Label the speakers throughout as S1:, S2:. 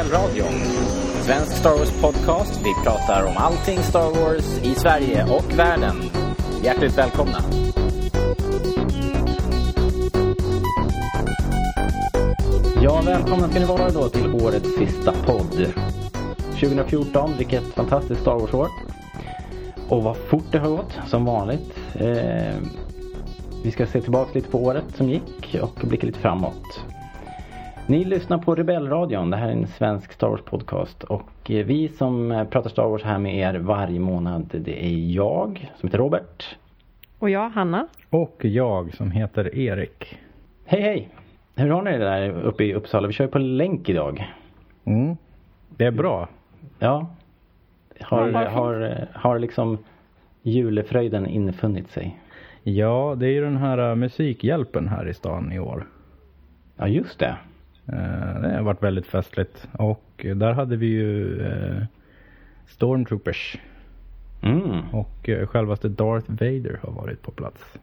S1: Rebellradion. Svensk Star Wars-podcast. Vi pratar om allting Star Wars i Sverige och världen. Hjärtligt välkomna. Ja, välkomna ska ni vara då till årets sista podd. 2014, vilket fantastiskt Star Wars-år. Och vad fort det har gått, som vanligt. Eh, vi ska se tillbaka lite på året som gick och blicka lite framåt. Ni lyssnar på Rebellradion. Det här är en svensk Star Wars podcast. Och eh, vi som pratar Star Wars här med er varje månad det är jag som heter Robert.
S2: Och jag, Hanna.
S3: Och jag som heter Erik.
S1: Hej hej! Hur har ni det där uppe i Uppsala? Vi kör ju på länk idag.
S3: Mm. Det är bra.
S1: Ja. Har, har, har liksom julefröjden infunnit sig?
S3: Ja, det är ju den här äh, musikhjälpen här i stan i år.
S1: Ja, just det.
S3: Eh, Det har varit väldigt festligt. Och där hade vi ju eh, Stormtroopers.
S1: Mm,
S3: Och eh, självaste Darth Vader har varit på plats.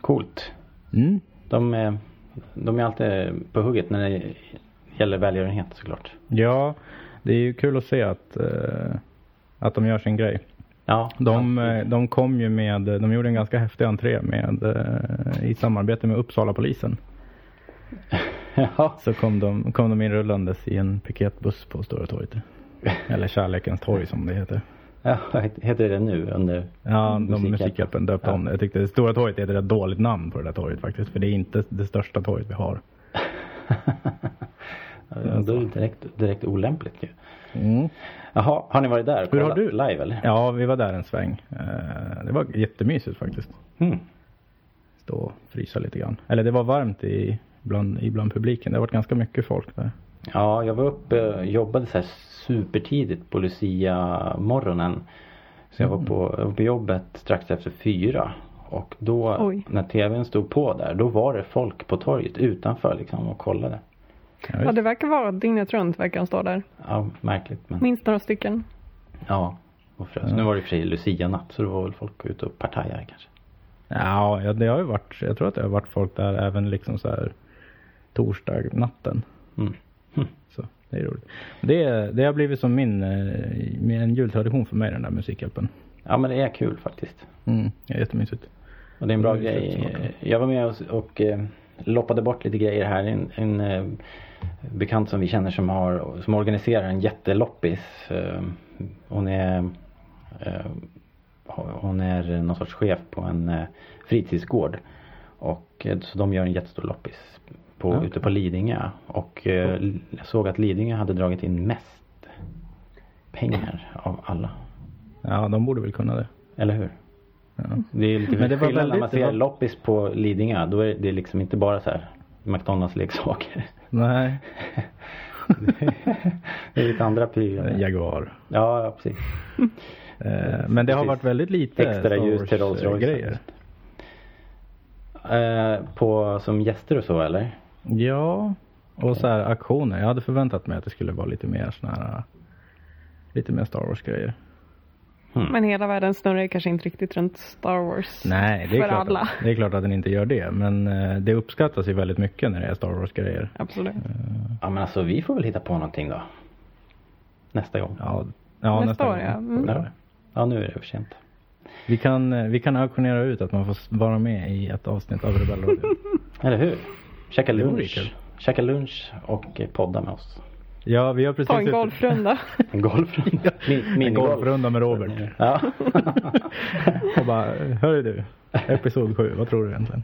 S1: coolt.
S3: Mm.
S1: De är, de är alltid på hugget när det gäller välgörenhet såklart.
S3: Ja, det är ju kul att se att, att de gör sin grej.
S1: Ja,
S3: De,
S1: alltid.
S3: de kom ju med, de gjorde en ganska häftig entré med, i samarbete med Uppsala polisen.
S1: ja.
S3: Så kom de, kom de inrullandes i en piketbuss på Stora torget. Eller Kärlekens torg som det heter.
S1: ja, heter det nu under
S3: Ja, de.
S1: Musikhjälpen
S3: döpte
S1: Ja.
S3: om det. Jag tyckte Stora torget är ett dåligt namn på det där torget faktiskt. För det är inte det största torget vi har.
S1: Ja, då är det direkt, direkt olämpligt ju.
S3: Mm.
S1: Jaha, har ni varit där?
S3: Hur har du?
S1: Live eller?
S3: Ja, vi var där en sväng. Eh, Det var jättemysigt faktiskt.
S1: Mm.
S3: Stå och frysa lite grann. Eller det var varmt i, bland, i bland publiken. Det har varit ganska mycket folk där.
S1: Ja, jag var uppe jobbade så här supertidigt på Lucia morgonen. Så jag var på, jag var på jobbet strax efter fyra. Och då
S2: Oj.
S1: när tvn stod på där, då var det folk på torget utanför liksom och kollade.
S3: Ja,
S2: Ja, det verkar vara dygnet runt verkar de stå där.
S1: Ja, märkligt men
S2: Minst några stycken.
S1: ja. Och frös. Nu var det i och för sig Lucia-natt så då var väl folk ute och partajade kanske.
S3: Ja, ja, det har ju varit, jag tror att det har varit folk där även liksom så här torsdag natten.
S1: Mm.
S3: Så det är roligt. Det, det har blivit som min, eh, en jultradition för mig den där musikhjälpen.
S1: Ja men det är kul faktiskt.
S3: Mm, det är jättemysigt.
S1: Och det är en bra grej. Jag var med och, och eh, loppade bort lite grejer här. En, en eh, bekant som vi känner som, har, som organiserar en jätteloppis. Eh, hon är eh, hon är någon sorts chef på en eh, fritidsgård. Och eh, så de gör en jättestor loppis på,
S3: Ja.
S1: ute på Lidingö. Och eh, såg att Lidingö hade dragit in mest pengar av alla.
S3: Ja, de borde väl kunna det.
S1: Eller hur?
S3: Ja.
S1: Det är lite
S3: Men det var
S1: skillnad när man ser
S3: var-
S1: loppis på Lidingö. Då är det liksom inte bara så här McDonalds leksaker.
S3: Nej,
S1: det är lite andra prylar.
S3: Jaguar.
S1: Ja, precis.
S3: Eh, Men det har
S1: Precis.
S3: varit väldigt lite
S1: Extra ljus till Rolls Royce.
S3: grejer.
S1: Eh, på, som gäster och så eller?
S3: Ja, och så här aktioner. Jag hade förväntat mig att det skulle vara lite mer såna här Lite mer Star Wars grejer.
S2: Men hela världen snurrar kanske inte riktigt runt Star Wars.
S3: Nej, det är,
S2: För
S3: klart
S2: alla.
S3: Att, det är klart att den inte gör det. Men eh, det uppskattas ju väldigt mycket när det är Star Wars grejer.
S2: Absolut.
S1: Ja men alltså vi får väl hitta på någonting då. Nästa gång.
S3: Ja, ja
S2: Nästa år,
S3: gång.
S2: ja. Mm.
S1: Ja. Ja nu är det för sent.
S3: Vi kan, eh, vi kan auktionera ut att man får vara med i ett avsnitt av Rebellradion.
S1: Eller hur? Käka lunch. Käka lunch och eh, podda med oss.
S3: ja, vi har precis
S2: Ta en golfrunda.
S1: En golfrunda. Min,
S3: en golfrunda med Robert.
S1: Ja.
S3: Och bara, hörru du, episod 7, vad tror du egentligen?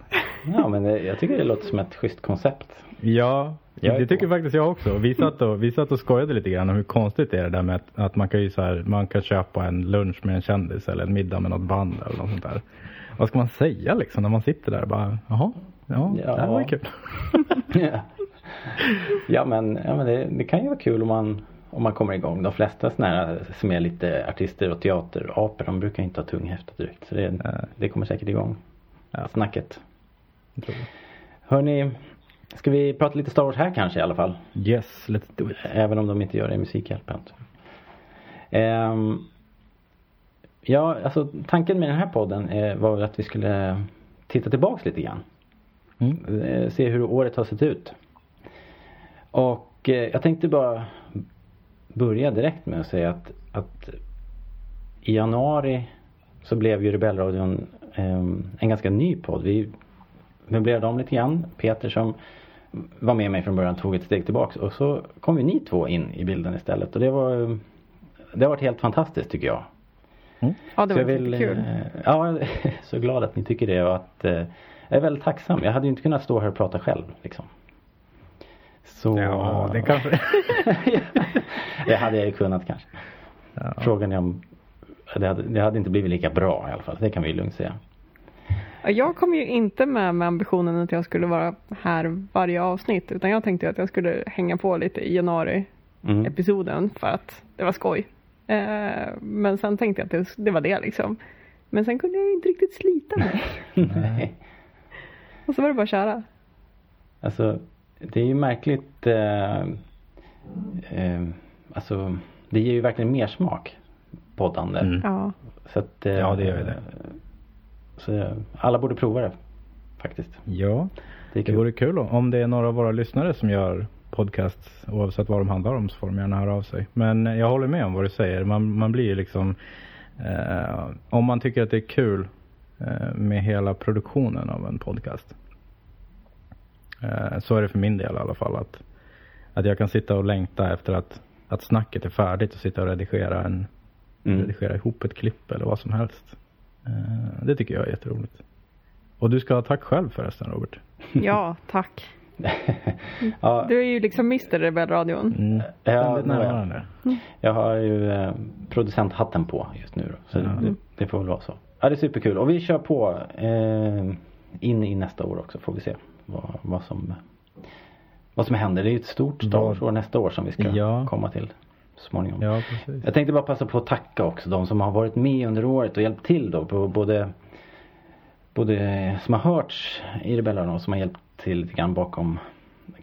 S1: ja men det, jag tycker det låter som ett schysst koncept.
S3: Ja, det tycker
S1: på.
S3: faktiskt jag också. Vi satt, och, vi satt och skojade lite grann om hur konstigt det är det där med att, att man kan ju så här, man kan köpa en lunch med en kändis eller en middag med något band eller något sånt där. Vad ska man säga liksom när man sitter där bara, jaha, ja,
S1: Ja.
S3: det var ju kul.
S1: ja men, ja, men det, det kan ju vara kul om man, om man kommer igång. De flesta såna här som är lite artister och teaterapor de brukar inte ha tunghäfta direkt. Så det, det kommer säkert igång.
S3: Ja.
S1: Snacket. Hörni, ska vi prata lite Star Wars här kanske i alla fall?
S3: Yes, let's do it.
S1: Även om de inte gör det i Musikhjälpen. Ehm, ja, alltså tanken med den här podden eh, var att vi skulle titta tillbaks lite grann.
S3: Mm.
S1: Eh, se hur året har sett ut. Och eh, jag tänkte bara börja direkt med att säga att, att i januari så blev ju Rebellradion eh, en ganska ny podd. Vi möblerade om lite grann. Peter som var med mig från början tog ett steg tillbaks och så kom ju ni två in i bilden istället och det var det har varit helt fantastiskt tycker jag.
S2: Mm. Ja det var
S1: vill,
S2: kul.
S1: Eh, ja, jag är så glad att ni tycker det och att jag är väldigt tacksam. Jag hade ju inte kunnat stå här och prata själv liksom.
S3: Så... Ja, det kanske...
S1: det hade jag ju kunnat kanske. Ja. Frågan är om det hade, det hade inte blivit lika bra i alla fall. Det kan vi ju lugnt säga.
S2: Jag kom ju inte med med ambitionen att jag skulle vara här varje avsnitt utan jag tänkte att jag skulle hänga på lite i januari mm. för att det var skoj. Eh, men sen tänkte jag att det, det, var det liksom. Men sen kunde jag inte riktigt slita mig. Nej. Och så var det bara att köra.
S1: Alltså det är ju märkligt. Eh, eh, alltså det ger ju verkligen mer smak poddande.
S2: Mm. Ja.
S1: Så att, eh,
S3: ja det gör det.
S1: Så alla borde prova det faktiskt.
S3: Ja, det, det vore kul om det är några av våra lyssnare som gör podcasts oavsett vad de handlar om så får de gärna höra av sig. Men jag håller med om vad du säger. Man, man blir liksom eh, om man tycker att det är kul eh, med hela produktionen av en podcast. Eh, så är det för min del i alla fall att, att jag kan sitta och längta efter att, att snacket är färdigt och sitta och redigera en mm. redigera ihop ett klipp eller vad som helst. Eh, det tycker jag är jätteroligt. Och du ska ha tack själv förresten Robert.
S2: Ja, tack. ja. Du är ju liksom Mr Rebellradion.
S1: Mm. Ja, jag. jag har ju eh, producenthatten på just nu. Då, så mm. det, det, får väl vara så. Ja, det är superkul. Och vi kör på eh, in i nästa år också får vi se vad, vad som vad som händer. Det är ju ett stort Star Wars nästa år som vi ska ja. komma till småningom.
S3: Ja, precis.
S1: Jag tänkte bara passa på att tacka också de som har varit med under året och hjälpt till då på både både som har hörts i Rebellerna och som har hjälpt till lite grann bakom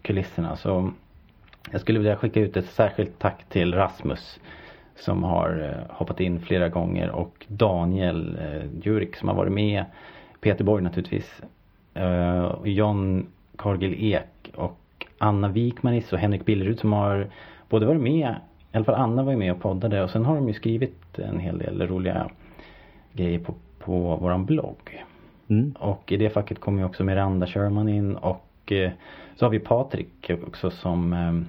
S1: kulisserna. Så jag skulle vilja skicka ut ett särskilt tack till Rasmus som har eh, hoppat in flera gånger och Daniel eh, Jurik som har varit med. Peter Borg naturligtvis. Eh, John Cargill Ek och Anna Wikmanis och Henrik Billerud som har både varit med i alla fall Anna var ju med och poddade och sen har de ju skrivit en hel del roliga grejer på, på våran blogg. Mm. Och i det facket kommer ju också Miranda Sherman in och eh, så har vi Patrik också som eh,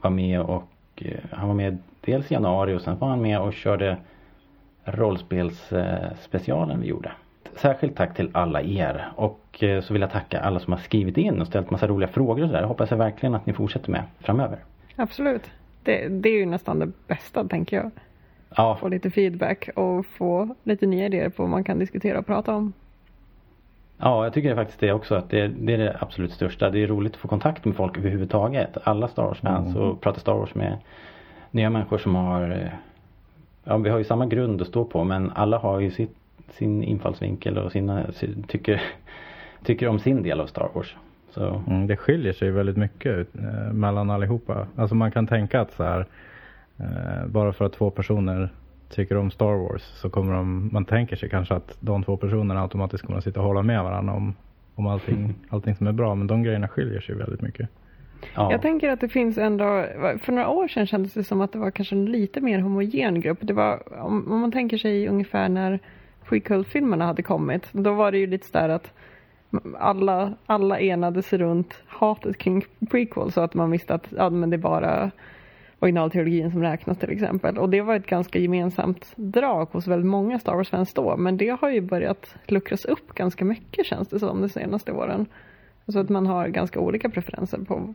S1: var med och eh, han var med dels i januari och sen var han med och körde rollspelsspecialen vi gjorde. Särskilt tack till alla er och eh, så vill jag tacka alla som har skrivit in och ställt massa roliga frågor och sådär. Hoppas jag verkligen att ni fortsätter med framöver.
S2: Absolut. Det, det är ju nästan det bästa tänker jag.
S1: Ja.
S2: Få lite feedback och få lite nya idéer på vad man kan diskutera och prata om.
S1: Ja, jag tycker faktiskt det också. Att det, det är det absolut största. Det är roligt att få kontakt med folk överhuvudtaget. Alla Star Wars-fans mm. och prata Star Wars med nya människor som har Ja, vi har ju samma grund att stå på men alla har ju sitt, sin infallsvinkel och sina, tycker, tycker om sin del av Star Wars. Så.
S3: Mm, det skiljer sig väldigt mycket eh, mellan allihopa. Alltså man kan tänka att så här, eh, bara för att två personer tycker om Star Wars så kommer de, man tänker sig kanske att de två personerna automatiskt kommer att sitta och hålla med varandra om, om allting, allting som är bra. Men de grejerna skiljer sig väldigt mycket.
S2: Ja. Jag tänker att det finns ändå, för några år sedan kändes det som att det var kanske en lite mer homogen grupp. Det var, om, om man tänker sig ungefär när prequel-filmerna hade kommit, då var det ju lite sådär att alla, alla enades runt hatet kring prequel så att man visste att ja, men det är bara originalteologin som räknas till exempel. Och det var ett ganska gemensamt drag hos väldigt många Star Wars-fans då. Men det har ju börjat luckras upp ganska mycket känns det som de senaste åren. Så att man har ganska olika preferenser på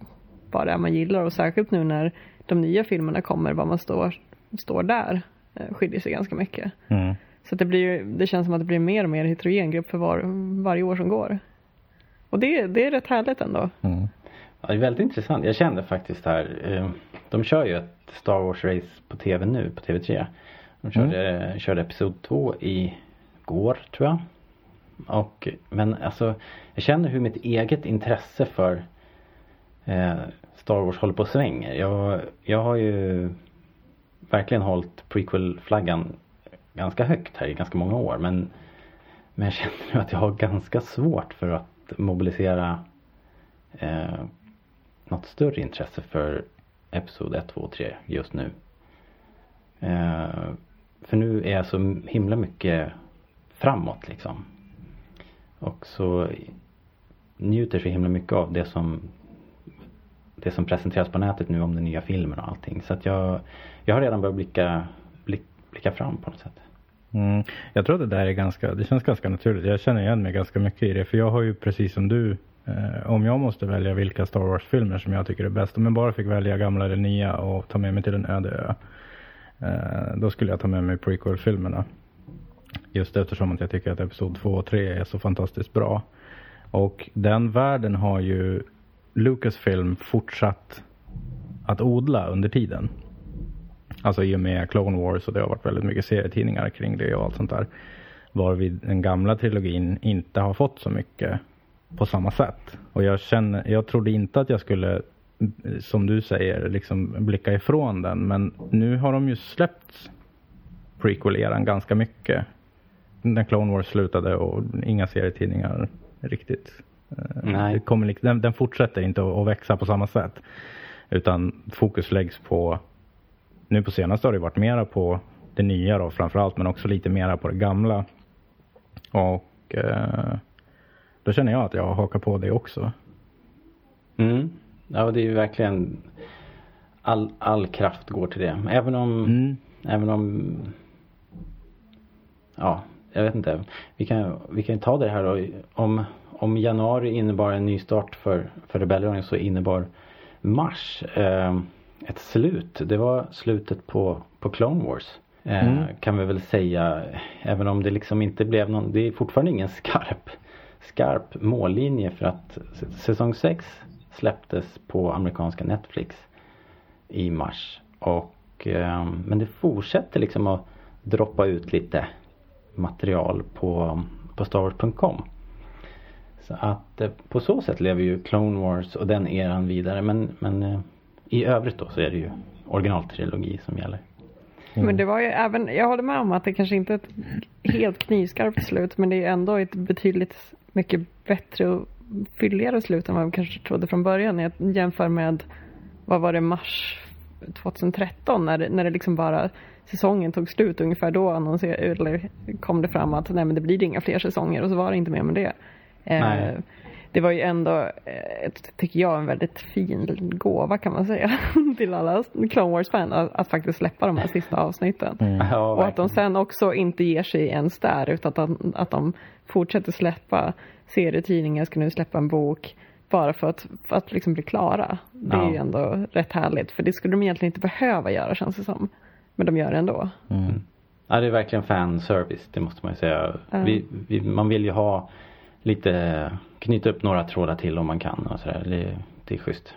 S2: vad det är man gillar och särskilt nu när de nya filmerna kommer, vad man står, står där eh, skiljer sig ganska mycket. Mm. Så det, blir, det känns som att det blir mer och mer heterogen grupp för var, varje år som går. Och det, det är rätt härligt ändå.
S1: Mm. Ja, det är väldigt intressant. Jag kände faktiskt här, eh, de kör ju ett Star Wars race på tv nu, på TV3. De körde, mm. körde episod 2 i går tror jag. Och, men alltså, jag känner hur mitt eget intresse för eh, Star Wars håller på att svänga. Jag, jag har ju verkligen hållit prequel-flaggan ganska högt här i ganska många år. Men, men jag känner nu att jag har ganska svårt för att mobilisera eh, något större intresse för Episod 1, 2 och 3 just nu. Eh, för nu är jag så himla mycket framåt liksom. Och så njuter så himla mycket av det som det som presenteras på nätet nu om den nya filmen och allting. Så att jag, jag har redan börjat blicka, blick, blicka fram på något sätt.
S3: Mm. Jag tror att det där är ganska, det känns ganska naturligt. Jag känner igen mig ganska mycket i det. För jag har ju precis som du, eh, om jag måste välja vilka Star Wars-filmer som jag tycker är bäst. Om jag bara fick välja gamla eller nya och ta med mig till en öde ö. Eh, då skulle jag ta med mig prequel-filmerna. Just eftersom att jag tycker att Episod 2 och 3 är så fantastiskt bra. Och den världen har ju Lucasfilm fortsatt att odla under tiden. Alltså i och med Clone Wars och det har varit väldigt mycket serietidningar kring det och allt sånt där. Varvid den gamla trilogin inte har fått så mycket på samma sätt. Och jag känner, jag trodde inte att jag skulle, som du säger, liksom blicka ifrån den. Men nu har de ju släppt prequel-eran ganska mycket. När Clone Wars slutade och inga serietidningar riktigt. Eh,
S1: Nej.
S3: Det kommer, den, den fortsätter inte att, att växa på samma sätt. Utan fokus läggs på, nu på senaste har det varit mera på det nya då framförallt men också lite mera på det gamla. Och eh, då känner jag att jag hakar på det också.
S1: Mm. Ja, det är ju verkligen all, all kraft går till det. Även om,
S3: Mm.
S1: även om, ja, jag vet inte. Vi kan, vi kan ta det här då. Om, om januari innebar en ny start för, för rebellionen så innebar mars eh, ett slut. Det var slutet på, på Clone Wars. Eh,
S3: Mm.
S1: Kan vi väl säga. Även om det liksom inte blev någon, det är fortfarande ingen skarp, skarp mållinje för att säsong 6 släpptes på amerikanska Netflix i mars. Och, eh, men det fortsätter liksom att droppa ut lite material på, på StarWars.com. Så att eh, på så sätt lever ju Clone Wars och den eran vidare. Men, men eh, i övrigt då så är det ju originaltrilogi som gäller.
S2: Men det var ju även, jag håller med om att det kanske inte är ett helt knivskarpt slut men det är ändå ett betydligt mycket bättre och fylligare slut än vad vi kanske trodde från början. Jag jämför med, vad var det, mars 2013 när när det liksom bara säsongen tog slut ungefär då annonserade, eller kom det fram att nej men det blir inga fler säsonger och så var det inte mer med det.
S1: Nej.
S2: Eh, det var ju ändå, eh, tycker jag, en väldigt fin gåva kan man säga till alla Clone Wars-fan att, att faktiskt släppa de här sista avsnitten.
S1: Ja,
S2: Och att de sen också inte ger sig ens där utan att de, att de fortsätter släppa serietidningar, ska nu släppa en bok bara för att, för att liksom bli klara. Det är
S1: Ja.
S2: ju ändå rätt härligt för det skulle de egentligen inte behöva göra känns det som. Men de gör det ändå.
S3: Mm.
S1: Ja det är verkligen fanservice, det måste man ju säga.
S2: Ja.
S1: Vi, vi, man vill ju ha lite, knyta upp några trådar till om man kan och sådär. Det, det är schysst.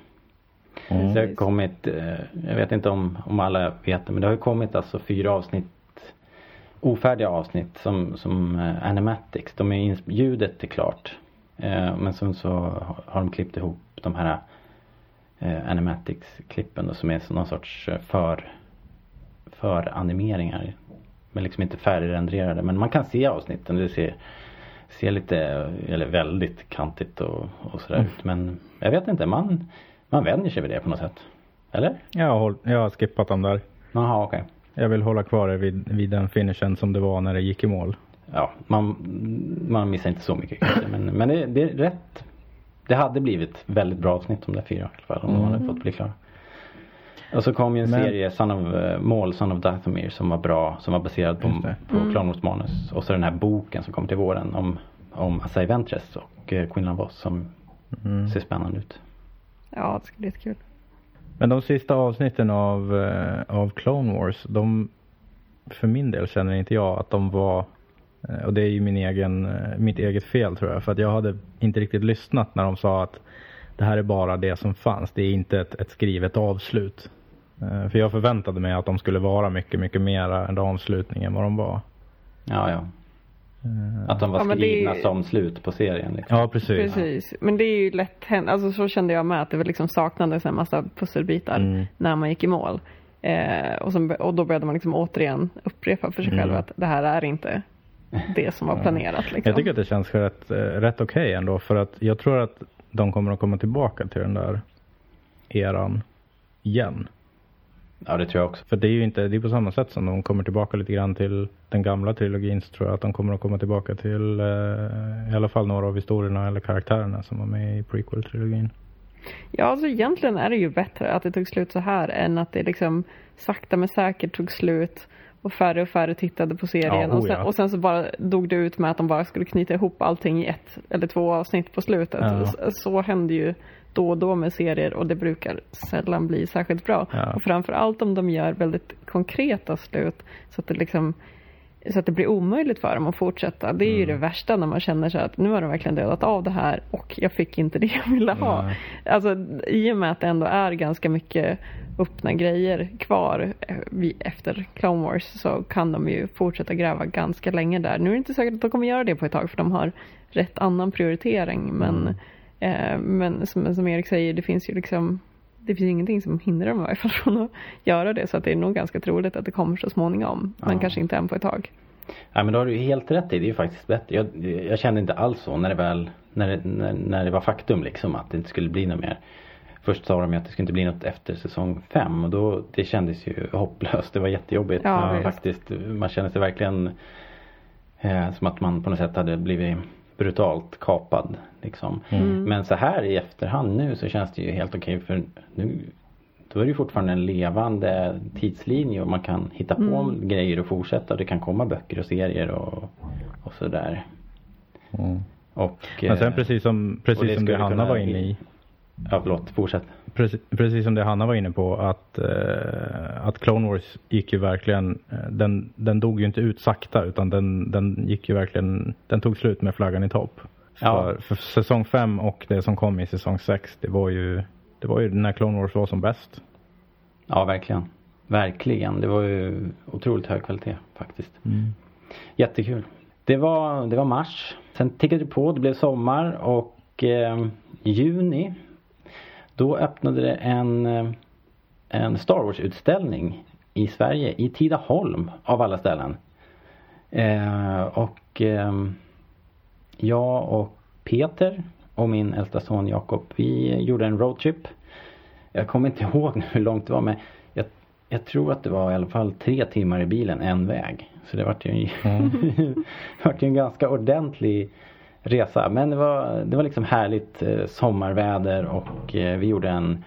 S3: Mm.
S1: Så det har kommit, eh, jag vet inte om, om alla vet det, men det har ju kommit alltså fyra avsnitt ofärdiga avsnitt som, som eh, animatics. De är ins- ljudet är klart. Eh, men sen så har de klippt ihop de här animatics-klippen då, som är så någon sorts för, för animeringar. Men liksom inte färdigrenderade. Men man kan se avsnitten. Det ser, ser lite, eller väldigt kantigt och, och sådär ut. Men jag vet inte, man, man vänjer sig vid det på något sätt. Eller?
S3: Jag, har, jag har skippat dem där.
S1: Jaha, okej.
S3: Jag vill hålla kvar det vid, vid den finishen som det var när det gick i mål.
S1: Ja, man, man missar inte så mycket kanske. Men, men det, det är rätt. Det hade blivit väldigt bra avsnitt om det fyra i alla fall. Om de hade fått bli klara. Och så kom ju en
S3: Men-
S1: serie, Son of uh, Maul, Son of Dathomir som var bra. Som var baserad på,
S3: det.
S1: på Clone Wars manus. Och så den här boken som kom till våren om, om Asai Ventress och uh, Quinlan Voss som
S3: Mm.
S1: ser spännande ut.
S2: Ja, det ska bli jättekul.
S3: Men de sista avsnitten av, eh, av Clone Wars, de, för min del känner inte jag att de var, eh, och det är ju min egen, eh, mitt eget fel tror jag, för att jag hade inte riktigt lyssnat när de sa att det här är bara det som fanns, det är inte ett, ett skrivet avslut. Eh, För jag förväntade mig att de skulle vara mycket, mycket mera en avslutning än vad de var.
S1: Ja, ja.
S3: Eh,
S1: Att de var
S2: Ja, men det-
S1: skrivna som slut på serien. Liksom.
S3: Ja, precis.
S2: Precis. Men det är ju lätt hänt. Alltså så kände jag med att det var liksom saknades en massa pusselbitar
S3: Mm.
S2: när man gick i mål. Eh, och, sen, och då började man liksom återigen upprepa för sig själv
S3: Mm.
S2: att det här är inte det som var planerat. Liksom.
S3: Jag tycker att det känns rätt, eh, rätt okej ändå för att jag tror att de kommer att komma tillbaka till den där eran. igen.
S1: Ja, det tror jag också.
S3: För det är ju inte, det är på samma sätt som de kommer tillbaka lite grann till den gamla trilogin så tror jag att de kommer att komma tillbaka till eh, i alla fall några av historierna eller karaktärerna som var med i prequel-trilogin.
S2: Ja, alltså egentligen är det ju bättre att det tog slut så här än att det liksom sakta men säkert tog slut och färre och färre tittade på serien
S3: Ja,
S2: och, sen,
S3: oh
S2: och sen så bara dog det ut med att de bara skulle knyta ihop allting i ett eller två avsnitt på slutet.
S3: Ja.
S2: Så, så händer ju då och då med serier och det brukar sällan bli särskilt bra.
S3: Ja.
S2: Och framför allt om de gör väldigt konkreta slut så att det liksom så att det blir omöjligt för dem att fortsätta. Det är ju
S3: Mm.
S2: det värsta när man känner sig att nu har de verkligen dödat av det här och jag fick inte det jag ville ha.
S3: Nej.
S2: Alltså i och med att det ändå är ganska mycket öppna grejer kvar eh, efter Clone Wars så kan de ju fortsätta gräva ganska länge där. Nu är det inte säkert att de kommer göra det på ett tag för de har rätt annan prioritering men, eh, men som, som Erik säger det finns ju liksom det finns ingenting som hindrar dem i varje fall från att göra det så att det är nog ganska troligt att det kommer så småningom men
S1: Ja.
S2: kanske inte än på ett tag.
S1: Ja men då har du helt rätt i. Det är ju faktiskt bättre. Jag, jag kände inte alls så när det väl, när det, när, när det var faktum liksom att det inte skulle bli något mer. Först sa de ju att det skulle inte bli något efter säsong fem och då, det kändes ju hopplöst. Det var jättejobbigt.
S2: Ja,
S1: faktiskt. Man kände sig verkligen eh, som att man på något sätt hade blivit brutalt kapad. Liksom.
S2: Mm.
S1: Men så här i efterhand nu så känns det ju helt okej för nu då är det ju fortfarande en levande tidslinje och man kan hitta på
S2: Mm.
S1: grejer och fortsätta. Det kan komma böcker och serier och, och sådär.
S3: Mm.
S1: Och,
S3: Men sen precis som, precis som
S1: skulle
S3: Hanna var inne i.
S1: Ja förlåt, fortsätt.
S3: Precis, precis som det Hanna var inne på att, eh, att Clone Wars gick ju verkligen, eh, den, den dog ju inte ut sakta utan den, den gick ju verkligen, den tog slut med flaggan i topp.
S1: Ja.
S3: För, för säsong 5 och det som kom i säsong 6 det var ju, det var ju när Clone Wars var som bäst.
S1: Ja verkligen. Verkligen. Det var ju otroligt hög kvalitet faktiskt. Jättekul. Det var, det var mars. Sen tickade det på. Det blev sommar och eh, juni. Då öppnade det en, eh, en Star Wars utställning i Sverige. I Tidaholm av alla ställen. Eh, och eh, jag och Peter och min äldsta son Jakob. Vi gjorde en roadtrip. Jag kommer inte ihåg nu hur långt det var men jag, jag tror att det var i alla fall tre timmar i bilen en väg. Så det vart ju en, det vart ju en ganska ordentlig resa. Men det var, det var liksom härligt eh, sommarväder och eh, vi gjorde en,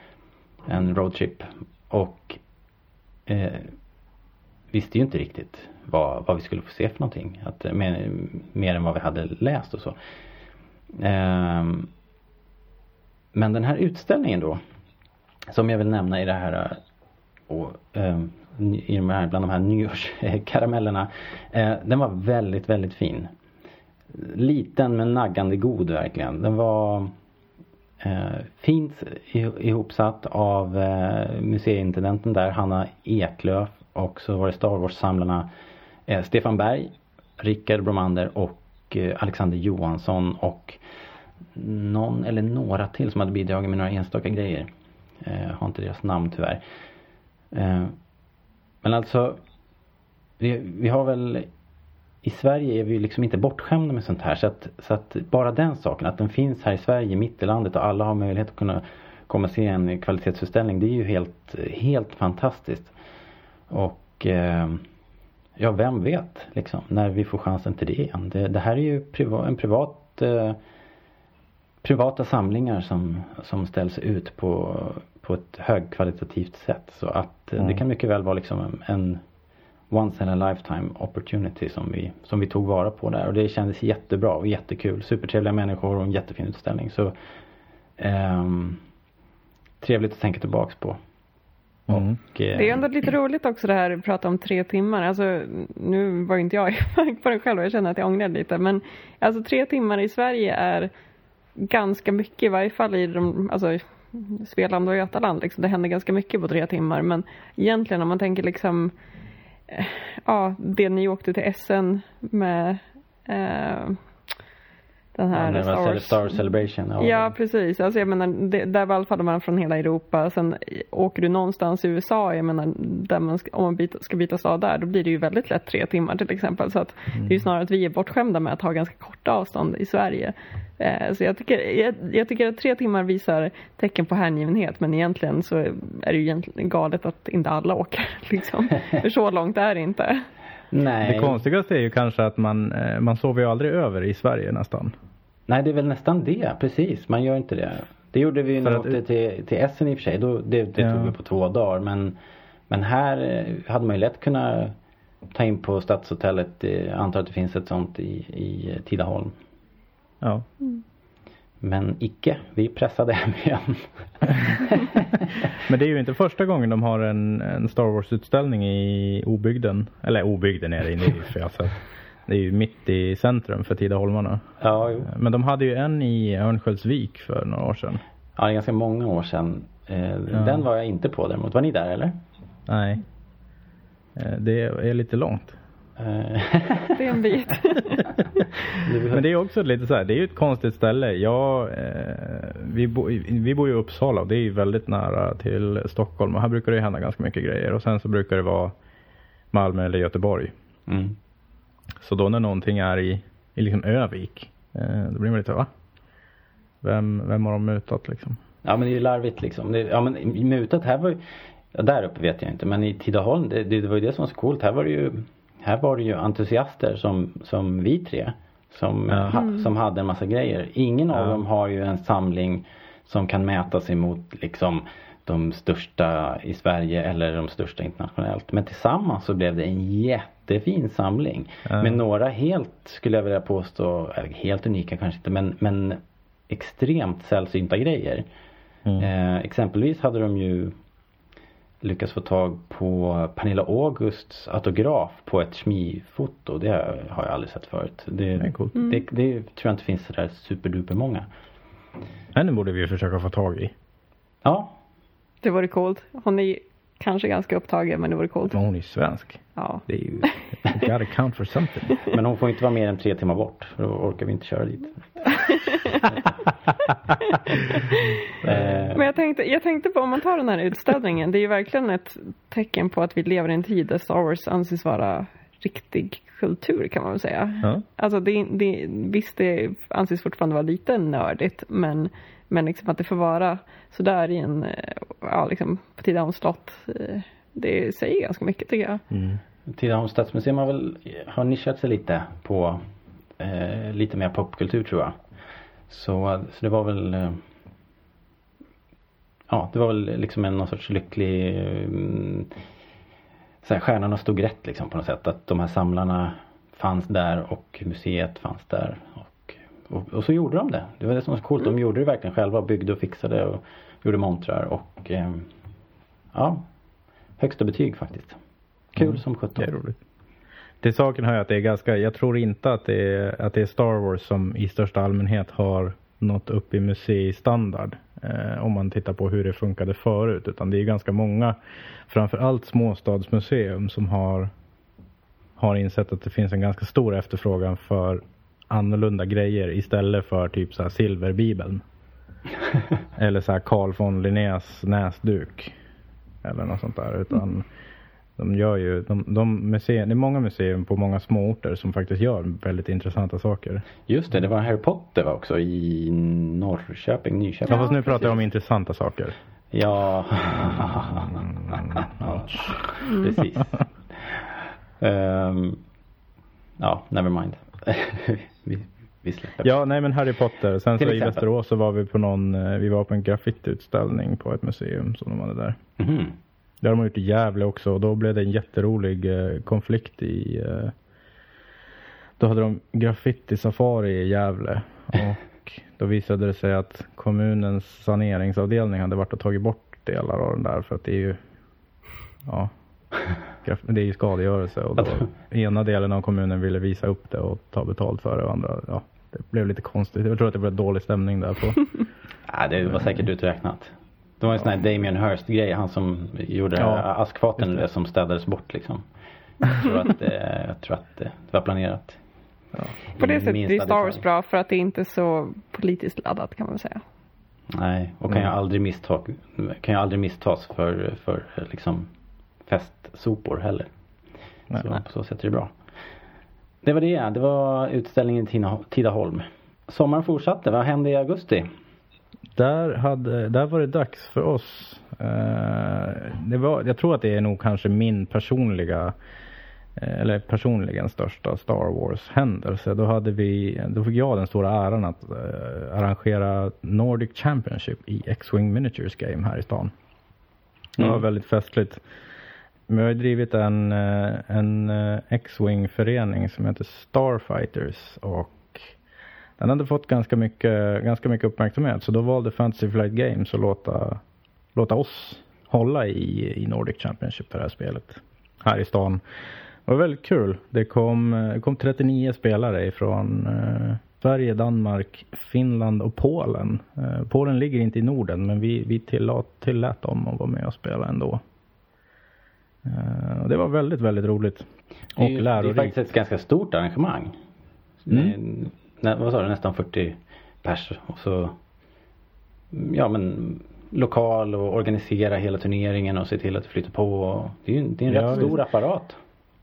S1: en roadtrip. Och eh, visste ju inte riktigt vad, vad vi skulle få se för någonting. Att, eh, mer, mer än vad vi hade läst och så. Eh, men den här utställningen då. Som jag vill nämna i det här och, eh, i de här, bland de här nyårskaramellerna. Eh, den var väldigt, väldigt fin. Liten men naggande god verkligen. Den var eh, fint ihopsatt av eh, museiintendenten där, Hanna Eklöf. Och så var det Star Wars-samlarna eh, Stefan Berg, Rickard Bromander och eh, Alexander Johansson och någon eller några till som hade bidragit med några enstaka grejer. Eh, har inte deras namn tyvärr. Eh, men alltså vi, vi har väl i Sverige är vi liksom inte bortskämda med sånt här så att, så att bara den saken att den finns här i Sverige mitt i landet och alla har möjlighet att kunna komma och se en kvalitetsutställning det är ju helt, helt fantastiskt. Och eh, ja, vem vet liksom när vi får chansen till det igen. Det, det här är ju priva, en privat eh, privata samlingar som, som ställs ut på, på ett högkvalitativt sätt. Så att eh, det
S3: Mm.
S1: kan mycket väl vara liksom en, en once in a lifetime opportunity som vi, som vi tog vara på där. Och det kändes jättebra och jättekul. Supertrevliga människor och en jättefin utställning. Så ehm, Trevligt att tänka tillbaks på.
S3: Mm.
S1: Och, eh,
S2: Det är ändå lite roligt också det här att prata om tre timmar. Alltså, nu var ju inte jag på det själv och jag känner att jag ångrar lite. Men alltså tre timmar i Sverige är ganska mycket, i varje fall i de, alltså, Svealand och Götaland. Liksom. Det händer ganska mycket på tre timmar. Men egentligen om man tänker liksom, eh, Eh, ja, det ni åkte till SN med, eh, den här
S1: Ja,
S2: Star.
S1: Star Celebration. Ja,
S2: Ja, precis. Alltså, jag menar, det, där vallfaller man från hela Europa. Sen åker du någonstans i USA, jag menar, där man ska, om man byta, ska byta stad där, då blir det ju väldigt lätt tre timmar till exempel. Så att det är ju snarare att vi är bortskämda med att ha ganska korta avstånd i Sverige. Eh, så jag tycker, jag, jag tycker att tre timmar visar tecken på hängivenhet, men egentligen så är det ju galet att inte alla åker. Liksom. För så långt är det inte.
S1: Nej.
S3: Det konstigaste är ju kanske att man, eh, man sover ju aldrig över i Sverige nästan.
S1: Nej, det är väl nästan det. Precis, man gör inte det. Det gjorde vi ju när vi åkte till, till Essen i och för sig. Då, det det
S3: Ja.
S1: tog vi på två dagar. Men, men här eh, hade man ju lätt kunnat ta in på Stadshotellet. eh, Jag antar att det finns ett sånt i, i Tidaholm.
S3: Ja.
S1: Men icke, vi pressade hem igen.
S3: Men det är ju inte första gången de har en, en Star Wars-utställning i Obygden. Eller Obygden är det i, för alltså, det är ju mitt i centrum för Tidaholmarna.
S1: ja, jo.
S3: Men de hade ju en i Örnsköldsvik för några år sedan.
S1: ja, det är ganska många år sedan. Eh, Den var jag inte på däremot. Var ni där eller?
S3: Nej. Eh, Det är lite långt.
S1: Eh,
S2: Det är en bit.
S3: Men det är också lite så här, det är ju ett konstigt ställe. Jag, eh, vi, bo, vi bor ju i Uppsala och det är ju väldigt nära till Stockholm och här brukar det ju hända ganska mycket grejer och sen så brukar det vara Malmö eller Göteborg.
S1: mm.
S3: Så då när någonting är i, i liksom Övik, eh, då blir man lite va? Vem, vem har de mutat liksom?
S1: Ja men det är ju larvigt liksom. Det, ja men i mutat här var ju, ja, där uppe vet jag inte men i Tidaholm det, det, det var ju det som var så coolt. Här var det ju, här var det ju entusiaster som, som vi tre. Som,
S3: Ja.
S1: ha, som hade en massa grejer. Ingen av dem har ju en samling som kan mäta sig mot liksom de största i Sverige eller de största internationellt. Men tillsammans så blev det en jättefin samling.
S3: Ja.
S1: Med några helt, skulle jag vilja påstå, helt unika kanske inte men, men extremt sällsynta grejer.
S3: Mm.
S1: Eh, exempelvis hade de ju lyckats få tag på Pernilla Augusts autograf på ett Schmi-foto. Det har jag aldrig sett förut. Det,
S3: Det är coolt.
S1: det, det tror jag inte finns sådär superduper många.
S3: Henne borde vi försöka få tag i.
S1: Ja,
S2: Det vore coolt. Hon är kanske ganska upptagen, men det vore coolt.
S3: Men hon är ju svensk.
S2: Ja.
S3: Det är ju, you gotta count for something.
S1: men hon får inte vara mer än tre timmar bort. För då orkar vi inte köra dit. eh,
S2: Men jag tänkte, jag tänkte på om man tar den här utställningen, det är ju verkligen ett tecken på att vi lever i en tid där Star Wars anses vara riktig kultur kan man väl säga.
S3: Ja.
S2: Alltså det, det, visst det anses fortfarande vara lite nördigt men, men liksom att det får vara sådär i en, eh, ja liksom på Tidaholms slott. eh, Det säger ganska mycket tycker jag.
S3: Mm.
S1: Tidaholms stadsmuseum har väl har nischat sig lite på eh, lite mer popkultur tror jag. Så, så det var väl eh, Ja, det var väl liksom en någon sorts lycklig så här, Stjärnorna stod rätt liksom på något sätt. Att de här samlarna fanns där och museet fanns där. Och, och, och så gjorde de det. Det var det som var så coolt. De gjorde det verkligen själva. Byggde och fixade och gjorde montrar och eh, Ja, högsta betyg faktiskt. Kul
S3: Mm.
S1: som
S3: Det
S1: sjutton.
S3: är roligt. Till saken hör jag att det är ganska, jag tror inte att det är, att det är Star Wars som i största allmänhet har nått upp i museistandard. Eh, om man tittar på hur det funkade förut. Utan det är ganska många, framförallt småstadsmuseum som har, har insett att det finns en ganska stor efterfrågan för annorlunda grejer istället för typ så här silverbibeln. Eller så här Carl von Linnés näsduk. Eller något sånt där. Utan de gör ju, de, de museer, det är många museer på många småorter som faktiskt gör väldigt intressanta saker.
S1: Just det, det var Harry Potter va, också i Norrköping, Nyköping.
S3: Ja, fast nu pratar jag om intressanta saker.
S1: Ja,
S3: Ouch.
S1: precis. Ehm, ja, never mind. Vi, vi släpper.
S3: Ja, nej men Harry Potter. Sen
S1: Till
S3: så i. Västerås så var vi på någon, eh, vi var på en graffitiutställning på ett museum som de hade där.
S1: Mhm.
S3: Det har de gjort i Gävle också och då blev det en jätterolig eh, konflikt i eh, Då hade de graffiti-safari i Gävle och då visade det sig att kommunens saneringsavdelning hade varit och tagit bort delar av den där för att det är ju Ja Det är ju skadegörelse och då ena delen av kommunen ville visa upp det och ta betalt för det och andra ja Det blev lite konstigt. Jag tror att det blev dålig stämning där på
S1: Ja, det var säkert uträknat. Det var en sån här Damien Hirst grej, han som gjorde
S3: Ja,
S1: askfaten
S3: det.
S1: som städades bort liksom. Jag tror att, eh, jag tror att eh, det var planerat.
S2: På det sättet är Star Wars bra för att det är inte är så politiskt laddat kan man väl säga.
S1: Nej, och kan
S3: Mm.
S1: aldrig missta, kan ju aldrig misstas för, för liksom festsopor heller.
S3: Nej.
S1: Så på så sätt är det bra. Det var det, det var utställningen i Tidaholm. Sommaren fortsatte, vad hände i augusti?
S3: Där, hade, där var det dags för oss. Eh, det var, jag tror att det är nog kanske min personliga eh, eller personligen största Star Wars händelse. Då hade vi, då fick jag den stora äran att eh, arrangera Nordic Championship i X-Wing Miniatures Game här i stan. Det var
S1: Mm.
S3: väldigt festligt. Vi har ju drivit en, eh, en eh, X-Wing förening som heter Starfighters och den hade fått ganska mycket, ganska mycket uppmärksamhet så då valde Fantasy Flight Games att låta, låta oss hålla i, i Nordic Championship för det här spelet här i stan. Det var väldigt kul. Det kom, det kom 39 spelare ifrån eh, Sverige, Danmark, Finland och Polen. Eh, Polen ligger inte i Norden men vi, vi tillät, tillät dem att vara med och spela ändå. Eh, och det var väldigt, väldigt roligt.
S1: Det är
S3: Och
S1: ju- Det är
S3: lärorikt.
S1: faktiskt ett ganska stort arrangemang.
S3: Mm.
S1: Det är- vad sa du, nästan 40 pers och så Ja men lokal och organisera hela turneringen och se till att det flyter på. Det är ju det är en
S3: Ja,
S1: rätt
S3: visst.
S1: stor apparat.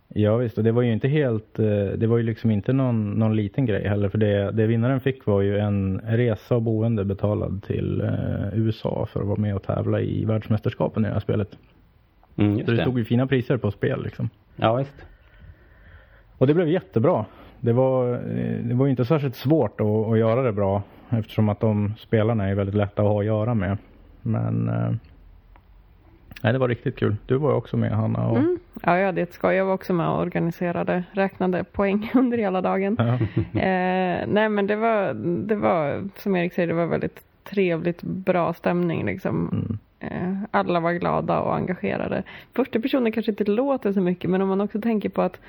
S3: Ja visst, och det var ju inte helt, eh, det var ju liksom inte någon, någon liten grej heller. För det, det vinnaren fick var ju en resa och boende betalad till eh, USA för att vara med och tävla i världsmästerskapen i det här spelet.
S1: Mm,
S3: Så det
S1: det.
S3: stod ju fina priser på spel liksom.
S1: Ja visst.
S3: Och det blev jättebra. Det var, eh, det var inte särskilt svårt att, att göra det bra eftersom att de spelarna är väldigt lätta att ha att göra med. Men eh, nej, det var riktigt kul. Du var ju också med Hanna. Och,
S2: Mm. Ja, jag hade ett skoj. Jag var också med och organiserade, räknade poäng under hela dagen.
S3: Ja.
S2: Eh, nej men det var, det var, som Erik säger, det var väldigt trevligt, bra stämning liksom.
S3: Mm.
S2: Eh, alla var glada och engagerade. Första personen kanske inte låter så mycket men om man också tänker på att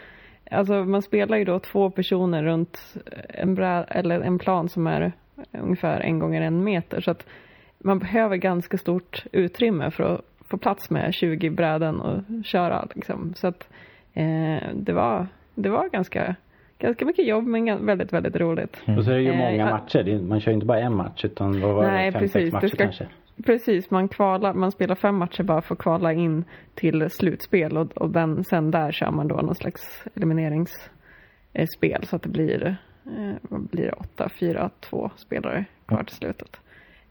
S2: Alltså man spelar ju då två personer runt en, brä, eller en plan som är ungefär en gånger en meter. Så att man behöver ganska stort utrymme för att få plats med 20 bräden och köra. Liksom. Så att eh, det, var, det var ganska, ganska mycket jobb men väldigt, väldigt roligt.
S1: Och så är det ju
S2: Eh,
S1: många
S2: ja.
S1: matcher. Man kör inte bara en match utan vad var
S2: Nej,
S1: det? Fem,
S2: precis.
S1: sex
S2: Det
S1: matcher
S2: ska-
S1: kanske.
S2: Precis, man, kvalar, man spelar fem matcher bara för att kvala in till slutspel och, och den, sen där kör man då någon slags elimineringsspel så att det blir, eh, vad blir det, åtta, fyra, två spelare kvar till slutet.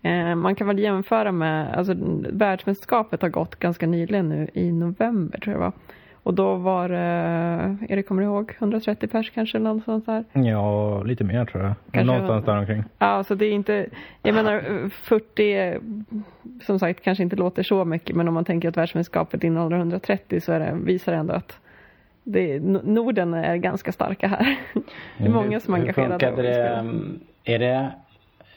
S2: Eh, man kan väl jämföra med, alltså världsmästerskapet har gått ganska nyligen nu i november tror jag det var. Och då var det, Erik kommer du ihåg, 130 pers kanske sånt där?
S3: ja, lite mer tror jag.
S2: Kanske-
S3: Någonstans där omkring.
S2: Ja, så det är inte, jag menar 40, eh, som sagt kanske inte låter så mycket, men om man tänker att världsmästerskapet innehåller 130 så är det, visar det ändå att det, Norden är ganska starka här. Det är många som är
S1: Hur
S2: engagerade.
S1: funkade
S2: och vill
S1: det? um, Är det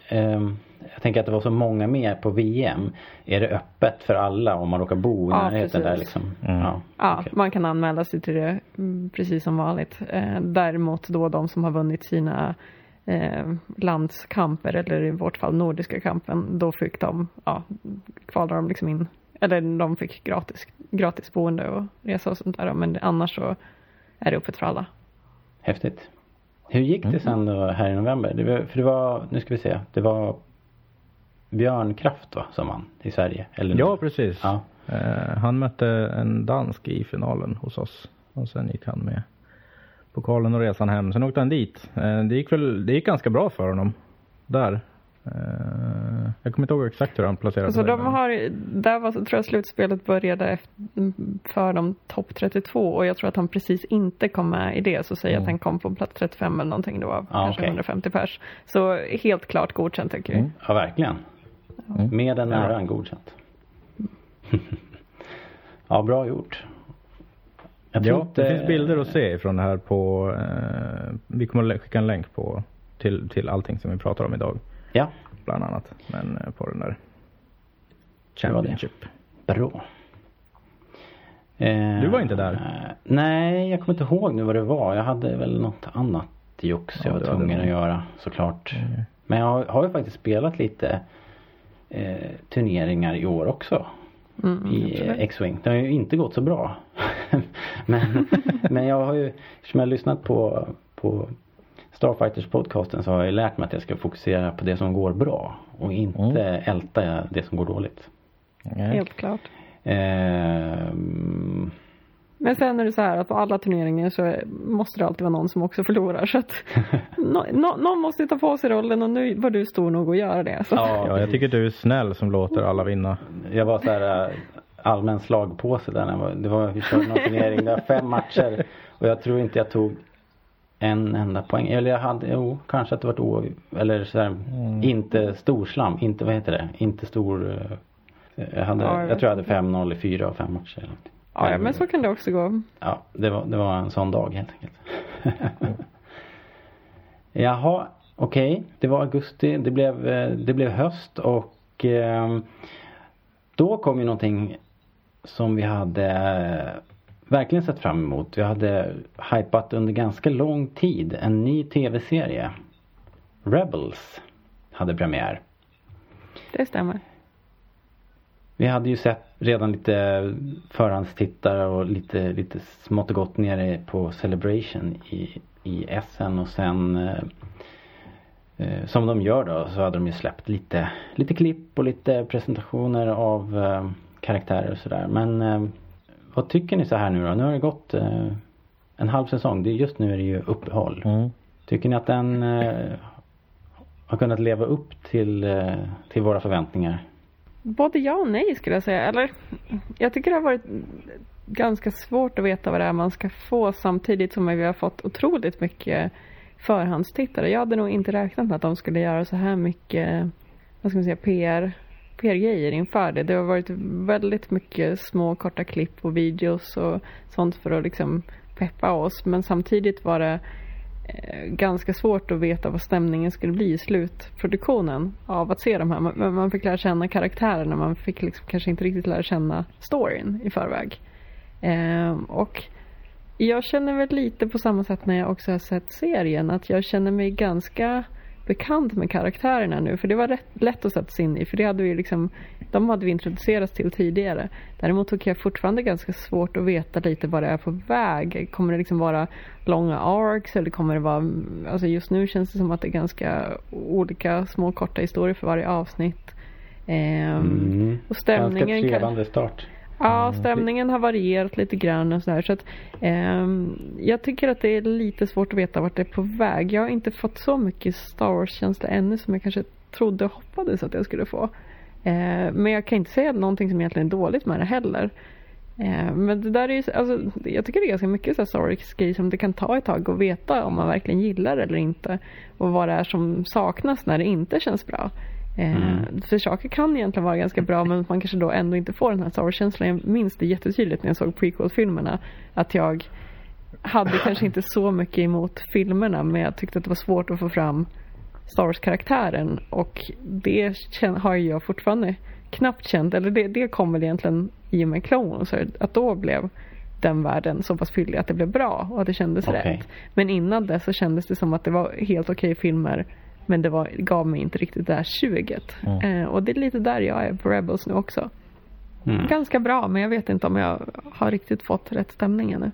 S1: ehm, jag tänker att det var så många med på VM. Är det öppet för alla om man råkar bo i
S2: Ja,
S1: närheten där
S2: precis.
S1: liksom?
S3: Mm.
S1: Ja,
S2: Ja,
S1: okej.
S2: man kan anmäla sig till det mm, precis som vanligt. Eh, däremot då de som har vunnit sina eh, landskamper eller i vårt fall nordiska kampen, då fick de, ja, kvalade de liksom in, eller de fick gratis, gratis boende och resa och sånt där. Men annars så är det öppet för alla.
S1: Häftigt. Hur gick det sen då här i november? Det var, för det var, nu ska vi se, det var Björn Kraft va, som han i Sverige? Eller
S3: Ja, precis.
S1: Ja.
S3: Eh, han mötte en dansk i finalen hos oss. Och sen gick han med pokalen och resan hem. Sen åkte han dit. Eh, det gick väl, det gick ganska bra för honom. Där. Eh, jag kommer inte ihåg exakt hur han placerade
S2: Alltså
S3: sig.
S2: de har, där var, tror jag slutspelet började efter, för de topp 32 och jag tror att han precis inte kom med i det. Så säger jag att han kom på plats 35 eller någonting. Det var kanske
S1: okej.
S2: 150 pers. Så helt klart godkänt tycker jag.
S3: Mm.
S1: Ja, verkligen. Med en äran godkänt. ja, bra gjort. Jag
S3: Ja,
S1: inte-
S3: det finns bilder att se från det här på, eh, vi kommer att skicka en länk på till, till allting som vi pratar om idag.
S1: Ja,
S3: Bland annat. Men eh, på den där
S1: det.
S3: Championship.
S1: bra. Eh,
S3: Du var inte där?
S1: Nej, jag kommer inte ihåg nu vad det var. Jag hade väl något annat jox
S3: Ja,
S1: jag var tvungen att göra såklart.
S3: Mm.
S1: Men jag har, har ju faktiskt spelat lite eh, turneringar i år också.
S2: Mm,
S1: i. X-Wing. Det har ju inte gått så bra. men, men jag har ju, eftersom jag har lyssnat på, på Starfighters-podcasten så har jag lärt mig att jag ska fokusera på det som går bra och inte
S3: Mm.
S1: älta det som går dåligt.
S2: Helt klart.
S1: Ehm,
S2: Men sen är det så här att på alla turneringar så måste det alltid vara någon som också förlorar. Så att nå, nå, någon måste ta på sig rollen och nu var du stor nog att göra det. Så.
S1: ja,
S3: Ja, jag tycker du är snäll som låter alla vinna.
S1: Jag var så här äh, allmän slagpåse där. När jag var, det var, vi körde någon turnering, det var fem matcher och jag tror inte jag tog en enda poäng. Eller jag hade, jo, kanske att det var o, eller så här, inte storslam, inte vad heter det, inte stor. eh, Jag, hade,
S2: Ja, jag
S1: tror jag hade 5-0 i fyra av fem matcher. Eller.
S2: Ja, ja, men så kan det också gå.
S1: Ja, det var, det var en sån dag helt enkelt. Jaha, okej. Det var augusti, det blev, eh, det blev höst och eh, då kom ju någonting som vi hade eh, verkligen sett fram emot. Vi hade hypat under ganska lång tid en ny tv-serie. Rebels hade premiär.
S2: Det stämmer.
S1: Vi hade ju sett redan lite förhandstittare och lite, lite smått och gott nere på Celebration i, i Essen och sen eh, eh, som de gör då så hade de ju släppt lite, lite klipp och lite presentationer av eh, karaktärer och sådär. Men eh, vad tycker ni så här nu då? Nu har det gått eh, en halv säsong. Det just nu är det ju uppehåll.
S3: Mm.
S1: Tycker ni att den eh, har kunnat leva upp till, till våra förväntningar?
S2: Både ja och nej skulle jag säga. Eller jag tycker det har varit ganska svårt att veta vad det är man ska få samtidigt som vi har fått otroligt mycket förhandstittare. Jag hade nog inte räknat med att de skulle göra så här mycket, vad ska man säga, PR, PR-grejer inför det. Det har varit väldigt mycket små korta klipp och videos och sånt för att liksom peppa oss. Men samtidigt var det Eh, ganska svårt att veta vad stämningen skulle bli i slutproduktionen av att se de här. Man, man fick lära känna karaktärerna, man fick liksom kanske inte riktigt lära känna storyn i förväg. Ehm, och jag känner väl lite på samma sätt när jag också har sett serien, att jag känner mig ganska bekant med karaktärerna nu. För det var rätt lätt att sätta sig in i, för det hade vi liksom, de hade vi introducerats till tidigare. Däremot tycker jag fortfarande ganska svårt att veta lite vad det är på väg. Kommer det liksom vara långa arcs eller kommer det vara, alltså just nu känns det som att det är ganska olika små korta historier för varje avsnitt. Ehm,
S1: Mm.
S2: Och stämningen
S1: Ganska trevande start.
S2: Ja, stämningen har varierat lite grann och sådär. Så att, eh, jag tycker att det är lite svårt att veta vart det är på väg. Jag har inte fått så mycket Star Wars-känsla ännu som jag kanske trodde och hoppades att jag skulle få. Eh, men jag kan inte säga någonting som egentligen är dåligt med det heller. Eh, men det där är ju, alltså, jag tycker det är ganska mycket så här Star Wars-grejer som det kan ta ett tag att veta om man verkligen gillar det eller inte. Och vad det är som saknas när det inte känns bra. Eh,
S1: Mm.
S2: För saker kan egentligen vara ganska bra men man kanske då ändå inte får den här Star Wars-känslan. Jag minns det jättetydligt när jag såg prequel-filmerna. Att jag hade kanske inte så mycket emot filmerna men jag tyckte att det var svårt att få fram Star Wars-karaktären. Och det har jag fortfarande knappt känt. Eller det, det kom väl egentligen i och med Clone Wars. Att då blev den världen så pass fyllig att det blev bra och att det kändes
S1: Okej.
S2: rätt. Men innan det så kändes det som att det var helt okej filmer men det var, gav mig inte riktigt det här suget.
S3: Mm.
S2: Eh, och det är lite där jag är på Rebels nu också.
S1: Mm.
S2: Ganska bra men jag vet inte om jag har riktigt fått rätt stämning ännu.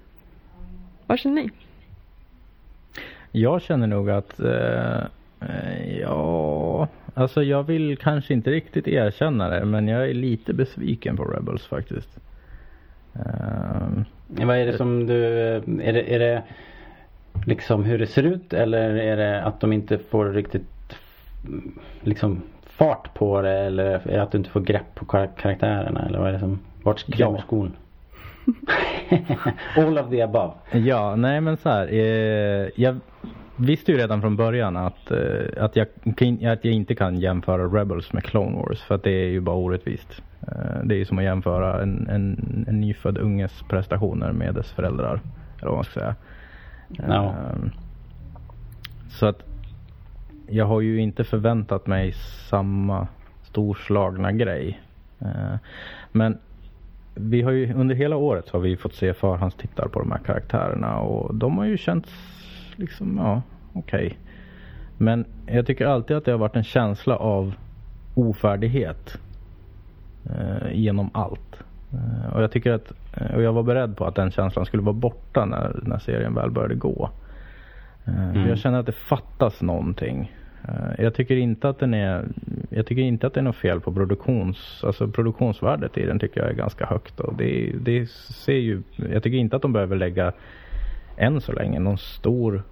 S2: Vad känner ni?
S3: Jag känner nog att, eh, eh, ja, alltså jag vill kanske inte riktigt erkänna det, men jag är lite besviken på Rebels faktiskt. Ehm,
S1: Vad är det som du, är det, är det liksom hur det ser ut eller är det att de inte får riktigt liksom fart på det eller är det att du inte får grepp på kar- karaktärerna eller vad är det som, vart klämmer
S3: Ja.
S1: skon? All of the above.
S3: Ja, nej men så här. Eh, jag visste ju redan från början att, eh, att, jag, att jag inte kan jämföra Rebels med Clone Wars för att det är ju bara orättvist. Eh, det är ju som att jämföra en, en, en nyfödd unges prestationer med dess föräldrar. Eller vad man ska säga.
S1: No.
S3: Ehm, så att jag har ju inte förväntat mig samma storslagna grej. Ehm, men vi har ju under hela året så har vi fått se förhandstittar på de här karaktärerna och de har ju känts liksom, ja, okej. Men jag tycker alltid att det har varit en känsla av ofärdighet eh, genom allt. Eh, och jag tycker att, eh, och jag var beredd på att den känslan skulle vara borta när, när serien väl började gå. Eh,
S1: Mm.
S3: Jag känner att det fattas någonting. Jag tycker inte att den är Jag tycker inte att det är något fel på produktions Alltså produktionsvärdet i den tycker jag är ganska högt och det, det ser ju Jag tycker inte att de behöver lägga Än så länge någon stor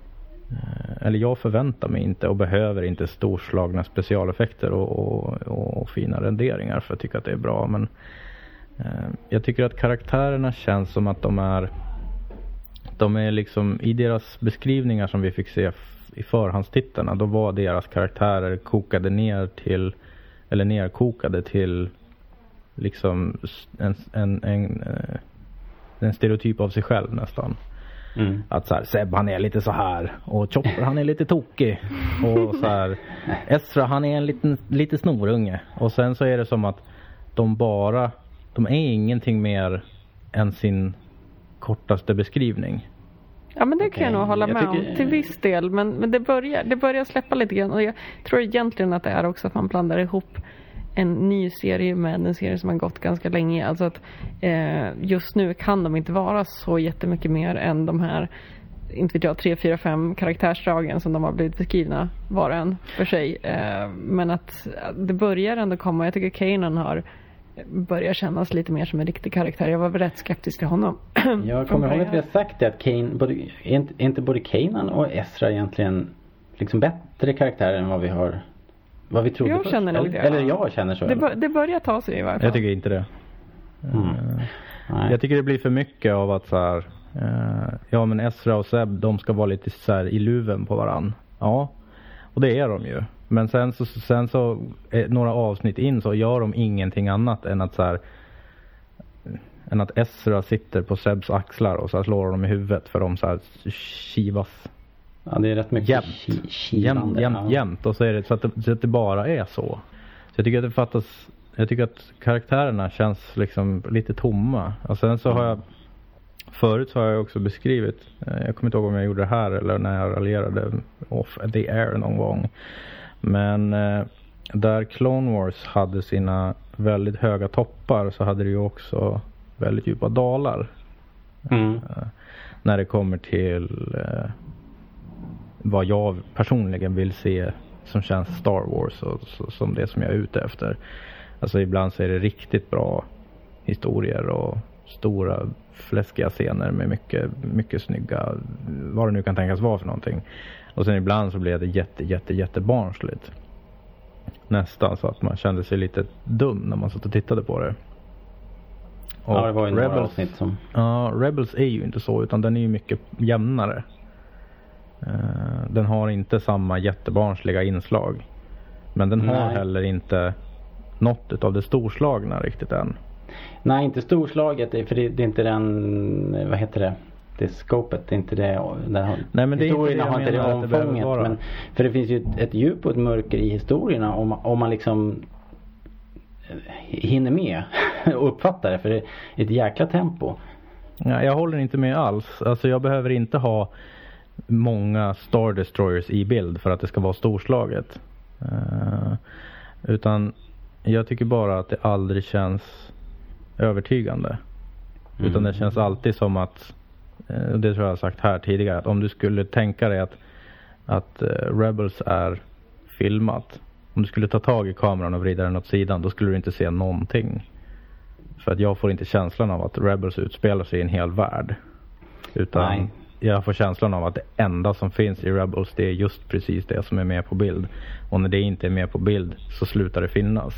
S3: Eller jag förväntar mig inte och behöver inte storslagna specialeffekter och, och, och fina renderingar för att tycka att det är bra men Jag tycker att karaktärerna känns som att de är de är liksom i deras beskrivningar som vi fick se i förhandstittarna. Då var deras karaktärer kokade ner till eller nerkokade till liksom en, en, en, eh, en stereotyp av sig själv nästan.
S1: Mm.
S3: Att så här, Seb han är lite så här och Chopper han är lite tokig. Och så här, Ezra han är en liten, lite snorunge. Och sen så är det som att de bara, de är ingenting mer än sin kortaste beskrivning.
S2: Ja men det kan jag nog hålla
S1: jag
S2: med
S1: tycker-
S2: om till viss del men, men det, börjar, det börjar släppa lite grann och jag tror egentligen att det är också att man blandar ihop en ny serie med en serie som har gått ganska länge. Alltså att eh, just nu kan de inte vara så jättemycket mer än de här inte vet jag, tre, fyra, fem karaktärsdragen som de har blivit beskrivna var och en för sig. Eh, men att det börjar ändå komma. Jag tycker Kanan har börjat kännas lite mer som en riktig karaktär. Jag var väl rätt skeptisk till honom.
S1: Jag kommer ihåg att vi har sagt det att Kane, både, är inte, är inte både Kanan och Ezra egentligen liksom bättre karaktärer än vad vi har vad vi trodde
S2: Jag
S1: först?
S2: känner
S1: eller,
S2: det.
S1: eller jag känner så.
S2: Det, bör, det börjar ta sig i varje fall.
S3: Jag tycker inte det.
S1: Mm. Nej.
S3: Jag tycker det blir för mycket av att så här, eh, ja men Ezra och Seb de ska vara lite så här i luven på varann. Ja, och det är de ju. Men sen så, sen så eh, några avsnitt in så gör de ingenting annat än att så här, än att Ezra sitter på Sebs axlar och så slår honom i huvudet för de så här kivas
S1: ja, det är rätt mycket
S3: jämt. Jämt, jämt,
S1: ja.
S3: jämt. Och så är det så att det, så att det bara är så. Så jag tycker att det fattas Jag tycker att karaktärerna känns liksom lite tomma. Och sen så har jag Förut så har jag också beskrivit eh, Jag kommer inte ihåg om jag gjorde det här eller när jag raljerade off the air någon gång. Men eh, där Clone Wars hade sina väldigt höga toppar så hade det ju också väldigt djupa dalar.
S1: Mm.
S3: Eh, när det kommer till eh, vad jag personligen vill se som känns Star Wars och så, som det som jag är ute efter. Alltså ibland så är det riktigt bra historier och stora fläskiga scener med mycket, mycket snygga, vad det nu kan tänkas vara för någonting. Och sen ibland så blev det jätte, jätte, jätte barnsligt. Nästan så att man kände sig lite dum när man satt och tittade på det.
S1: Ja, det var ju några
S3: Rebels-
S1: avsnitt som...
S3: Ja, Rebels är ju inte så utan den är ju mycket jämnare. Eh, Den har inte samma jättebarnsliga inslag. Men den har
S1: Nej.
S3: heller inte något utav det storslagna riktigt än.
S1: Nej, inte storslaget. För det, det är inte den, vad heter det? Det det är inte det. Den,
S3: Nej, men det är inte det jag
S1: har inte det
S3: det
S1: omfånget.
S3: vara.
S1: Men, för det finns ju ett, ett djup och ett mörker i historierna om, om man liksom eh, hinner med och uppfattar det. För det är ett jäkla tempo.
S3: Ja, jag håller inte med alls. Alltså jag behöver inte ha många Star Destroyers i bild för att det ska vara storslaget. Eh, utan jag tycker bara att det aldrig känns övertygande. Utan det känns alltid som att, och det tror jag har sagt här tidigare, att om du skulle tänka dig att, att eh, Rebels är filmat. Om du skulle ta tag i kameran och vrida den åt sidan, då skulle du inte se någonting. För att jag får inte känslan av att Rebels utspelar sig i en hel värld. Utan
S1: Nej.
S3: jag får känslan av att det enda som finns i Rebels det är just precis det som är med på bild. Och när det inte är med på bild så slutar det finnas.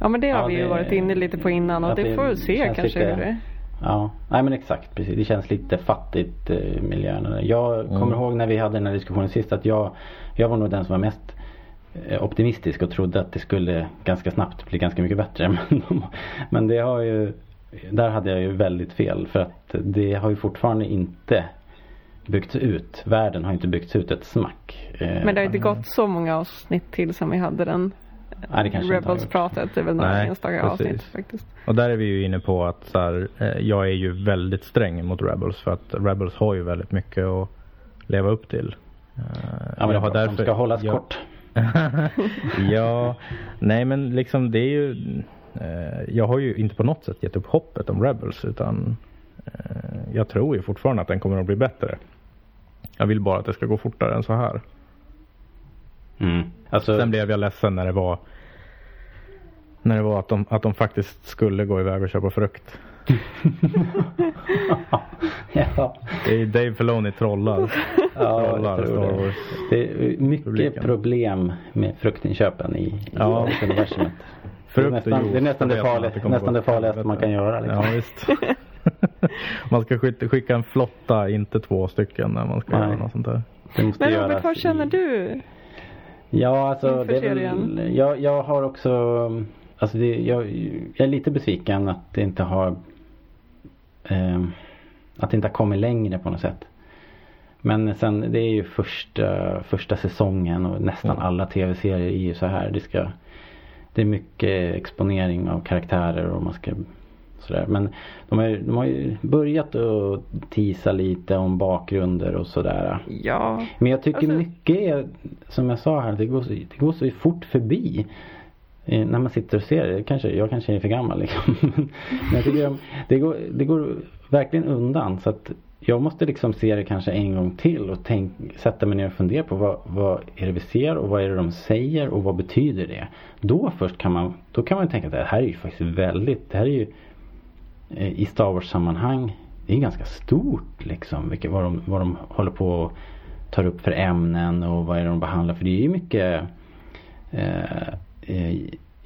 S2: Ja men det har
S1: Ja,
S2: vi ju
S1: det-
S2: varit inne lite på innan och det,
S1: det
S2: får vi se kanske
S1: lite-
S2: hur det
S1: Ja, nej men exakt precis. Det känns lite fattigt eh, miljön. Jag
S3: Mm.
S1: kommer ihåg när vi hade den här diskussionen sist att jag, jag var nog den som var mest eh, optimistisk och trodde att det skulle ganska snabbt bli ganska mycket bättre. Men, de, men det har ju, där hade jag ju väldigt fel för att det har ju fortfarande inte byggts ut. Världen har inte byggts ut ett smack. Eh,
S2: Men det har inte gått så många avsnitt till som vi hade den
S1: Nej, det kanske inte har gjort.
S2: Rebels-pratet. Är väl några
S3: Nej,
S2: enstaka
S3: precis.
S2: avsnitt faktiskt.
S3: Och där är vi ju inne på att så här, eh, jag är ju väldigt sträng mot Rebels för att Rebels har ju väldigt mycket att leva upp till. Eh,
S1: Ja, men
S3: jag
S1: är bra, som ska hållas
S3: jag-
S1: kort.
S3: ja, nej men liksom det är ju eh, Jag har ju inte på något sätt gett upp hoppet om Rebels utan eh, Jag tror ju fortfarande att den kommer att bli bättre. Jag vill bara att det ska gå fortare än så här.
S1: Mm. Alltså,
S3: Sen blev jag ledsen när det var när det var att de, att de faktiskt skulle gå iväg och köpa frukt.
S1: ja,
S3: Det är Dave Filoni trollar.
S1: ja,
S3: Trollar
S1: jag tror
S3: Star
S1: det.
S3: Wars.
S1: Det är mycket
S3: Publiken.
S1: problem med fruktinköpen i, i
S3: Ja.
S1: Wars-universumet. Det är
S3: Frukt
S1: nästan, det, är nästan det, farliga,
S3: det
S1: nästan det farligaste man kan göra. Liksom.
S3: Ja visst. man ska skicka, en flotta, inte två stycken när man ska
S1: Nej.
S3: göra något sånt där.
S2: Men Robert, vad känner
S1: i-
S2: du?
S1: Ja, alltså
S2: inför
S1: det är väl, jag, jag har också, alltså det, jag, jag är lite besviken att det inte har, ehm, att det inte har kommit längre på något sätt. Men sen det är ju första, första säsongen och nästan
S3: Mm.
S1: alla tv-serier är ju så här. Det ska, det är mycket exponering av karaktärer och man ska sådär. Men de har, de har ju börjat att tisa lite om bakgrunder och sådär.
S2: Ja,
S1: Men jag tycker
S2: Alltså-
S1: mycket är, som jag sa här, det går så, det går så fort förbi. Eh, när man sitter och ser det. Kanske, jag kanske är för gammal liksom. Men jag tycker de, det, går, det går verkligen undan. Så att jag måste liksom se det kanske en gång till och tänk, sätta mig ner och fundera på vad, vad är det vi ser och vad är det de säger och vad betyder det. Då först kan man, då kan man tänka att det här är ju faktiskt väldigt, det här är ju Eh, i Star Wars sammanhang det är ganska stort liksom. Vilket, vad, de, vad de håller på och tar upp för ämnen och vad är det de behandlar. För det är ju mycket eh, eh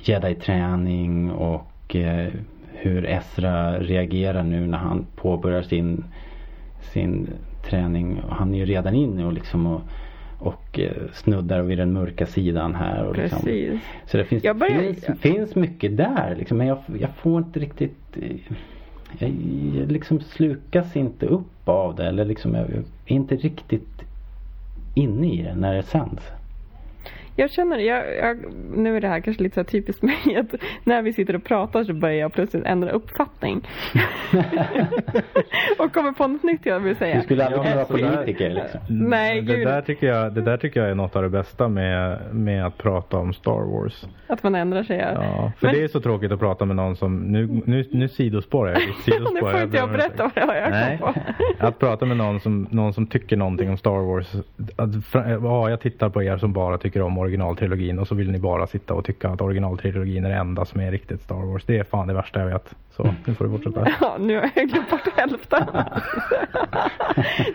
S1: Jedi-träning och eh, hur Ezra reagerar nu när han påbörjar sin, sin träning. Och Han är ju redan inne och liksom och, och eh, snuddar vid den mörka sidan här. Och liksom,
S2: precis.
S1: så det finns,
S2: börjar-
S1: finns, finns mycket där liksom, men jag, jag får inte riktigt jag, jag liksom slukas inte upp av det eller liksom jag, jag är inte riktigt inne i det när det sänds.
S2: Jag känner, jag, jag, nu är det här kanske lite så här typiskt mig att när vi sitter och pratar så börjar jag plötsligt ändra uppfattning. och kommer på något nytt jag vill säga.
S1: Du skulle aldrig kunna vara politiker liksom.
S2: Nej,
S3: det
S2: gud.
S3: där, tycker jag, det där tycker jag är något av det bästa med, med att prata om Star Wars.
S2: Att man ändrar sig. Ja.
S3: Ja, för
S2: Men-
S3: det är så tråkigt att prata med någon som, nu, nu, nu sidospårar jag.
S2: nu
S3: Sidospårar
S2: får inte jag
S3: om ursäkt.
S2: berätta vad jag kom på.
S3: att prata med någon som, någon som tycker någonting om Star Wars. Att, ja, jag tittar på er som bara tycker om originaltrilogin och så vill ni bara sitta och tycka att originaltrilogin är det enda som är riktigt Star Wars. Det är fan det värsta jag vet. Så nu får du fortsätta.
S2: Ja, nu har jag glömt bort hälften.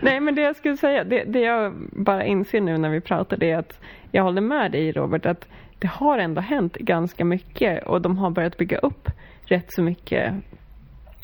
S2: Nej, men det jag skulle säga, det, det jag bara inser nu när vi pratar, det är att jag håller med dig Robert, att det har ändå hänt ganska mycket och de har börjat bygga upp rätt så mycket.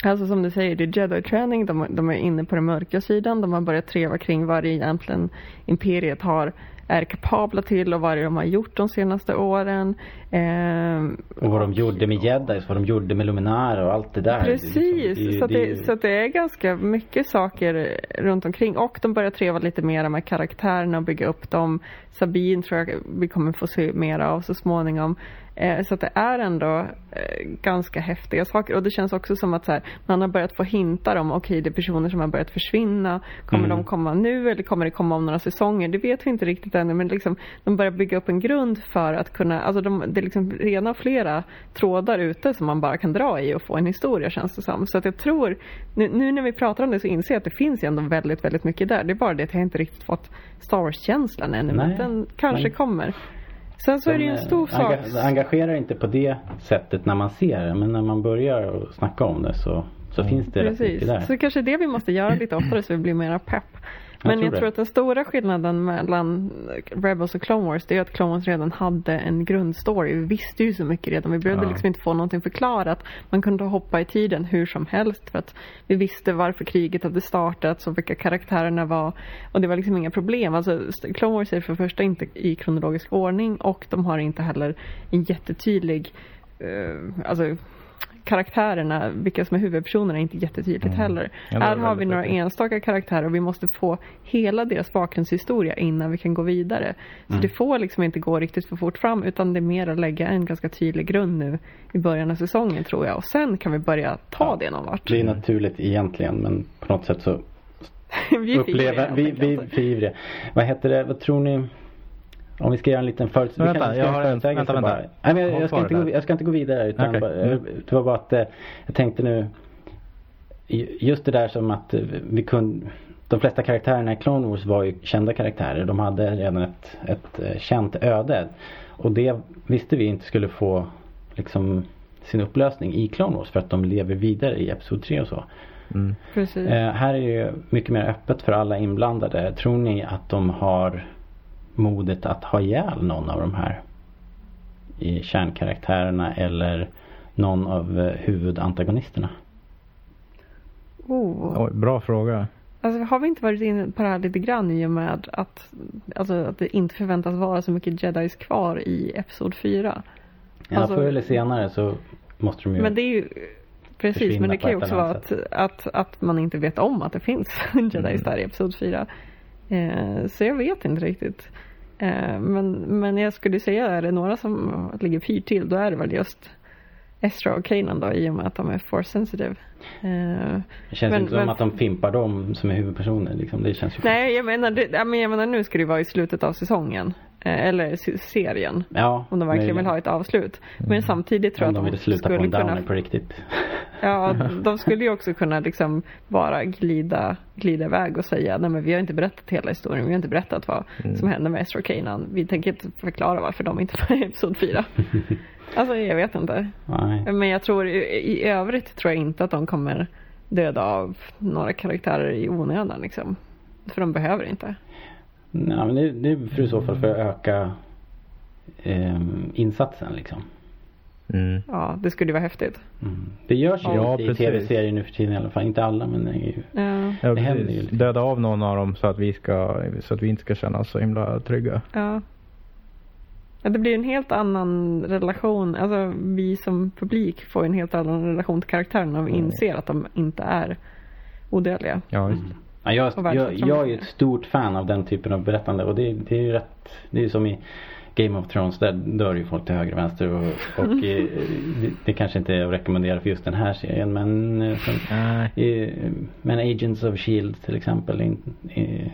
S2: Alltså som du säger, det är jedi-träning, de, de är inne på den mörka sidan, de har börjat treva kring vad det egentligen imperiet har är kapabla till och vad det de har gjort de senaste åren. Ehm,
S1: Och vad de gjorde med jedis, vad de gjorde med Luminara och allt det där.
S2: Precis,
S1: Det liksom-
S2: så,
S1: det
S2: det, så det är ganska mycket saker runt omkring och de börjar treva lite mer med karaktärerna och bygga upp dem. Sabine tror jag vi kommer få se mer av så småningom. Eh, så att det är ändå eh, ganska häftiga saker och det känns också som att så här, man har börjat få hintar om okej det är personer som har börjat försvinna. Kommer
S1: Mm.
S2: de komma nu eller kommer det komma om några säsonger? Det vet vi inte riktigt ännu men liksom, de börjar bygga upp en grund för att kunna, alltså de, det är liksom rena flera trådar ute som man bara kan dra i och få en historia känns det som. Så att jag tror, nu, nu när vi pratar om det så inser jag att det finns ju ändå väldigt, väldigt mycket där. Det är bara det att jag inte riktigt fått Star Wars-känslan ännu men
S1: Nej,
S2: den kanske
S1: nej.
S2: kommer. Sen så är det ju en stor
S1: eh,
S2: sak.
S1: enga- engagerar inte på det sättet när man ser det. Men när man börjar snacka om det så, så finns det rätt mycket
S2: Precis,
S1: där.
S2: så kanske det vi måste göra lite oftare så vi blir mera pepp. Men
S1: tror
S2: jag tror att den stora skillnaden mellan Rebels och Clone Wars det är att Clone Wars redan hade en grundstory. Vi visste ju så mycket redan. Vi behövde
S3: Ja.
S2: liksom inte få någonting förklarat. Man kunde hoppa i tiden hur som helst för att vi visste varför kriget hade startats och vilka karaktärerna var. Och det var liksom inga problem. Alltså Clone Wars är för första inte i kronologisk ordning och de har inte heller en jättetydlig eh, alltså karaktärerna, vilka som är huvudpersonerna, är inte jättetydligt
S3: Mm.
S2: heller.
S3: Ja,
S2: Här har vi några enstaka karaktärer och vi måste få hela deras bakgrundshistoria innan vi kan gå vidare. Så
S1: Mm.
S2: det får liksom inte gå riktigt för fort fram utan det är mer att lägga en ganska tydlig grund nu i början av säsongen tror jag. Och sen kan vi börja ta
S1: Ja.
S2: det någon vart.
S1: Det är naturligt egentligen men på något sätt så
S2: vi
S1: upplever vi, vi, vi det. Vad heter det, vad tror ni? Om vi ska göra en liten förut...
S3: Men
S1: vi
S3: vänta, jag har en-
S1: förutsägelse
S3: vänta, vänta.
S1: Nej, men jag, jag, ska inte gå, jag ska inte gå vidare utan
S3: Okej,
S1: bara,
S3: mm.
S1: det var bara att eh, jag tänkte nu just det där som att eh, vi kunde de flesta karaktärerna i Clone Wars var ju kända karaktärer. De hade redan ett, ett eh, känt öde. Och det visste vi inte skulle få liksom sin upplösning i Clone Wars för att de lever vidare i Episod 3 och så.
S3: Mm.
S2: Precis.
S1: Eh, här är det ju mycket mer öppet för alla inblandade. Tror ni att de har modet att ha ihjäl någon av de här i kärnkaraktärerna eller någon av eh, huvudantagonisterna?
S2: Oh.
S3: Oj, bra fråga.
S2: Alltså, har vi inte varit inne på det här lite grann i och med att, alltså, att det inte förväntas vara så mycket jedis kvar i Episod 4?
S1: Ja,
S2: Alltså-
S1: förr eller senare så måste de ju
S2: Men det är ju Precis, men det kan ju också vara att, att, att man inte vet om att det finns jedis
S1: Mm.
S2: där i Episod 4. Eh, så jag vet inte riktigt. Eh, men, men jag skulle säga, är det några som ligger pyrt till, då är det väl just Ezra och Kanan då, i och med att de är force sensitive. Eh,
S1: Det känns
S2: Men-
S1: inte som
S2: men-
S1: att de fimpar dem som är huvudpersoner. Liksom. Det känns ju
S2: nej, jag menar, det, jag menar nu ska det vara i slutet av säsongen. Eh, eller se- serien.
S1: Ja,
S2: Om de verkligen vill ha ett avslut. Men samtidigt tror jag
S1: de
S2: att
S1: vill
S2: de
S1: sluta på
S2: skulle
S1: en downer
S2: kunna
S1: på riktigt.
S2: Ja, de skulle ju också kunna liksom bara glida, glida iväg och säga nej men vi har inte berättat hela historien, vi har inte berättat vad
S3: Mm.
S2: som hände med Ezra Kanan. Vi tänker inte förklara varför de inte var i Episod 4. alltså jag vet inte.
S1: Nej.
S2: Men jag tror i, i övrigt tror jag inte att de kommer döda av några karaktärer i onödan liksom. För de behöver inte.
S1: Nej, men det, det är för i så fall för att öka ehm, insatsen liksom.
S3: Mm.
S2: Ja, det skulle ju vara häftigt.
S1: Mm. Det görs ju
S3: Ja,
S1: lite i
S3: precis.
S1: tv-serier nu för tiden i alla fall. Inte alla men det är ju...
S2: Ja,
S3: Ja,
S1: Det händer ju lite.
S3: Döda av någon av dem så att vi ska, så att vi inte ska känna oss så himla trygga.
S2: ja. Ja, det blir en helt annan relation. Alltså vi som publik får en helt annan relation till karaktärerna om vi
S3: Mm.
S2: inser att de inte är odödliga.
S3: Ja, visst.
S1: Mm. Ja, jag, jag, jag är ju ett stort fan av den typen av berättande. Och det, det är ju rätt Det är ju som i Game of Thrones. Där dör ju folk till höger och vänster. Och, och eh, det, det kanske inte är att rekommendera för just den här serien men eh, som, eh, Men Agents of Shield till exempel in, eh,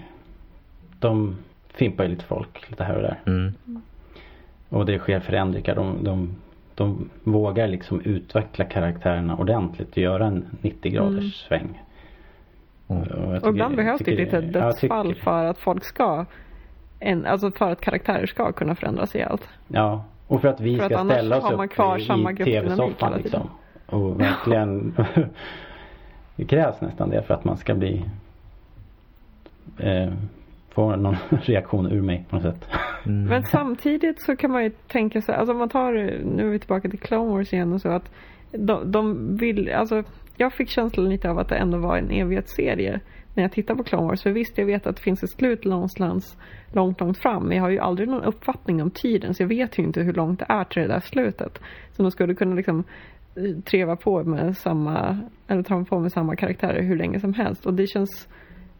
S1: De fimpar ju lite folk lite här och där.
S3: Mm.
S1: och det sker förändringar. De, de, de vågar liksom utveckla karaktärerna ordentligt och göra en 90 graders
S2: Mm.
S1: sväng
S3: Mm.
S2: Och ibland behövs det lite dödsfall
S1: tycker-
S2: för att folk ska en, alltså för att karaktärer ska kunna förändras i allt.
S1: Ja, och för att vi
S2: För att
S1: ska
S2: annars
S1: ställa oss upp
S2: kvar
S1: i,
S2: samma
S1: i tv-soffan liksom. Och verkligen Det krävs nästan det för att man ska bli eh, Få någon reaktion ur mig på något sätt.
S3: Mm.
S2: Men samtidigt så kan man ju tänka sig, alltså om man tar, nu är vi tillbaka till Clone Wars igen och så att de, de vill, alltså jag fick känslan lite av att det ändå var en evighetsserie när jag tittar på Clone Wars. För visst, jag vet att det finns ett slut någonstans långt, långt fram. Men jag har ju aldrig någon uppfattning om tiden så jag vet ju inte hur långt det är till det där slutet. Så de skulle kunna liksom eh, treva på med samma, eller trampa på med samma karaktärer hur länge som helst. Och det känns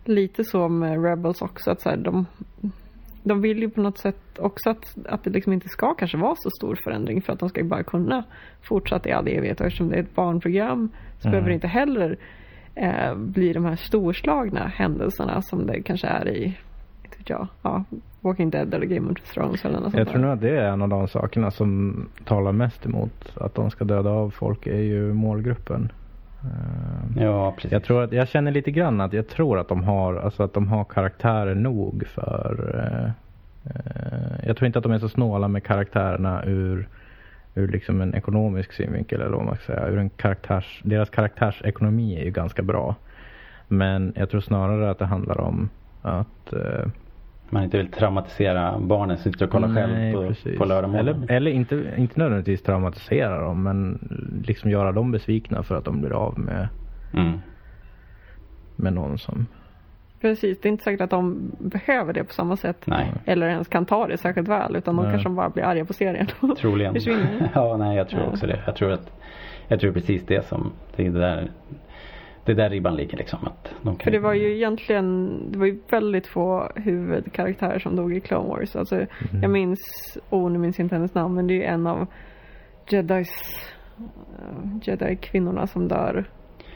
S2: lite så med eh, Rebels också att så här, de de vill ju på något sätt också att, att det liksom inte ska kanske vara så stor förändring för att de ska ju bara kunna fortsätta i all evighet och eftersom det är ett barnprogram så
S3: Mm.
S2: behöver det inte heller eh, bli de här storslagna händelserna som det kanske är i, jag, ja, Walking Dead eller Game of Thrones eller något
S3: Jag
S2: sånt
S3: tror
S2: där.
S3: nog att det är en av de sakerna som talar mest emot att de ska döda av folk är ju målgruppen. Eh,
S1: Ja, precis.
S3: Jag tror att, jag känner lite grann att jag tror att de har, alltså att de har karaktärer nog för eh, eh, Jag tror inte att de är så snåla med karaktärerna ur Ur liksom en ekonomisk synvinkel eller vad man ska säga. Ur en karaktärs, deras karaktärsekonomi är ju ganska bra. Men jag tror snarare att det handlar om att eh,
S1: Man inte vill traumatisera barnen som sitter och kollar själv på,
S3: precis.
S1: på lördag morgon.
S3: Eller, eller inte, inte nödvändigtvis traumatisera dem men liksom göra dem besvikna för att de blir av med,
S1: Mm.
S3: med någon som
S2: Precis, det är inte säkert att de behöver det på samma sätt.
S1: Nej,
S2: Eller ens kan ta det särskilt väl utan de
S3: Nej.
S2: kanske bara blir arga på serien.
S1: troligen. Ja, nej jag tror också det. Jag tror att Jag tror precis det som Det är där Det är där ribban ligger liksom. Att de kan
S2: För det var ju egentligen, det var ju väldigt få huvudkaraktärer som dog i Clone Wars. Alltså,
S3: Mm.
S2: jag minns, oh nu minns jag inte hennes namn, men det är ju en av Jedis, uh, Jedi-kvinnorna som dör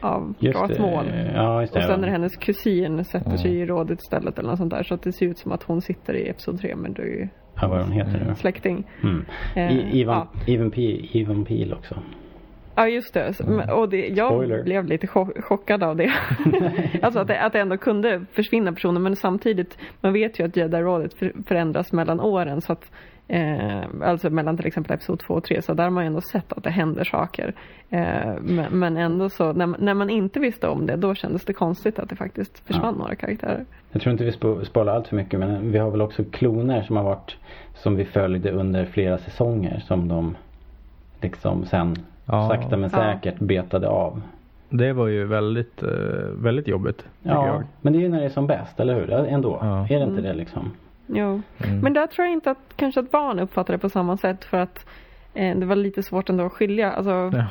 S2: av
S1: Just
S2: Darth
S1: det.
S2: Maul.
S1: Ja.
S2: Och sen när hennes kusin sätter
S3: Mm.
S2: sig i rådet istället eller något sånt där. Så att det ser ut som att hon sitter i Episod 3 men du är ju
S1: Ja, vad hon heter nu.
S2: släkting.
S1: Mm.
S2: Eh,
S1: Ivan,
S2: ja.
S1: Ivan, också.
S2: Ja just det, men- och det, jag
S1: Spoiler.
S2: blev lite cho- chockad av det. alltså att det, att det ändå kunde försvinna personer men samtidigt, man vet ju att Jedi-rådet för, förändras mellan åren så att eh, alltså mellan till exempel episod 2 och 3 så där har man ju ändå sett att det händer saker. Eh, men, men ändå så, när, man- när man inte visste om det då kändes det konstigt att det faktiskt försvann några karaktärer.
S1: Jag tror inte vi spo- spoilar allt för mycket men vi har väl också kloner som har varit som vi följde under flera säsonger som de liksom sen
S3: Ja.
S1: sakta men
S2: Ja.
S1: säkert betade av.
S3: Det var ju väldigt, eh, väldigt jobbigt.
S1: Ja,
S3: jag.
S1: men det är ju när det är som bäst, eller hur? Ändå.
S3: Ja.
S1: Är det inte
S2: Mm.
S1: det liksom?
S2: Jo.
S3: Mm.
S2: Men där tror jag inte att kanske att barn uppfattar det på samma sätt för att eh, det var lite svårt ändå att skilja. Alltså,
S3: Ja.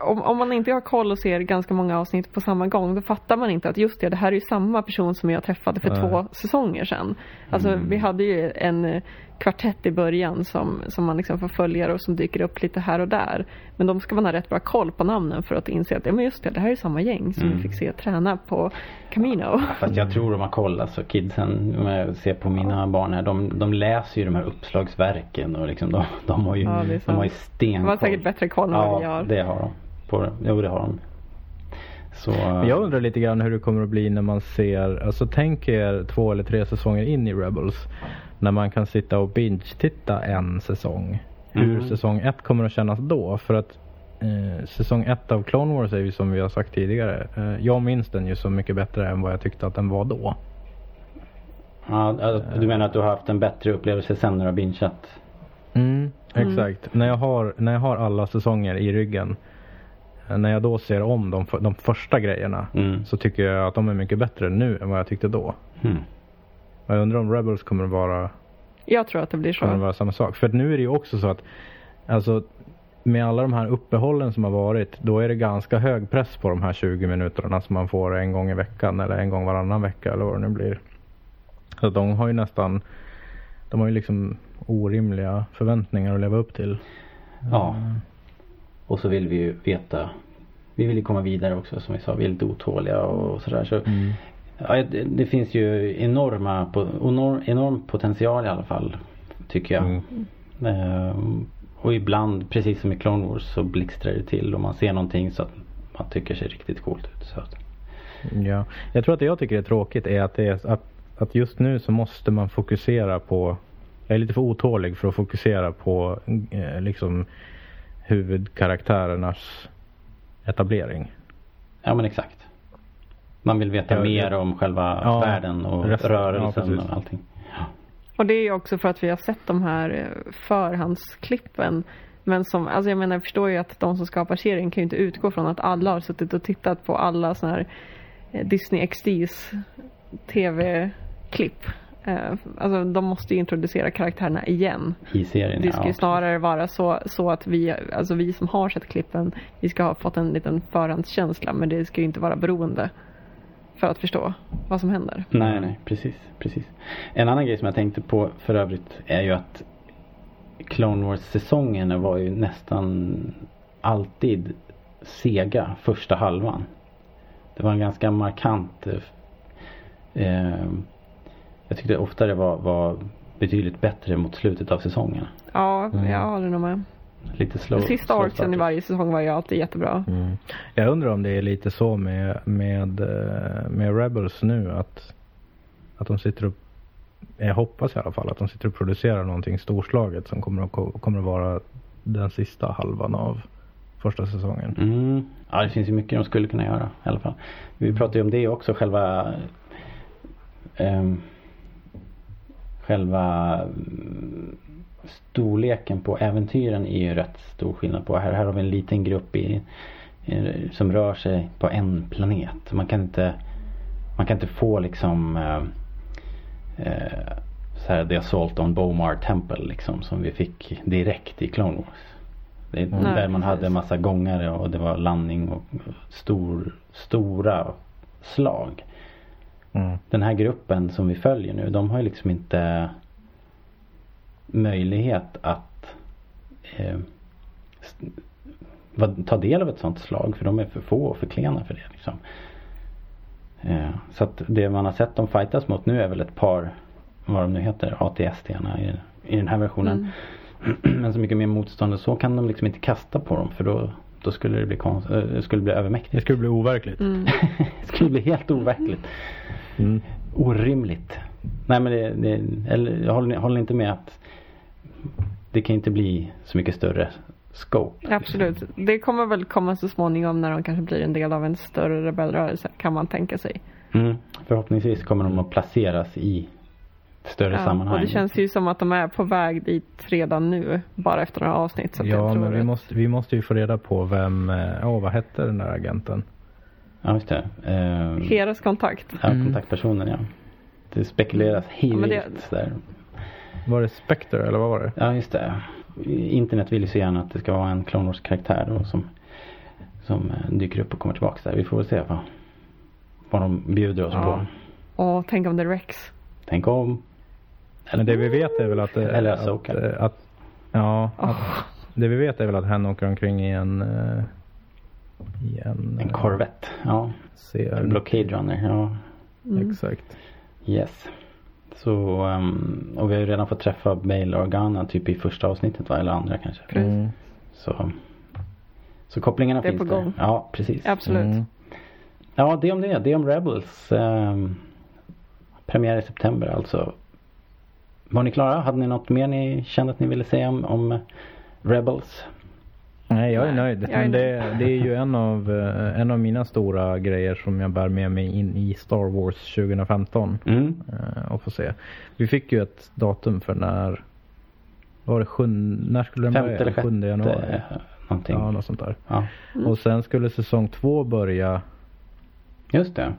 S2: om, om man inte har koll och ser ganska många avsnitt på samma gång då fattar man inte att just det, det här är ju samma person som jag träffade för
S3: Nej.
S2: två säsonger sedan. Alltså
S1: Mm.
S2: vi hade ju en kvartett i början som, som man liksom får följa och som dyker upp lite här och där. Men de ska man ha rätt bra koll på namnen för att inse att ja, men just det, det här är samma gäng som
S1: Mm.
S2: vi fick se träna på Camino.
S1: Fast jag tror de har koll alltså. Kidsen, om jag ser på mina barn här, de, de läser ju de här uppslagsverken och liksom de, de har ju,
S2: Ja, det är
S1: de har ju
S2: De
S1: stenkoll.
S2: har säkert bättre koll än vad vi
S1: Ja,
S2: har.
S1: det har de. På, jo, det har de. Så,
S3: Men Jag undrar lite grann hur det kommer att bli när man ser, alltså tänk er två eller tre säsonger in i Rebels. När man kan sitta och binge-titta en säsong. Hur
S1: Mm.
S3: säsong ett kommer att kännas då. För att eh, säsong ett av Clone Wars är ju som vi har sagt tidigare. Eh, jag minns den ju så mycket bättre än vad jag tyckte att den var då.
S1: ja, du menar att du har haft en bättre upplevelse sen när du har bingeat?
S3: Mm, exakt. När, jag har, när jag har alla säsonger i ryggen. eh, När jag då ser om de, för- de första grejerna.
S1: Mm.
S3: Så tycker jag att de är mycket bättre nu än vad jag tyckte då.
S1: Hmm.
S3: Jag undrar om Rebels kommer att vara
S2: Jag tror att det blir
S3: kommer att
S2: så.
S3: vara samma sak. För att nu är det ju också så att alltså med alla de här uppehållen som har varit då är det ganska hög press på de här 20 minuterna som man får en gång i veckan eller en gång varannan vecka eller vad det nu blir. Så de har ju nästan de har ju liksom orimliga förväntningar att leva upp till.
S1: Ja. Och så vill vi ju veta. Vi vill ju komma vidare också som vi sa. Vi är lite otåliga och sådär. Så,
S3: Mm.
S1: Ja, det, det finns ju enorma, enorm potential i alla fall. Tycker jag.
S3: Mm.
S1: Ehm, och ibland, precis som i Clone Wars, så blixtrar det till och man ser någonting så att man tycker ser riktigt coolt ut. Så att,
S3: Ja, jag tror att det jag tycker är tråkigt är att, det är att, att just nu så måste man fokusera på Jag är lite för otålig för att fokusera på eh, liksom huvudkaraktärernas etablering.
S1: ja men exakt. Man vill veta
S3: Ja,
S1: mer om själva
S3: Ja,
S1: världen och
S3: resten, ja,
S1: rörelsen
S3: precis.
S1: och allting.
S2: Och det är ju också för att vi har sett de här eh, förhandsklippen. Men som, alltså jag menar jag förstår ju att de som skapar serien kan ju inte utgå från att alla har suttit och tittat på alla såna här eh, Disney XDs tv-klipp. Eh, Alltså de måste ju introducera karaktärerna igen.
S1: I serien
S2: Det ska ju
S1: ja.
S2: snarare vara så, så att vi, alltså vi som har sett klippen, vi ska ha fått en liten förhandskänsla men det ska ju inte vara beroende för att förstå vad som händer.
S1: Nej, nej, precis, precis. En annan grej som jag tänkte på för övrigt är ju att Clone Wars-säsongerna var ju nästan alltid sega första halvan. Det var en ganska markant eh, Jag tyckte ofta det var, var betydligt bättre mot slutet av säsongen.
S2: Ja,
S3: Mm.
S2: jag håller nog med.
S1: Lite slow.
S2: Sista
S1: slow
S2: arcsen i varje säsong var ju alltid jättebra.
S3: Mm. Jag undrar om det är lite så med, med, eh, med Rebels nu att, att de sitter och jag hoppas i alla fall att de sitter och producerar någonting storslaget som kommer att, ko- kommer att vara den sista halvan av första säsongen.
S1: Mm. Ja, det finns ju mycket de skulle kunna göra i alla fall. Vi pratade ju om det också, själva ehm, Själva storleken på äventyren är ju rätt stor skillnad på. Här, här har vi en liten grupp i, i, som rör sig på en planet. Man kan inte Man kan inte få liksom eh, eh, så här, The Assault on Bomar Temple liksom som vi fick direkt i Clone Wars. Det
S2: Nej,
S1: där man
S2: precis.
S1: hade massa gångare och det var landning och stor, stora slag.
S3: Mm.
S1: Den här gruppen som vi följer nu de har ju liksom inte möjlighet att eh, ta del av ett sånt slag för de är för få och för klena för det. Liksom. Eh, så att det man har sett dem fightas mot nu är väl ett par vad de nu heter, ATST-arna i, i den här versionen.
S2: Mm.
S1: Men så mycket mer motstånd och så kan de liksom inte kasta på dem för då, Då skulle det bli, konst, eh, det skulle bli
S3: Det
S1: övermäktigt.
S3: skulle bli overkligt.
S2: Mm.
S1: det skulle bli helt overkligt.
S3: Mm.
S1: Orimligt. Nej men det, det eller jag håller, håller inte med att det kan inte bli så mycket större scope.
S2: Absolut. Det kommer väl komma så småningom när de kanske blir en del av en större rebellrörelse kan man tänka sig.
S1: Mm. Förhoppningsvis kommer de att placeras i större
S2: Ja,
S1: sammanhang.
S2: och det känns ju som att de är på väg dit redan nu. Bara efter några avsnitt.
S3: Ja,
S2: jag tror
S3: men vi
S2: att-
S3: måste, vi måste ju få reda på vem, eh, ja vad hette den där agenten?
S1: Ja just det. Eh,
S2: Heras kontakt.
S1: ja,
S3: Mm.
S1: kontaktpersonen ja. Det spekuleras
S2: men det-
S1: hejvilt där.
S3: Var det Spectre eller vad var det?
S1: Ja just det. Internet vill ju så gärna att det ska vara en Clone Wars karaktär då som, som eh, dyker upp och kommer tillbaks där. Vi får väl se vad, vad de bjuder oss
S2: Ja.
S1: på.
S2: Och tänk om det är Rex.
S1: Tänk om.
S3: Men det vi vet är väl att... eh,
S1: Eller
S3: att, eh, att Ja, att,
S2: Åh.
S3: det vi vet är väl att hen åker omkring i en... I en...
S1: En Corvette. Ja.
S3: Ser,
S1: En Blockade Runner. Ja.
S2: Mm.
S3: Exakt.
S1: Yes. Så, ehm, och vi har ju redan fått träffa Bail Organa typ i första avsnittet va? Eller andra kanske.
S3: Mm.
S1: Så, så kopplingarna
S2: Det är
S1: finns
S2: på
S1: där.
S2: gång.
S1: Ja, precis.
S2: Absolut.
S3: Mm.
S1: Ja, det om det. Det om Rebels. ehm, premiär i september alltså. Var ni klara? Hade ni något mer ni kände att ni ville säga om, om Rebels?
S3: Nej, jag är
S2: Nej,
S3: nöjd.
S2: jag är
S3: Men det, det är ju en av, eh, en av mina stora grejer som jag bär med mig in i Star Wars 2015.
S1: Mm.
S3: Eh, och få se. Vi fick ju ett datum för när, var det sjun, när skulle den
S1: Femte
S3: börja?
S1: eller sjätte?
S3: 7 januari?
S1: Någonting.
S3: Ja, något sånt där.
S1: Ja.
S2: Mm.
S3: Och sen skulle säsong två börja
S1: Just det.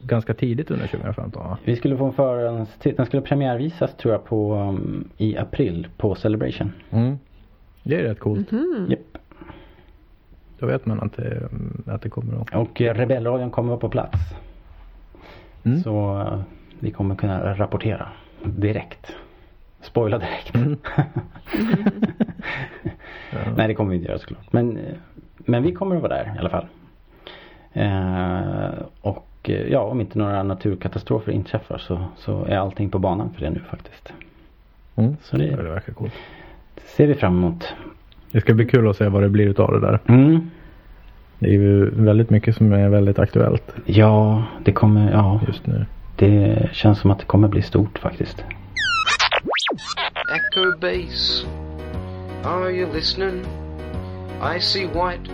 S3: ganska tidigt under 2015 va?
S1: Vi skulle få en förhandstitt. Den skulle premiärvisas tror jag på um, i april på Celebration.
S3: Mm. Det är rätt coolt.
S2: Mhm.
S1: Japp.
S3: Då vet man att det, att det kommer att...
S1: Och eh, Rebellradion kommer vara på plats.
S3: Mm.
S1: Så eh, vi kommer kunna rapportera direkt. Spoila direkt.
S3: Mm. Ja.
S1: Nej det kommer vi inte göra såklart. Men, eh, men vi kommer att vara där i alla fall. Eh, och ja om inte några naturkatastrofer inträffar så, så är allting på banan för det nu faktiskt.
S3: Mm.
S1: Så det-
S3: det verkar coolt.
S1: Ser vi fram emot.
S3: Det ska bli kul att se vad det blir utav det där.
S1: Mm.
S3: Det är ju väldigt mycket som är väldigt aktuellt
S1: Ja det kommer, ja
S3: just nu.
S1: det känns som att det kommer bli stort faktiskt.
S4: Echo base, are you listening? I see white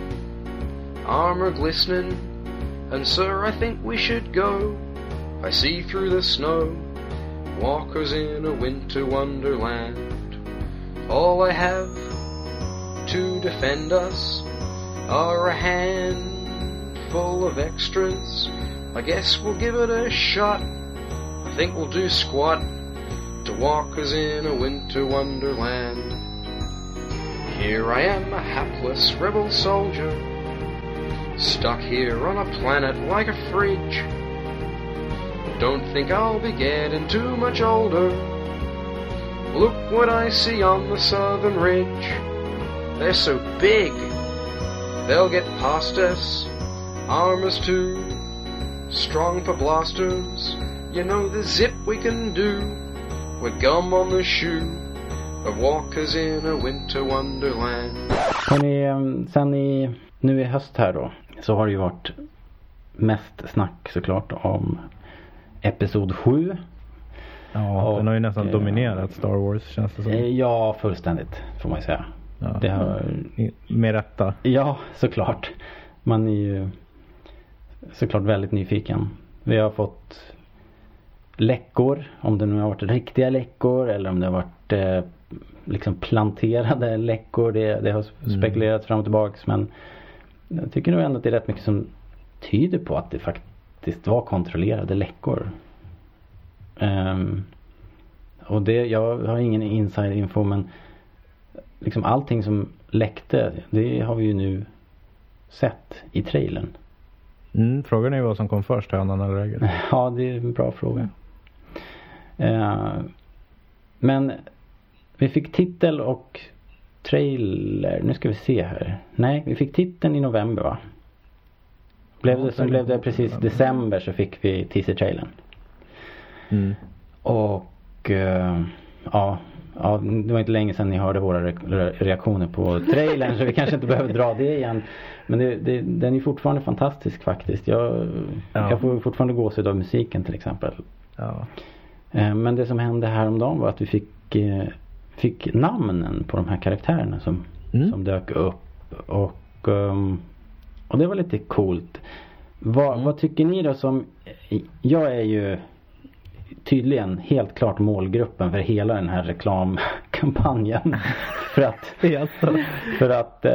S4: armor glistening, and sir, I think we should go. I see through the snow, walkers in a winter wonderland. All I have to defend us are a handful of extras. I guess we'll give it a shot. I think we'll do squat to walk us in a winter wonderland. Here I am, a hapless rebel soldier, stuck here on a planet like a fridge. Don't think I'll be getting too much older. Look what I see on the southern ridge. They're so big, they'll get past us. Armor's too strong for blasters. You know the zip we can do with gum on the shoe of walkers in a winter wonderland.
S1: Hörrni, sen i, nu i höst här då så har det ju varit mest snack såklart om Episod 7.
S3: Ja,
S1: Och,
S3: den har ju nästan
S1: eh,
S3: dominerat Star Wars känns det som.
S1: Eh, Ja, fullständigt får man ju säga.
S3: Ja.
S1: Det har,
S3: I- Med rätta.
S1: ja, såklart. Man är ju såklart väldigt nyfiken. Vi har fått läckor, om det nu har varit riktiga läckor eller om det har varit eh, liksom planterade läckor. Det, det har
S3: Mm.
S1: spekulerats fram och tillbaks men jag tycker nog ändå att det är rätt mycket som tyder på att det faktiskt var kontrollerade läckor. Ehm, och det, jag har ingen inside info men liksom allting som läckte det har vi ju nu sett i trailern.
S3: Mm, frågan är vad som kom först, hönan eller ägget.
S1: Ja, det är en bra fråga. Eh, men vi fick titel och trailer. Nu ska vi se här. Nej, vi fick titeln i november va? Blev det, så blev det precis december så fick vi teaser-trailern.
S3: Mm.
S1: Och eh, ja, ja, det var inte länge sedan ni hörde våra re- re- reaktioner på trailern så vi kanske inte behöver dra det igen. Men det, det, den är fortfarande fantastisk faktiskt. Jag,
S3: Ja.
S1: jag får fortfarande gåshud av musiken till exempel.
S3: Ja.
S1: Eh, Men det som hände häromdagen var att vi fick, eh, fick namnen på de här karaktärerna som,
S3: Mm.
S1: som dök upp. Och, ehm, och det var lite coolt. Vad,
S3: Mm.
S1: vad tycker ni då som, jag är ju tydligen helt klart målgruppen för hela den här reklamkampanjen. för att, för att eh,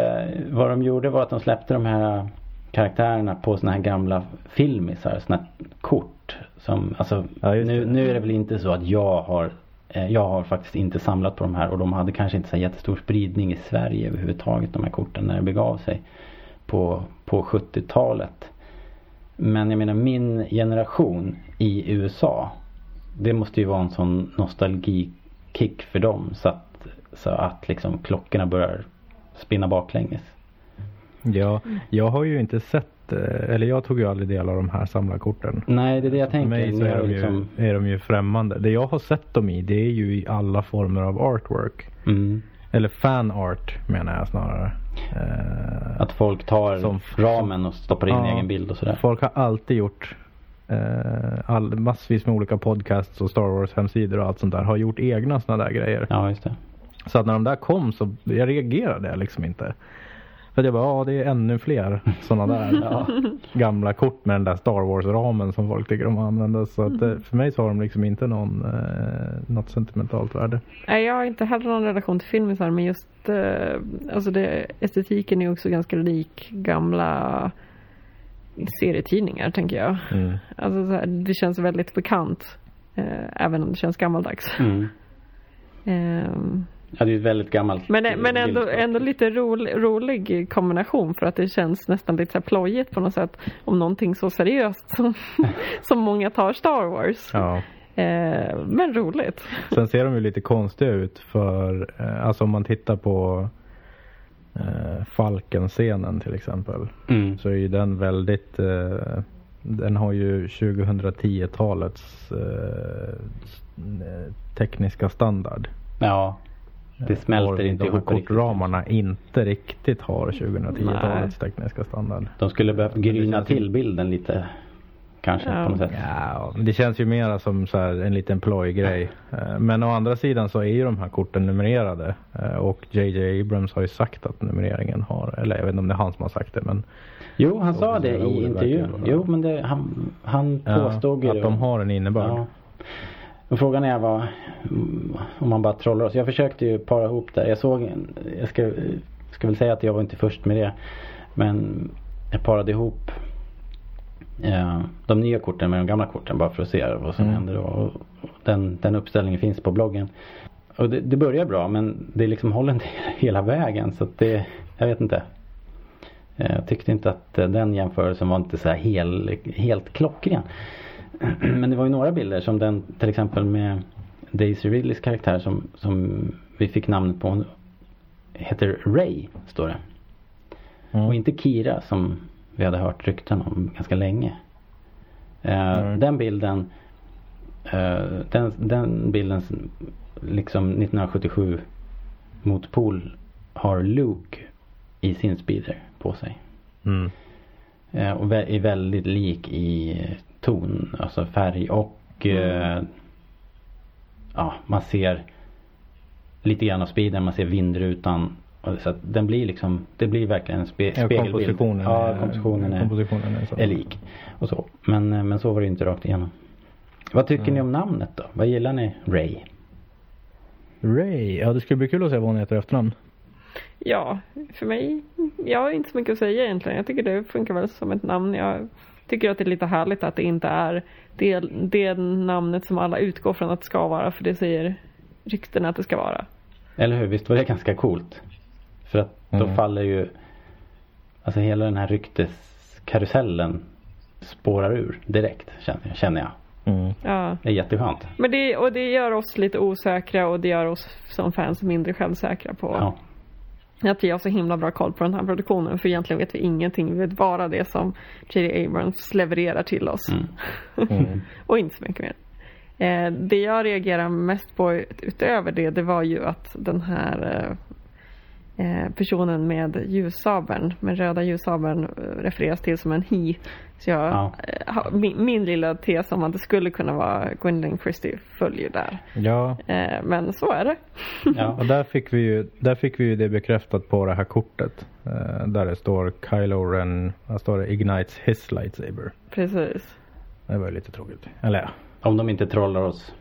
S1: vad de gjorde var att de släppte de här karaktärerna på såna här gamla filmisar, såna här kort. Som, alltså,
S3: Ja,
S1: nu, nu är det väl inte så att jag har eh, jag har faktiskt inte samlat på de här och de hade kanske inte så jättestor spridning i Sverige överhuvudtaget de här korten när det begav sig på, på 70-talet. Men jag menar min generation i USA det måste ju vara en sån nostalgikick för dem så att, så att liksom klockorna börjar spinna baklänges.
S3: Ja, jag har ju inte sett, eh, eller jag tog ju aldrig del av de här samlarkorten.
S1: Nej det är det jag
S3: För
S1: tänker.
S3: mig så är de,
S1: liksom,
S3: ju, är de ju främmande. Det jag har sett dem i det är ju i alla former av artwork.
S1: mm,
S3: Eller fan art menar jag snarare. Eh,
S1: att folk tar
S3: Som-
S1: ramen och stoppar in
S3: Ja.
S1: en egen bild och sådär.
S3: Folk har alltid gjort all, massvis med olika podcasts och Star Wars hemsidor och allt sånt där. Har gjort egna sådana där grejer.
S1: Ja just det.
S3: Så att när de där kom så jag reagerade jag liksom inte. För att jag bara, ja det är ännu fler sådana där ja, gamla kort med den där Star Wars-ramen som folk tycker om att använda. Så att eh, för mig så har de liksom inte någon, eh, något sentimentalt värde.
S2: Nej, jag har inte heller någon relation till filmisar men just eh, alltså det, estetiken är också ganska lik gamla serietidningar tänker jag.
S3: Mm.
S2: Alltså så här, det känns väldigt bekant. Eh, även om det känns gammaldags.
S1: Mm.
S2: Ehm,
S1: Ja det är ett väldigt gammalt
S2: men
S1: eh,
S2: men ändå, ändå lite rolig, rolig kombination för att det känns nästan lite så här plojigt på något sätt. Om någonting så seriöst som, som många tar Star Wars.
S3: Ja.
S2: Eh, men roligt.
S3: Sen ser de ju lite konstiga ut för, eh, alltså om man tittar på eh, Falken-scenen till exempel.
S1: Mm.
S3: Så är ju den väldigt, eh, den har ju 2010-talets eh, eh, tekniska standard.
S1: Ja. Det smälter inte ihop riktigt.
S3: kortramarna inte riktigt har 2010-talets tekniska standard.
S1: De skulle behövt gryna till bilden lite. Kanske
S2: Ja.
S1: på något sätt.
S3: Ja, det känns ju mera som så här en liten plojgrej. Eh, Men å andra sidan så är ju de här korten numrerade. Eh, Och JJ Abrams har ju sagt att numreringen har, eller jag vet inte om det är han som har sagt det men
S1: Jo han sa det i intervjun. Jo men det, han, han
S3: ja,
S1: påstod ju
S3: att de har en innebörd.
S1: Ja. Och frågan är vad, om man bara trollar oss. Jag försökte ju para ihop det. Jag såg, jag ska, ska väl säga att jag var inte först med det. Men jag parade ihop de nya korten med de gamla korten bara för att se vad som
S3: Mm.
S1: händer. Och och den, den uppställningen finns på bloggen. Och det, det börjar bra men det liksom håller inte hela vägen. Så att det, jag vet inte. Eh, Jag tyckte inte att eh, den jämförelsen var inte så här hel, helt klockren. Men det var ju några bilder som den till exempel med Daisy Ridleys karaktär som, som vi fick namnet på. Hon heter Ray står det.
S3: Mm.
S1: Och inte Kira som vi hade hört rykten om ganska länge. Eh,
S3: Mm.
S1: Den bilden eh, den, den bilden liksom 1977 motpol har Luke i sin speeder på sig.
S3: Mm.
S1: Eh, och är väldigt lik i ton, alltså färg och eh, ja, man ser lite grann av speeden, man ser vindrutan. Och Så att den blir liksom, det blir verkligen en spe,
S3: Ja,
S1: spegelbild.
S3: kompositionen,
S1: ja,
S3: är,
S1: kompositionen är,
S3: kompositionen är, så.
S1: är lik. Och så. Men, eh, men så var det inte rakt igenom. Vad tycker
S3: Mm.
S1: ni om namnet då? Vad gillar ni Ray?
S3: Ray, ja det skulle bli kul att se vad hon heter i efternamn.
S2: Ja, för mig, jag har inte så mycket att säga egentligen. Jag tycker det funkar väl som ett namn. Jag tycker att det är lite härligt att det inte är det, det namnet som alla utgår från att det ska vara. För det säger ryktena att det ska vara.
S1: Eller hur? Visst var det ganska coolt? För att då
S3: Mm.
S1: faller ju Alltså hela den här rykteskarusellen spårar ur direkt känner, känner jag.
S3: Mm.
S2: Ja.
S1: Det är jätteskönt.
S2: Men det, och det gör oss lite osäkra och det gör oss som fans mindre självsäkra på
S1: Ja.
S2: att vi har så himla bra koll på den här produktionen. För egentligen vet vi ingenting. Vi vet bara det som J.D. Abrams levererar till oss.
S1: Mm.
S3: Mm.
S2: och inte så mycket mer. Eh, det jag reagerar mest på utöver det, det var ju att den här eh personen med ljussabeln, med röda ljussabeln eh, refereras till som en he. Så jag,
S1: Ja.
S2: eh, min, min lilla tes om att det skulle kunna vara Gwendolyn Christie följer där.
S3: Ja,
S2: Eh, men så är det.
S1: Ja.
S3: och där fick vi ju, där fick vi ju det bekräftat på det här kortet. Eh, där det står Kylo Ren, där står det ignites his lightsaber.
S2: Precis.
S3: Det var ju lite tråkigt. Eller ja,
S1: Om de inte trollar oss.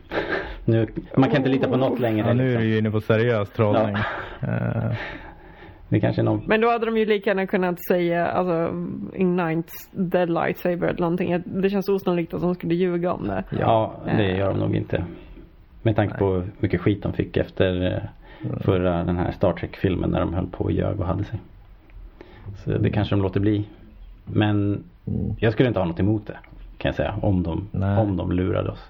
S1: Nu, man kan inte lita på något längre.
S3: ja nu är
S1: liksom.
S3: det ju inne på seriös trollning. Eh,
S1: Det kanske är någon...
S2: Men då hade de ju lika gärna kunnat säga alltså ignites the lightsaber eller någonting. Det känns osannolikt att de skulle ljuga om det.
S1: Ja, det gör de nog inte. Med tanke på hur mycket skit de fick efter eh, förra den här Star Trek-filmen när de höll på och ljög och hade sig. Så det kanske de låter bli. Men jag skulle inte ha något emot det. Kan jag säga. Om de,
S3: Nej.
S1: om de lurade oss.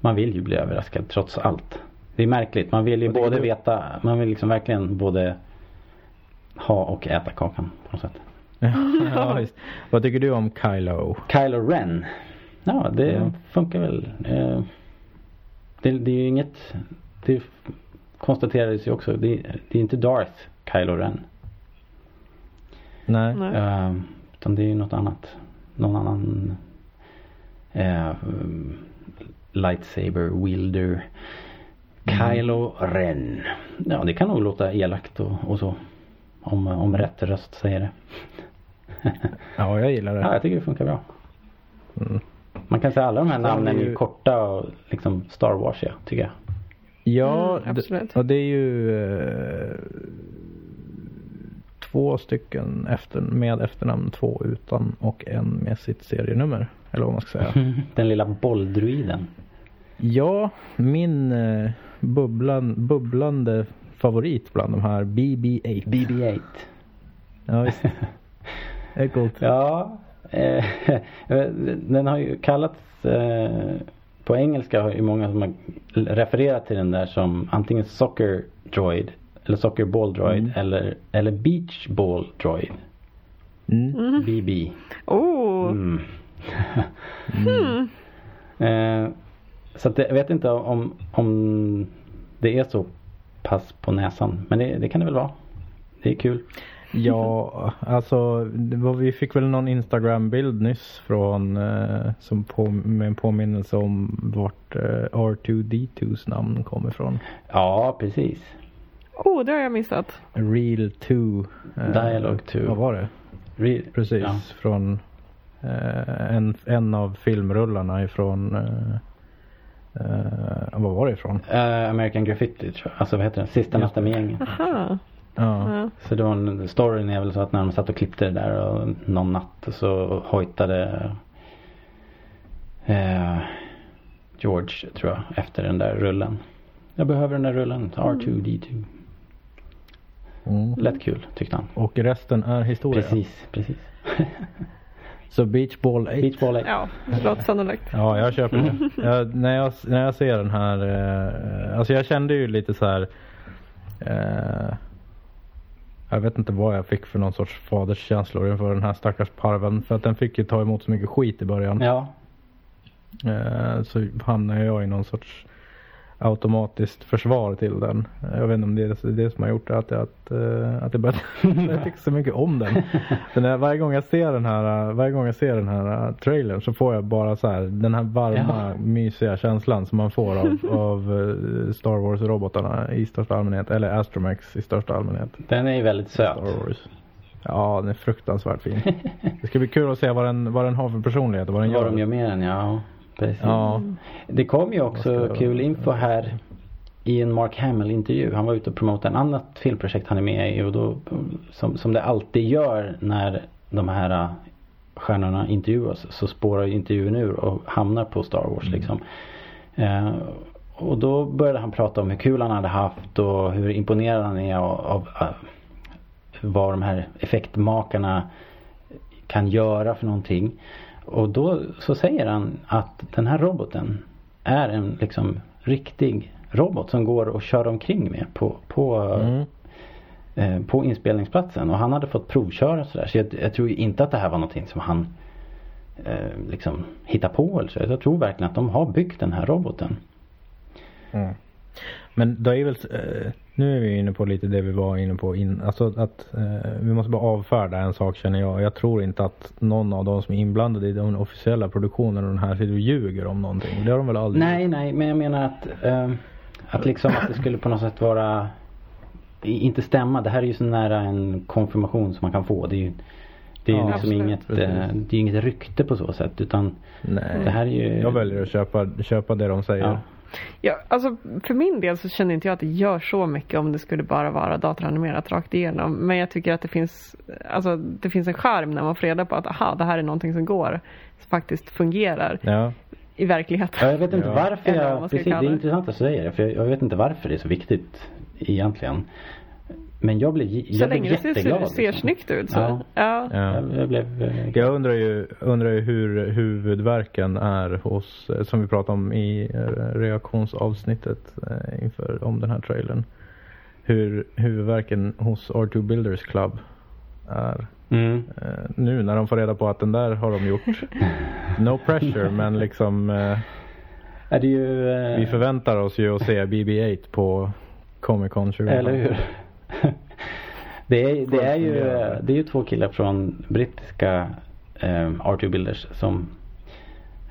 S1: Man vill ju bli överraskad trots allt. Det är märkligt. Man vill ju både
S3: du?
S1: veta. Man vill liksom verkligen både ha och äta kakan på något sätt.
S3: ja, visst. Vad tycker du om Kylo?
S1: Kylo Ren. Ja, det
S3: Ja.
S1: funkar väl. Eh, det, det är ju inget. Det konstaterades ju också. Det, det är inte Darth Kylo Ren.
S3: Nej.
S2: Nej.
S1: Eh, utan det är ju något annat. Någon annan eh, lightsaber wielder. Kylo Ren. Ja, det kan nog låta elakt och, och så. Om, om rätt röst säger det.
S3: Ja, jag gillar
S1: Ja,
S3: det.
S1: jag tycker det funkar bra.
S3: Mm.
S1: Man kan säga alla de här namnen är
S3: ju-
S1: korta och liksom Star Wars ja, tycker jag.
S3: Ja,
S2: Mm, absolut.
S3: det, och det är ju eh, två stycken efter, med efternamn, två utan och en med sitt serienummer. Eller vad man ska säga.
S1: Den lilla bolldruiden.
S3: Ja, min eh, bubblan, bubblande favorit bland de här BB-8.
S1: BB-8.
S3: Ja, visst. Det är coolt.
S1: Ja, eh, den har ju kallats eh, på engelska har ju många som har refererat till den där som antingen Soccer Droid eller Soccer Ball Droid
S3: Mm.
S1: eller, eller Beach Ball Droid.
S3: Mm.
S1: BB.
S2: Oh,
S1: Mm. Eh, så att det, jag vet inte om, om det är så pass på näsan. Men det, det kan det väl vara. Det är kul.
S3: Ja, alltså vi fick väl någon Instagram-bild nyss från eh, som på, med en påminnelse om vart eh, R2D2s namn kommer ifrån.
S1: Ja, precis.
S2: oh, det har jag missat.
S3: Real 2. Eh,
S1: Dialogue 2.
S3: Vad var det?
S1: Re-
S3: Precis,
S1: Ja.
S3: från en, en av filmrullarna ifrån eh, eh, vad var det ifrån?
S1: Eh, American Graffiti tror jag. Alltså vad heter den? Sista natta med gänget.
S2: Aha.
S3: Ja.
S2: Ja.
S1: Så det var en, storyn är väl så att när de satt och klippte det där och någon natt så hojtade eh, George tror jag efter den där rullen. Jag behöver den där rullen. R2D2.
S3: Mm.
S1: Lätt kul tyckte han.
S3: Och resten är historia.
S1: Precis, precis.
S3: Så Beach Ball 8.
S1: Beach Ball 8.
S2: ja, det låter sannolikt.
S3: Ja, jag köper det. Jag, när, jag, när jag ser den här, eh, alltså jag kände ju lite så här. Eh, jag vet inte vad jag fick för någon sorts faderskänslor inför den här stackars parven. För att den fick ju ta emot så mycket skit i början.
S1: Ja.
S3: Eh, så hamnade jag i någon sorts automatiskt försvar till den. Eh, Jag vet inte om det är det som har gjort det, att, att, eh, att jag börjat jag tycker så mycket om den. den där, varje gång jag ser den här, eh, varje gång jag ser den här uh, trailern så får jag bara så här den här varma
S1: Ja.
S3: mysiga känslan som man får av, av eh, Star Wars robotarna i största allmänhet. Eller Astromex i största allmänhet.
S1: Den är ju väldigt söt.
S3: Ja, den är fruktansvärt fin. Det ska bli kul att se vad den, vad den har för personlighet och vad den
S1: Vad
S3: gör.
S1: de gör med den, ja. Precis.
S3: Ja.
S1: Det kom ju också kul info här i en Mark Hamill intervju. Han var ute och promotade en annat filmprojekt han är med i och då som, som det alltid gör när de här äh, stjärnorna intervjuas så spårar ju intervjun ur och hamnar på Star Wars liksom. Eh, och då började han prata om hur kul han hade haft och hur imponerad han är av, av äh, vad de här effektmakarna kan göra för någonting. Och då så säger han att den här roboten är en liksom riktig robot som går att köra omkring med på, på,
S3: Mm.
S1: eh, på inspelningsplatsen. Och han hade fått provköra och sådär. Så jag, jag tror inte att det här var någonting som han eh, liksom hitta på eller så. Jag tror verkligen att de har byggt den här roboten.
S3: Mm. Men då är väl, eh, nu är vi inne på lite det vi var inne på in, alltså att eh, vi måste bara avfärda en sak känner jag. Jag tror inte att någon av de som är inblandade i den officiella produktionen av den här sitter och ljuger om någonting. Det har de väl aldrig
S1: Nej, nej, men jag menar att, eh, att liksom att det skulle på något sätt vara inte stämma. Det här är ju så nära en konfirmation som man kan få. Det är ju, det är ju
S3: Ja,
S1: liksom
S2: absolut.
S1: inget, eh, det är inget rykte på så sätt utan
S3: Nej.
S1: det här är ju
S3: Jag väljer att köpa, köpa det de säger.
S1: Ja.
S2: Ja, alltså för min del så känner inte jag att det gör så mycket om det skulle bara vara datoranimerat rakt igenom. Men jag tycker att det finns, alltså, det finns en charm när man får reda på att aha, det här är någonting som går, som faktiskt fungerar
S3: Ja.
S2: i verkligheten.
S1: Ja, jag vet inte
S3: Ja.
S1: varför jag, precis det är intressant att säga det för jag, jag vet inte varför det är så viktigt egentligen. Men jag blev, jag
S2: Så
S1: blev
S2: länge det ser,
S1: jätteglad.
S2: ser
S1: liksom.
S2: snyggt ut så.
S1: Ja.
S2: Ja.
S3: Ja.
S1: Jag, blev eh,
S3: Jag undrar ju, undrar ju hur huvudverken är hos, eh, som vi pratade om i eh, reaktionsavsnittet eh, inför, om den här trailern. Hur huvudverken hos R2 Builders Club är.
S1: mm.
S3: Eh, nu när de får reda på att den där har de gjort. No pressure men liksom eh,
S1: Är det ju... eh,
S3: vi förväntar oss ju att se BB-8 på Comic Con 20.
S1: Eller hur? det, är, det, är ju, det är ju två killar från brittiska eh, R2 Builders som,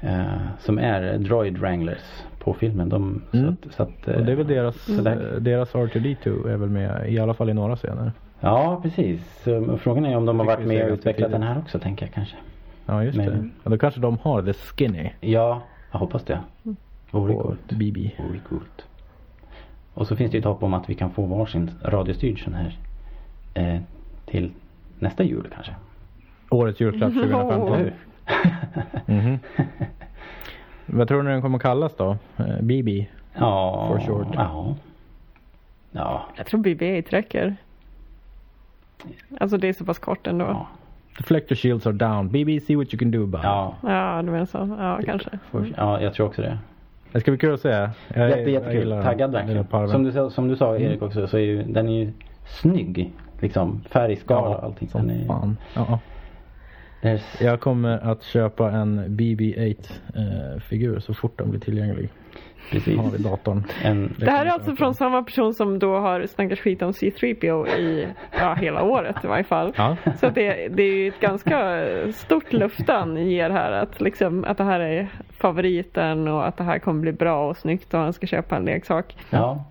S1: eh, som är Droid Wranglers på filmen. De,
S3: Mm.
S1: så att, så att,
S3: Och det är väl deras,
S1: där-
S3: eh, deras R2D2 är väl med i alla fall i några scener.
S1: Ja, precis. Så frågan är om de har varit med och utvecklat den här också, tänker jag kanske.
S3: Ja just
S1: Men-
S3: det. Ja, då kanske de har The Skinny
S1: Ja, jag hoppas det. Vore coolt.
S3: BB.
S1: Vore coolt. Och så finns det ju ett hopp om att vi kan få varsin radiostyrd sån här eh, till nästa jul kanske.
S3: Årets julklapp 2015.
S1: Eller hur?
S3: Mhm. Vad tror ni den kommer kallas då? Eh, BB?
S1: Ja.
S3: For short.
S1: Ja. Ja.
S2: Jag tror BB-8 räcker. Alltså det är så pass kort ändå.
S1: Ja.
S3: Deflector shields are down. BB, see what you can do about it.
S1: Ja.
S2: Ja, du menar så. Ja, kanske.
S1: For, ja, jag tror också det.
S3: Det ska bli kul att se. Jag, är-
S1: Jätte,
S3: jag
S1: jättekul.
S3: gillar
S1: Taggad verkligen. Som du, sa- som du sa Erik också så är ju den är ju snygg. Liksom färgskala och
S3: ja,
S1: allting.
S3: som
S1: Den är,
S3: fan. Ja. Jag kommer att köpa en BB-8-figur så fort den blir tillgänglig.
S1: Precis.
S3: Har i datorn.
S1: En,
S2: Det här är alltså från samma person som då har snackat skit om C3PO i ja, hela året i varje fall.
S3: Ja.
S2: Så det, det är ju ett ganska stort löfte han ger här att, liksom, att det här är favoriten och att det här kommer bli bra och snyggt och han ska köpa en leksak.
S1: ja.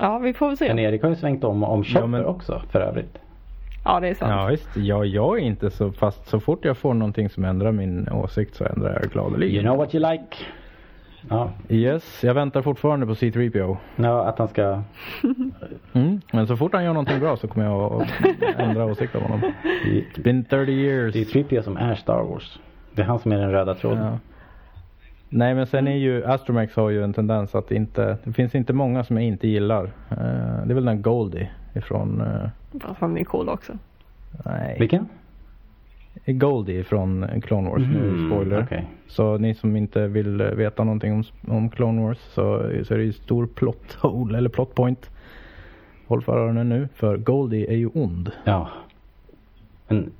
S2: Ja, vi får väl
S1: Men
S2: se.
S1: Erik har ju svängt om om Chopper
S3: Ja, men-
S1: också för övrigt.
S2: Ja, det är sant.
S3: Ja visst, ja, jag är inte så fast så fort jag får någonting som ändrar min åsikt så ändrar jag gladeligen.
S1: You know what you like. Ja,
S3: Yes, jag väntar fortfarande på C3PO.
S1: ja att han ska...
S3: Mm. Men så fort han gör någonting bra så kommer jag att ändra åsikt om honom.
S1: Det
S3: It's been 30 years.
S1: det är Trippia som är Star Wars. Det är han som är den röda tråden.
S3: Ja. Nej men sen är ju Astromex har ju en tendens att inte, det finns inte många som jag inte gillar. Eh, det är väl den Goldie ifrån, uh,
S2: Fast han är cool också.
S3: nej,
S1: Vilken?
S3: Goldie från Clone Wars, nu
S1: Mhm,
S3: spoiler.
S1: okej.
S3: Så ni som inte vill eh, veta någonting om, om Clone Wars så, så är det ju stor plot hole eller plot point. Håll för öronen nu för Goldie är ju ond.
S1: Ja. En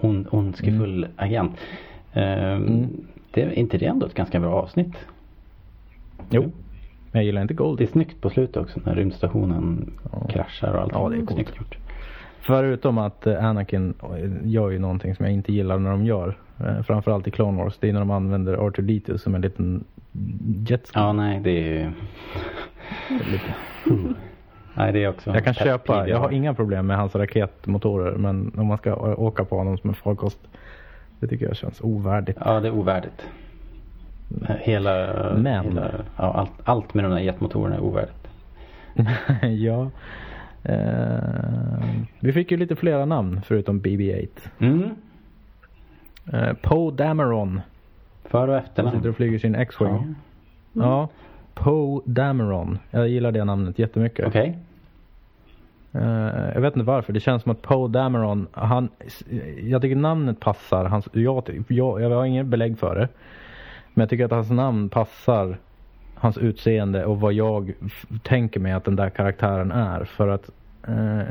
S1: on, ondskefull agent. Ehm,
S3: Mm.
S1: Det, är inte det ändå ett ganska bra avsnitt?
S3: Jo. Men jag gillar inte
S1: Det är snyggt på slutet också när rymdstationen
S3: Ja.
S1: kraschar och allt.
S3: Ja, det är
S1: snyggt gjort.
S3: Förutom att eh, Anakin eh, gör ju någonting som jag inte gillar när de gör. Eh, Framförallt i Clone Wars. Det är när de använder R2D2 som en liten jetski.
S1: Ja, nej det är ju...
S3: Lite.
S1: Nej, det är också...
S3: Jag kan köpa, jag har inga problem med hans raketmotorer. Men om man ska åka på honom som en farkost. Det tycker jag känns ovärdigt.
S1: Ja, det är ovärdigt. Hela...
S3: Men-
S1: Hela, ja, allt, allt med de där jetmotorerna är ovärdigt.
S3: ja. Eh, vi fick ju lite flera namn förutom BB-8.
S1: Mm.
S3: Eh, Poe Dameron.
S1: För och
S3: Han sitter
S1: efternamn.
S3: och flyger sin X-Wing.
S1: Ja.
S3: Ja. Poe Dameron. Jag gillar det namnet jättemycket.
S1: Okej.
S3: Eh, jag vet inte varför. Det känns som att Poe Dameron, han, jag tycker namnet passar. Hans, jag, jag, jag har ingen belägg för det. Men jag tycker att hans namn passar hans utseende och vad jag tänker mig att den där karaktären är. För att eh,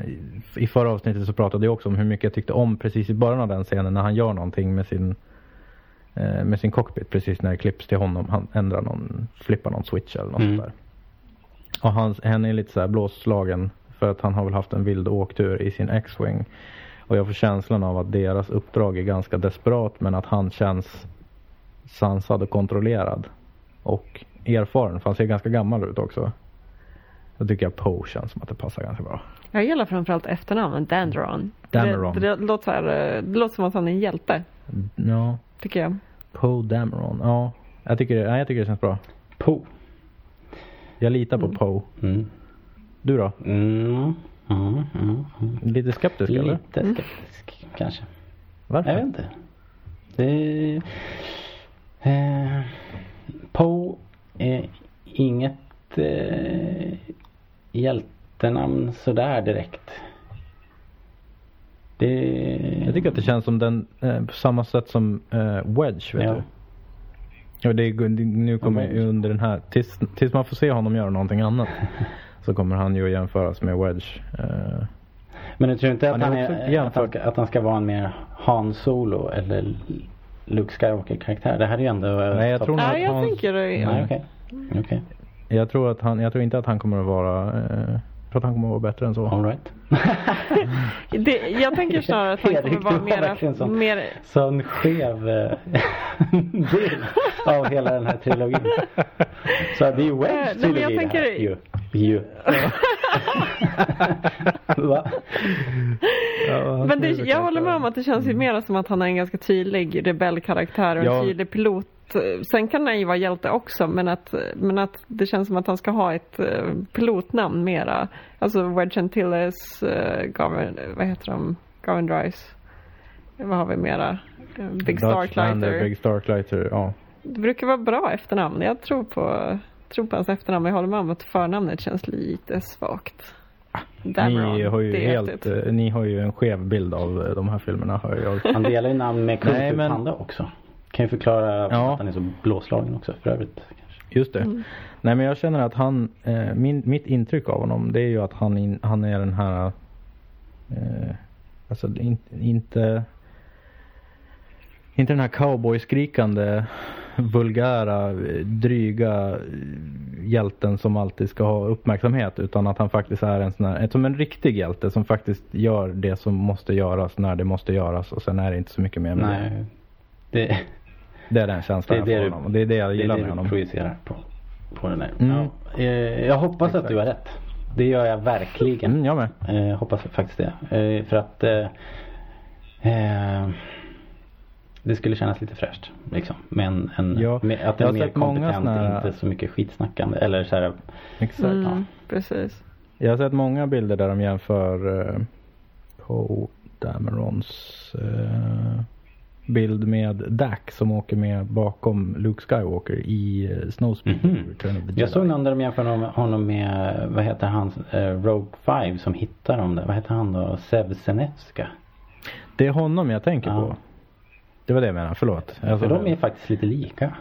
S3: i förra avsnittet så pratade jag också om hur mycket jag tyckte om precis i början av den scenen när han gör någonting med sin eh, med sin cockpit precis när det klipps till honom. Han ändrar någon, flippar någon switch eller något
S1: Mm.
S3: sånt där. Och hans, henne är lite så här blåslagen för att han har väl haft en vild åktur i sin X-Wing. Och jag får känslan av att deras uppdrag är ganska desperat men att han känns sansad och kontrollerad. Och erfaren, för han ser ganska gammal ut också. Då tycker jag Poe känns som att det passar ganska bra.
S2: Jag gillar framförallt efternamnet Danderon.
S3: Dameron.
S2: Det, det, låter här, det låter som att han är en hjälte,
S3: Ja,
S2: tycker jag.
S3: Poe Dameron. Ja, jag tycker, det, nej, jag tycker det känns bra.
S1: Po.
S3: Jag litar på
S2: Mm.
S3: Poe.
S1: Mm.
S3: Du då?
S1: Mm. Mm. Mm. Mm.
S3: Lite skeptisk eller?
S1: Lite skeptisk kanske.
S3: Varför?
S1: Jag vet inte. Det... Eh, Poe är inget eh, hjältenamn sådär direkt. Det...
S3: Jag tycker att det känns som den, eh, på samma sätt som eh, Wedge vet
S1: Ja.
S3: du. Och det är, nu kommer
S1: Wedge.
S3: under den här, tills, tills man får se honom göra någonting annat. så kommer han ju att jämföras med Wedge. Eh,
S1: Men jag tror inte att
S3: Han
S1: han,
S3: är
S1: att, han ska, att han ska vara en mer Han Solo eller Luke Skywalker karaktär. Det här är ju ändå...
S3: Nej, jag tror nog
S2: Nej,
S3: att
S2: jag tänker det.
S1: Nej,
S3: jag tror att han, jag tror inte att han kommer att vara, eh, jag tror att han kommer att vara bättre än så.
S1: All right.
S2: det. Jag tänker snarare att han kommer
S1: Erik,
S2: vara
S1: har verkligen
S2: mera,
S1: sån-
S2: mer
S1: Sån skev eh, bild av hela den här trilogin. Så det är ju
S2: Eh,
S1: Wedge
S2: nej, men
S1: trilogi
S2: jag
S1: det
S2: tänker-
S1: här. Ju. Ju. Va?
S3: Ja,
S2: Men det, jag håller med om att det känns ju mer som att han är en ganska tydlig rebellkaraktär och en
S3: Ja.
S2: tydlig pilot. Sen kan han ju vara hjälte också men att, men att det känns som att han ska ha ett eh, pilotnamn mera. Alltså Wedge Antilles, uh, Govern, vad heter de? Govern Drives. Vad har vi mera? Eh, Big Starklighter.
S3: Big Starklighter, ja.
S2: Det brukar vara bra efternamn. Jag tror på, tror på hans efternamn. Men jag håller med om att förnamnet känns lite svagt. Dameron,
S3: Ni har ju helt, eh, ni har ju en skev bild av eh, de här filmerna hör jag.
S1: Han delar ju namn med Kung Fu Panda också. Kan ju förklara
S3: Ja.
S1: att han är så blåslagen också för övrigt. Kanske.
S3: Just det.
S2: Mm.
S3: Nej men jag känner att han, eh, min, mitt intryck av honom det är ju att han, in, han är den här, eh, alltså in, inte, inte den här cowboyskrikande, vulgära, dryga hjälten som alltid ska ha uppmärksamhet utan att han faktiskt är en sån här, som en riktig hjälte som faktiskt gör det som måste göras när det måste göras och sen är det inte så mycket mer med det.
S1: Nej. Det,
S3: Det är den känslan
S1: Det är
S3: jag
S1: det
S3: får
S1: du-
S3: honom och det är det jag
S1: det är
S3: gillar
S1: det
S3: med
S1: du
S3: honom.
S1: projicerar på, på den här.
S3: Mm.
S1: Ja. Eh, Jag hoppas att du har rätt. Det gör jag verkligen.
S3: Mm, jag med.
S1: Eh, Jag hoppas faktiskt det. Eh, För att eh, eh, det skulle kännas lite fräscht. Liksom. Med en, en,
S3: Ja,
S1: med, att
S3: jag
S1: en
S3: har
S1: mer kompetent,
S3: såna
S1: inte så mycket skitsnackande. Eller så här,
S3: Exakt.
S2: Mm, precis.
S3: Jag har sett många bilder där de jämför eh, Poe Damerons eh, bild med Dak som åker med bakom Luke Skywalker i eh. Return of the
S1: Jag såg någon där de jämför honom- med, vad heter han, eh, Rogue 5 som hittar dem där. Vad heter han då? Sev Senevska.
S3: Det är honom jag tänker
S1: Ja.
S3: på. Det var det jag menade, förlåt. Alltså,
S1: För de är faktiskt lite lika.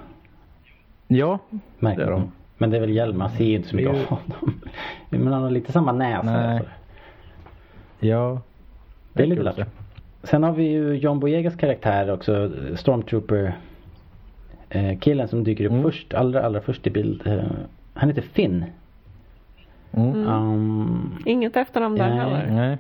S3: Ja,
S1: Märker
S3: Det är de.
S1: Men det är väl Hjelm, man ser ju inte så mycket
S3: ju-
S1: av honom. Men han har lite samma näsa.
S3: Nej.
S1: alltså.
S3: ja.
S1: Det är lite lätt. Sen har vi ju John Boyegas karaktär också. Stormtrooper eh, killen som dyker upp
S3: Mm.
S1: först, allra allra först i bild. Eh, han heter Finn.
S3: Mm.
S2: Mm.
S1: Um,
S2: Inget efternamn där
S1: Nej.
S2: heller.
S3: Nej.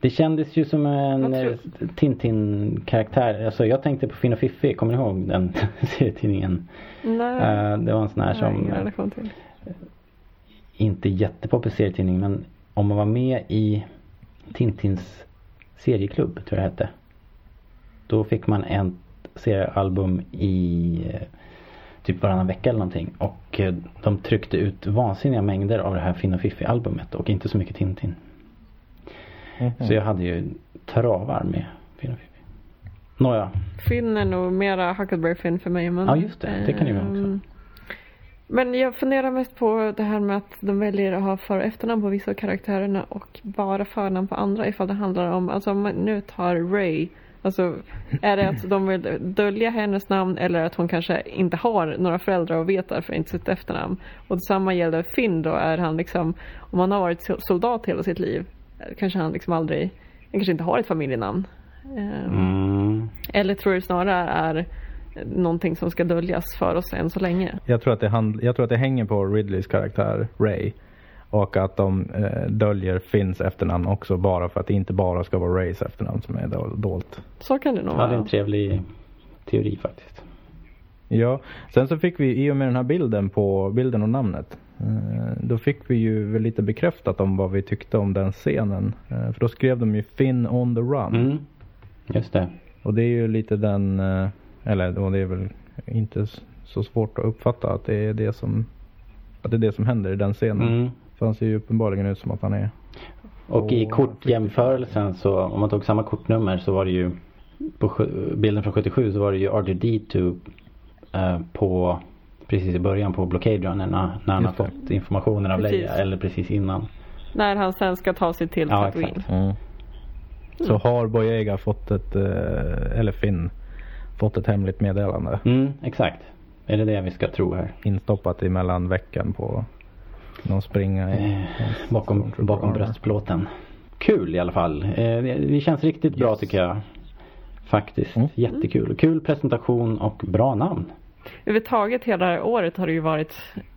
S1: det kändes ju som en eh, Tintin-karaktär. Alltså jag tänkte på Finn och Fiffi, kommer ni ihåg den serietidningen?
S2: Nej,
S1: Eh, det var en sån här
S2: jag
S1: som
S2: till.
S1: inte jättepoppis serietidning men om man var med i Tintins serieklubb tror jag det hette. Då fick man en seriealbum i eh, typ varannan vecka eller någonting. Och eh, de tryckte ut vansinniga mängder av det här Finn och Fiffi albumet och inte så mycket Tintin.
S3: Mhm.
S1: Så jag hade ju travar med Finn och Fiffi. Nåja.
S2: Finn är nog mera Huckleberry Finn för mig. Men,
S1: Ja, just det. Det kan det ju vara också.
S2: Ehm, Men jag funderar mest på det här med att de väljer att ha för och efternamn på vissa av karaktärerna och bara förnamn på andra ifall det handlar om, alltså om man nu tar Ray Alltså är det att de vill dölja hennes namn eller att hon kanske inte har några föräldrar och vet därför inte sitt efternamn. Och detsamma gäller Finn då, är han liksom, om han har varit soldat hela sitt liv, kanske han liksom aldrig, han kanske inte har ett familjenamn. Eh,
S1: Mm.
S2: Eller tror du snarare är någonting som ska döljas för oss än så länge?
S3: Jag tror, att det hand, jag tror att det hänger på Ridleys karaktär Ray. Och att de eh, döljer Finns efternamn också bara för att det inte bara ska vara Rays efternamn som är do- dolt.
S2: Så kan det nog
S1: Ja, det är
S2: vara.
S1: en trevlig teori faktiskt.
S3: Ja, sen så fick vi i och med den här bilden på bilden och namnet. Eh, då fick vi ju väl lite bekräftat om vad vi tyckte om den scenen. Eh, för då skrev de ju Finn on the run.
S1: Mm. Just det.
S3: Och det är ju lite den, eh, eller och det är väl inte så svårt att uppfatta att det är det som, att det är det som händer i den scenen.
S1: Mm.
S3: För han ser ju uppenbarligen ut som att han är
S1: Och i kortjämförelsen så om man tog samma kortnummer så var det ju på bilden från 77 så var det ju R2D2 eh, på precis i början på Blockade Runner när, när han har fått informationen av
S2: Precis.
S1: Leia eller precis innan.
S2: När han sen ska ta sig till
S1: Ja,
S2: Tatooine.
S1: exakt.
S3: Mm. Så har Boyega fått ett, eh, eller Finn, fått ett hemligt meddelande
S1: Mm, exakt. Är det det vi ska tro här?
S3: instoppat emellan vecken på någon springa i.
S1: Eh, bakom, bakom bröstplåten. Kul i alla fall. Eh, det, känns riktigt bra
S3: Yes.
S1: tycker jag. Faktiskt.
S3: Mm.
S1: Jättekul. Kul presentation och bra namn.
S2: Överhuvudtaget hela det här året har det ju varit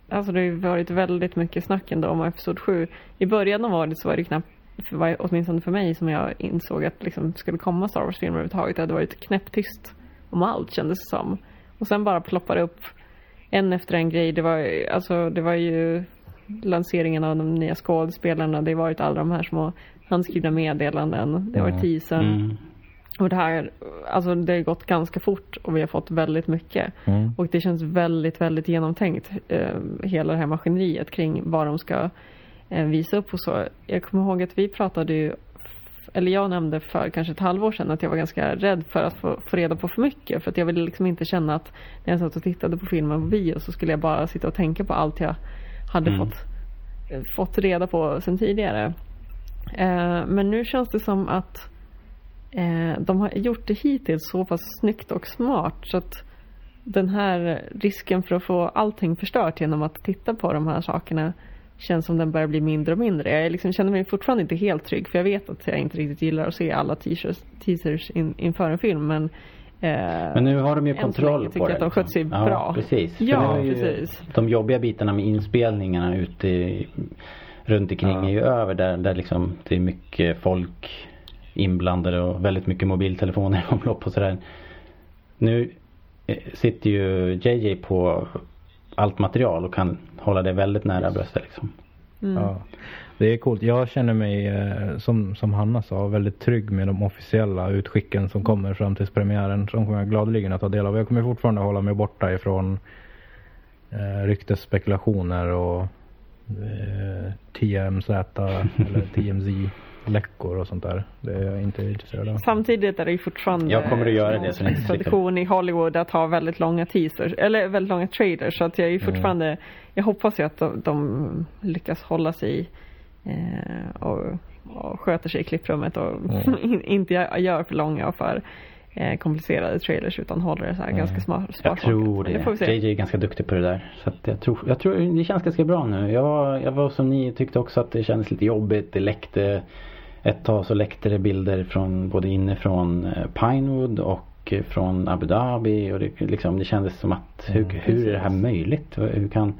S2: Alltså det har ju varit väldigt mycket snack ändå om Episod 7. I början av året så var det knappt för, åtminstone för mig som jag insåg att liksom skulle komma Star Wars-filmer överhuvudtaget. Det hade varit knäpptyst om allt kändes det som. Och sen bara ploppade upp en efter en grej. Det var, alltså, det var ju lanseringen av de nya skådespelarna. Det har varit alla de här små handskrivna meddelanden. Det har varit teasern.
S1: Mm.
S2: Och det här, alltså det har gått ganska fort och vi har fått väldigt mycket.
S3: Mm.
S2: Och det känns väldigt, väldigt genomtänkt. Eh, hela det här maskineriet kring vad de ska eh, visa upp och så. Jag kommer ihåg att vi pratade ju, eller jag nämnde för kanske ett halvår sedan att jag var ganska rädd för att få, få reda på för mycket. För att jag ville liksom inte känna att när jag satt och tittade på filmen på bio så skulle jag bara sitta och tänka på allt jag hade
S1: Mm.
S2: fått, eh, fått reda på sedan tidigare. Eh, men nu känns det som att eh, de har gjort det hittills så pass snyggt och smart så att den här risken för att få allting förstört genom att titta på de här sakerna känns som den börjar bli mindre och mindre. Jag liksom känner mig fortfarande inte helt trygg för jag vet att jag inte riktigt gillar att se alla teasers, teasers in, inför en film men eh,
S1: Men nu har de ju kontroll på
S2: tycker jag
S1: det.
S2: att de skött sig
S1: liksom.
S2: bra.
S1: Ja, precis.
S2: Ja, precis.
S1: De jobbiga bitarna med inspelningarna ute i, runt omkring
S3: Ja.
S1: är ju över där, där liksom det är mycket folk inblandade och väldigt mycket mobiltelefoner i omlopp och sådär. Nu eh, sitter ju JJ på allt material och kan hålla det väldigt nära bröstet liksom.
S2: Mm.
S3: Ja. Det är coolt. Jag känner mig, eh, som, som Hanna sa, väldigt trygg med de officiella utskicken som kommer fram till premiären. Som kommer jag gladeligen att ta del av. Jag kommer fortfarande hålla mig borta ifrån eh, ryktesspekulationer och eh, TMZ eller TMZ läckor och sånt där. Det är jag inte intresserad av.
S2: Samtidigt är det ju fortfarande
S1: Jag kommer att göra det så slipper.
S2: tradition i Hollywood att ha väldigt långa teasers, eller väldigt långa trailers. Så att jag är ju
S3: Mm.
S2: fortfarande, jag hoppas ju att de, de lyckas hålla sig eh, och, och sköter sig i klipprummet och
S3: Mm.
S2: in, inte gör för långa och för eh, komplicerade trailers utan håller det så här
S3: Mm.
S2: ganska smart.
S1: Jag tror det.
S2: det får vi se.
S1: JJ är ganska duktig på det där. Så att jag, tror, jag tror det känns ganska bra nu. Jag var, jag var som ni tyckte också att det kändes lite jobbigt. Det läckte ett tag så läckte det bilder från både inifrån eh, Pinewood och eh, från Abu Dhabi. Och det, liksom, det kändes som att hur,
S3: Mm.
S1: hur är det här möjligt? Hur kan,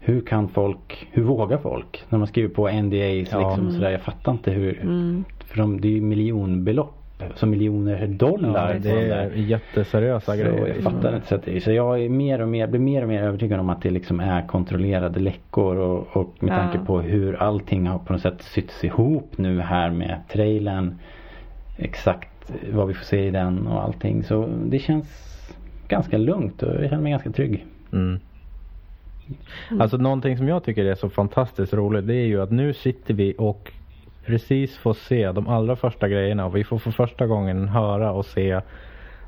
S1: hur kan folk, hur vågar folk? När man skriver på NDAs
S3: Ja.
S1: liksom sådär. Jag fattar inte hur.
S2: Mm.
S1: För de, det är ju miljonbelopp. Så miljoner dollar.
S3: Ja, det är jätteseriösa
S1: Så
S3: grejer.
S1: jag fattar inte. Så, att, så jag är mer och mer, blir mer och mer övertygad om att det liksom är kontrollerade läckor och, och med
S2: Ja.
S1: tanke på hur allting har på något sätt sytts ihop nu här med trailern. Exakt vad vi får se i den och allting. Så det känns ganska lugnt och jag känner mig ganska trygg.
S3: Mm. Alltså någonting som jag tycker är så fantastiskt roligt det är ju att nu sitter vi och precis får se de allra första grejerna och vi får för första gången höra och se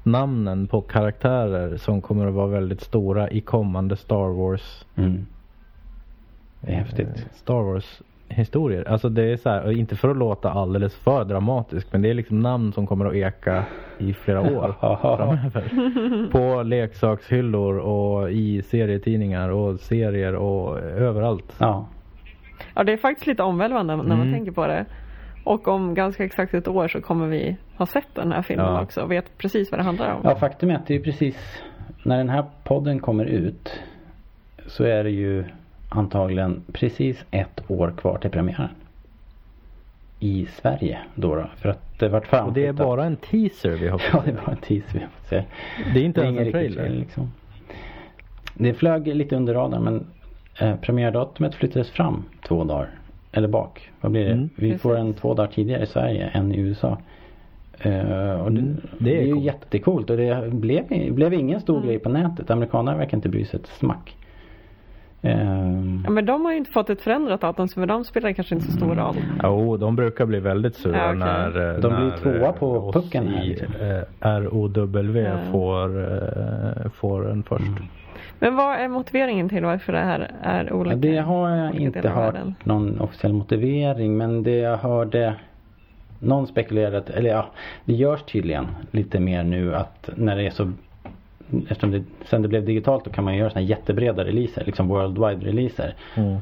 S3: namnen på karaktärer som kommer att vara väldigt stora i kommande Star Wars
S1: Mm. Det är
S3: eh,
S1: häftigt.
S3: Star Wars historier. Alltså det är så här, inte för att låta alldeles för dramatisk men det är liksom namn som kommer att eka i flera år framöver. På leksakshyllor och i serietidningar och serier och överallt.
S1: Ja.
S2: Ja, det är faktiskt lite omvälvande när man
S3: Mm.
S2: tänker på det. Och om ganska exakt ett år så kommer vi ha sett den här filmen
S3: Ja.
S2: också och vet precis vad det handlar om.
S1: Ja, faktum är att det är precis när den här podden kommer ut så är det ju antagligen precis ett år kvar till premiären. I Sverige då. då för att det vart
S3: Och det är
S1: framflyttat.
S3: bara en teaser vi har
S1: Ja,
S3: fått
S1: det
S3: se.
S1: är bara en teaser vi har fått se.
S3: Det är inte
S1: Det är
S3: ens
S1: ingen
S3: en trailer.
S1: liksom. Det flög lite under radarn men eh, premiärdatumet flyttades fram två dagar. Eller bak. Vad blir det?
S3: Mm.
S1: Vi
S2: Precis.
S1: får en två dagar tidigare i Sverige än i USA. Eh, och det,
S3: Mm,
S1: det
S3: det
S1: är,
S3: är
S1: ju jättekult och det blev, blev ingen stor
S2: Mm.
S1: grej på nätet. Amerikanerna verkar inte bry sig ett smack. Ehm,
S2: Ja, men de har ju inte fått ett förändrat datum så för dem spelar det kanske inte så stor
S1: Mm.
S2: roll.
S3: Jo, de brukar bli väldigt sura
S2: Ja, okej.
S3: när eh,
S1: De blir
S3: när,
S1: tvåa
S3: eh,
S1: på
S3: oss
S1: pucken här,
S3: i
S1: liksom.
S3: eh, ROW
S2: Ja.
S3: får, eh, får en först.
S1: Mm.
S2: Men vad är motiveringen till varför det här är olika?
S1: Det har jag inte hört någon officiell motivering men det jag hörde någon spekulerade, att- eller ja, det görs tydligen lite mer nu att när det är så Eftersom det, sen det blev digitalt då kan man göra såna här jättebreda releaser, liksom worldwide releaser.
S3: Mm.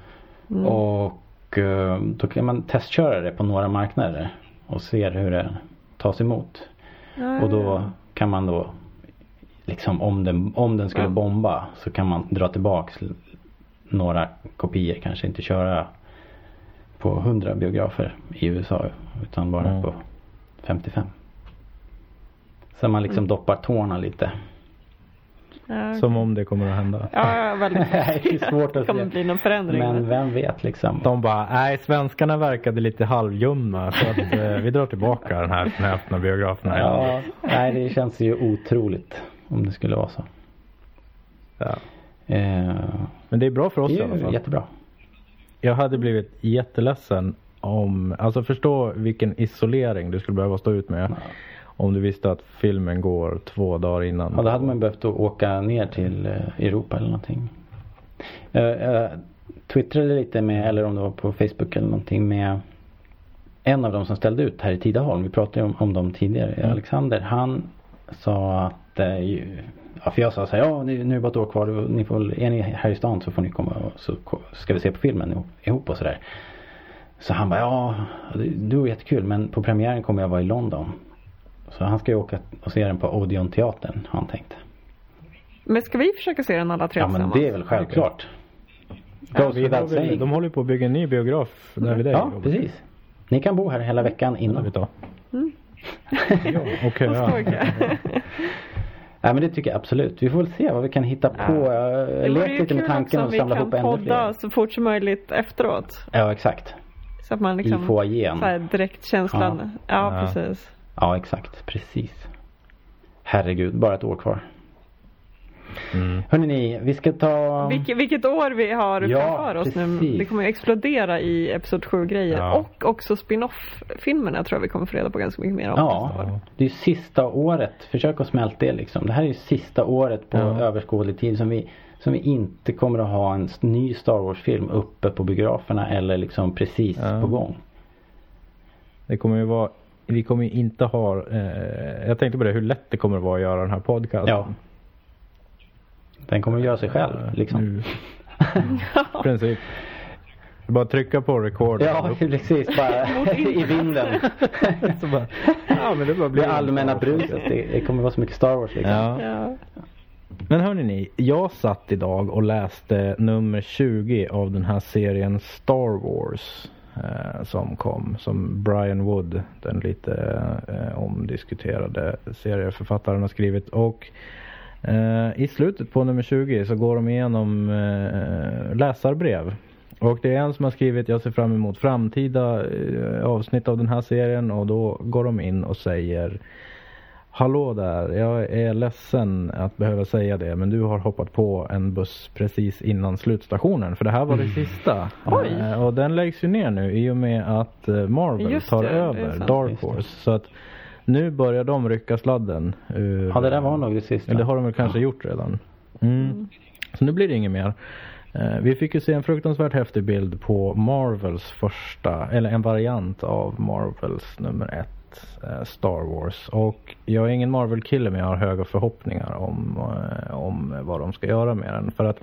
S2: Mm.
S1: Och eh, då kan man testköra det på några marknader och se hur det tas emot.
S2: Ja,
S1: Och då
S2: ja.
S1: kan man då liksom om den, om den skulle bomba så kan man dra tillbaks några kopior. Kanske inte köra på 100 biografer i USA utan bara
S3: Mm.
S1: på 55. Så man liksom
S2: Mm.
S1: doppar tårna lite.
S2: Ja,
S3: Som om det kommer att hända.
S2: Ja, ja, väldigt.
S1: Det är svårt att
S2: Det kommer
S1: se.
S2: bli någon förändring.
S1: Men vem vet liksom.
S3: De bara, nej svenskarna verkade lite halvljumma så att eh, vi drar tillbaka den här öppna biograferna.
S1: Ja, nej det känns ju otroligt om det skulle vara så.
S3: Ja.
S1: Eh,
S3: Men det är bra för oss i alla fall.
S1: jättebra.
S3: Jag hade blivit jätteledsen om, alltså förstå vilken isolering du skulle behöva stå ut med. Om du visste att filmen går två dagar innan.
S1: Ja, då hade man behövt att åka ner till eh, Europa eller någonting. Jag, jag twittrade lite med, eller om det var på Facebook eller någonting med en av dem som ställde ut här i Tidaholm. Vi pratade ju om, om dem tidigare.
S3: Mm.
S1: Alexander, han sa att eh, ju, Ja, för jag sa så här, ja nu är det bara ett år kvar. och Ni får, är ni här i stan så får ni komma och så ska vi se på filmen ihop- och sådär. Så han bara, ja det, var jättekul men på premiären kommer jag vara i London. Så han ska ju åka och se den på Odeon-teatern har han tänkt.
S2: Men ska vi försöka se den alla tre
S1: Ja men
S2: tillsammans?
S1: det är väl självklart.
S3: Ja, vi
S1: saying.
S3: de håller på att bygga en ny biograf där vid dig.
S1: Ja precis. Ni kan bo här hela veckan innan.
S2: Mm.
S3: Ja, okej.
S2: Vad
S3: ja.
S1: men det tycker jag absolut. Vi får väl se vad vi kan hitta på.
S2: Ja.
S1: Jag
S2: ju
S1: lite med tanken
S2: också
S1: att
S2: om
S1: samla
S2: vi
S1: ihop
S2: kan
S1: ännu
S2: podda
S1: fler.
S2: så fort som möjligt efteråt.
S1: Ja exakt.
S2: Så att man liksom så här direkt känslan. Ja,
S3: Ja.
S2: precis.
S1: Ja exakt. Precis. Herregud, bara ett år kvar.
S3: Mm.
S1: Hörrni ni, vi ska ta...
S2: Vilket, vilket år vi har
S1: Ja,
S2: framför oss nu.
S1: precis.
S2: Det kommer ju explodera i Episod 7 grejer.
S3: Ja.
S2: Och också spin-off-filmerna tror jag vi kommer få reda på ganska mycket mer om
S1: Ja,
S2: år.
S1: det är ju sista året. Försök att smälta det liksom. Det här är ju sista året på
S3: Ja.
S1: överskådlig tid som vi, som vi inte kommer att ha en ny Star Wars-film uppe på biograferna eller liksom precis
S3: Ja.
S1: på gång.
S3: Det kommer ju vara, vi kommer ju inte ha, eh, jag tänkte på det hur lätt det kommer att vara att göra den här podcasten.
S1: Ja. Den kommer göra sig själv liksom.
S3: Nu. I princip. Bara trycka på record.
S1: Ja, precis. Bara i vinden.
S3: Så bara, ja men det bara blir
S1: Det allmänna bruset. Det, det kommer vara så mycket Star Wars liksom.
S3: Ja.
S2: Ja.
S3: Men hörni ni, jag satt idag och läste nummer 20 av den här serien Star Wars. Eh, som kom, som Brian Wood, den lite eh, omdiskuterade serieförfattaren har skrivit. Och i slutet på nummer 20 så går de igenom eh, läsarbrev. Och det är en som har skrivit jag ser fram emot framtida eh, avsnitt av den här serien och då går de in och säger Hallå där, jag är ledsen att behöva säga det men du har hoppat på en buss precis innan slutstationen för det här var det sista.
S2: Oj.
S3: Eh, Och den läggs ju ner nu i och med att eh, Marvel
S2: Just
S3: tar
S2: det,
S3: över. Dark. Horse. Så att nu börjar de rycka sladden ur...
S1: Ja, det där var nog det sista.
S3: Eller det har de väl kanske gjort redan. Mm. Så nu blir det inget mer. Eh, Vi fick ju se en fruktansvärt häftig bild på Marvels första, eller en variant av Marvels nummer ett, eh, Star Wars. Och jag är ingen Marvel-kille men jag har höga förhoppningar om, eh, om vad de ska göra med den. För att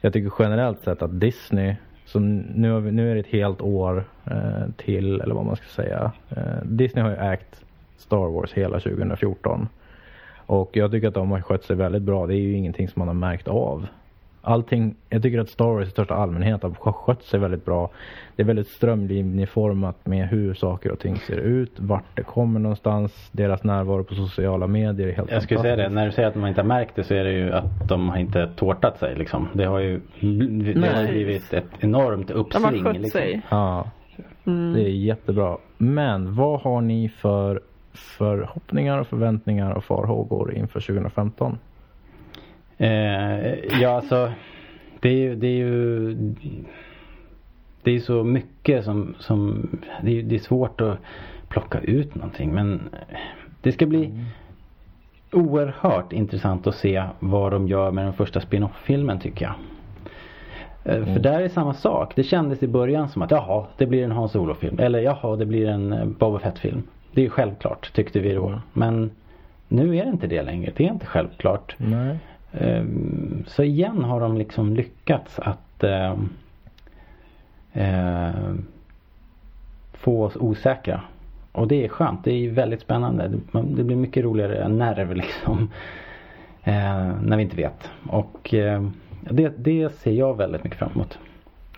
S3: jag tycker generellt sett att Disney Så nu, har vi, nu är det ett helt år eh, till, eller vad man ska säga. Eh, Disney har ju ägt Star Wars hela 2014. Och jag tycker att de har skött sig väldigt bra. Det är ju ingenting som man har märkt av. Allting, jag tycker att Star Wars i största allmänhet har skött sig väldigt bra. Det är väldigt strömlinjeformat med hur saker och ting ser ut, vart det kommer någonstans, deras närvaro på sociala medier är helt
S1: Jag skulle säga det, när du säger att man inte har märkt det så är det ju att de har inte tårtat sig liksom. Det har ju det har blivit ett enormt
S2: De har
S1: uppsving.
S2: skött
S1: liksom.
S2: sig.
S3: Ja,
S2: Mm.
S3: det är jättebra. Men vad har ni för förhoppningar och förväntningar och farhågor inför 2015?
S1: Eh, ja alltså det är ju, det är ju det är så mycket som, som det, är, det är svårt att plocka ut någonting men det ska bli oerhört intressant att se vad de gör med den första spin-off-filmen tycker jag. Eh, För där är samma sak. Det kändes i början som att jaha, det blir en Hans Solo-film. Eller jaha, det blir en eh, Boba Fett-film. Det är ju självklart tyckte vi då. Men nu är det inte det längre. Det är inte självklart.
S3: Nej.
S1: Ehm, Så igen har de liksom lyckats att ehm, ehm, få oss osäkra. Och det är skönt. Det är väldigt spännande. Det blir mycket roligare nerv liksom. eh, När vi inte vet. Och ehm, det, det ser jag väldigt mycket fram emot.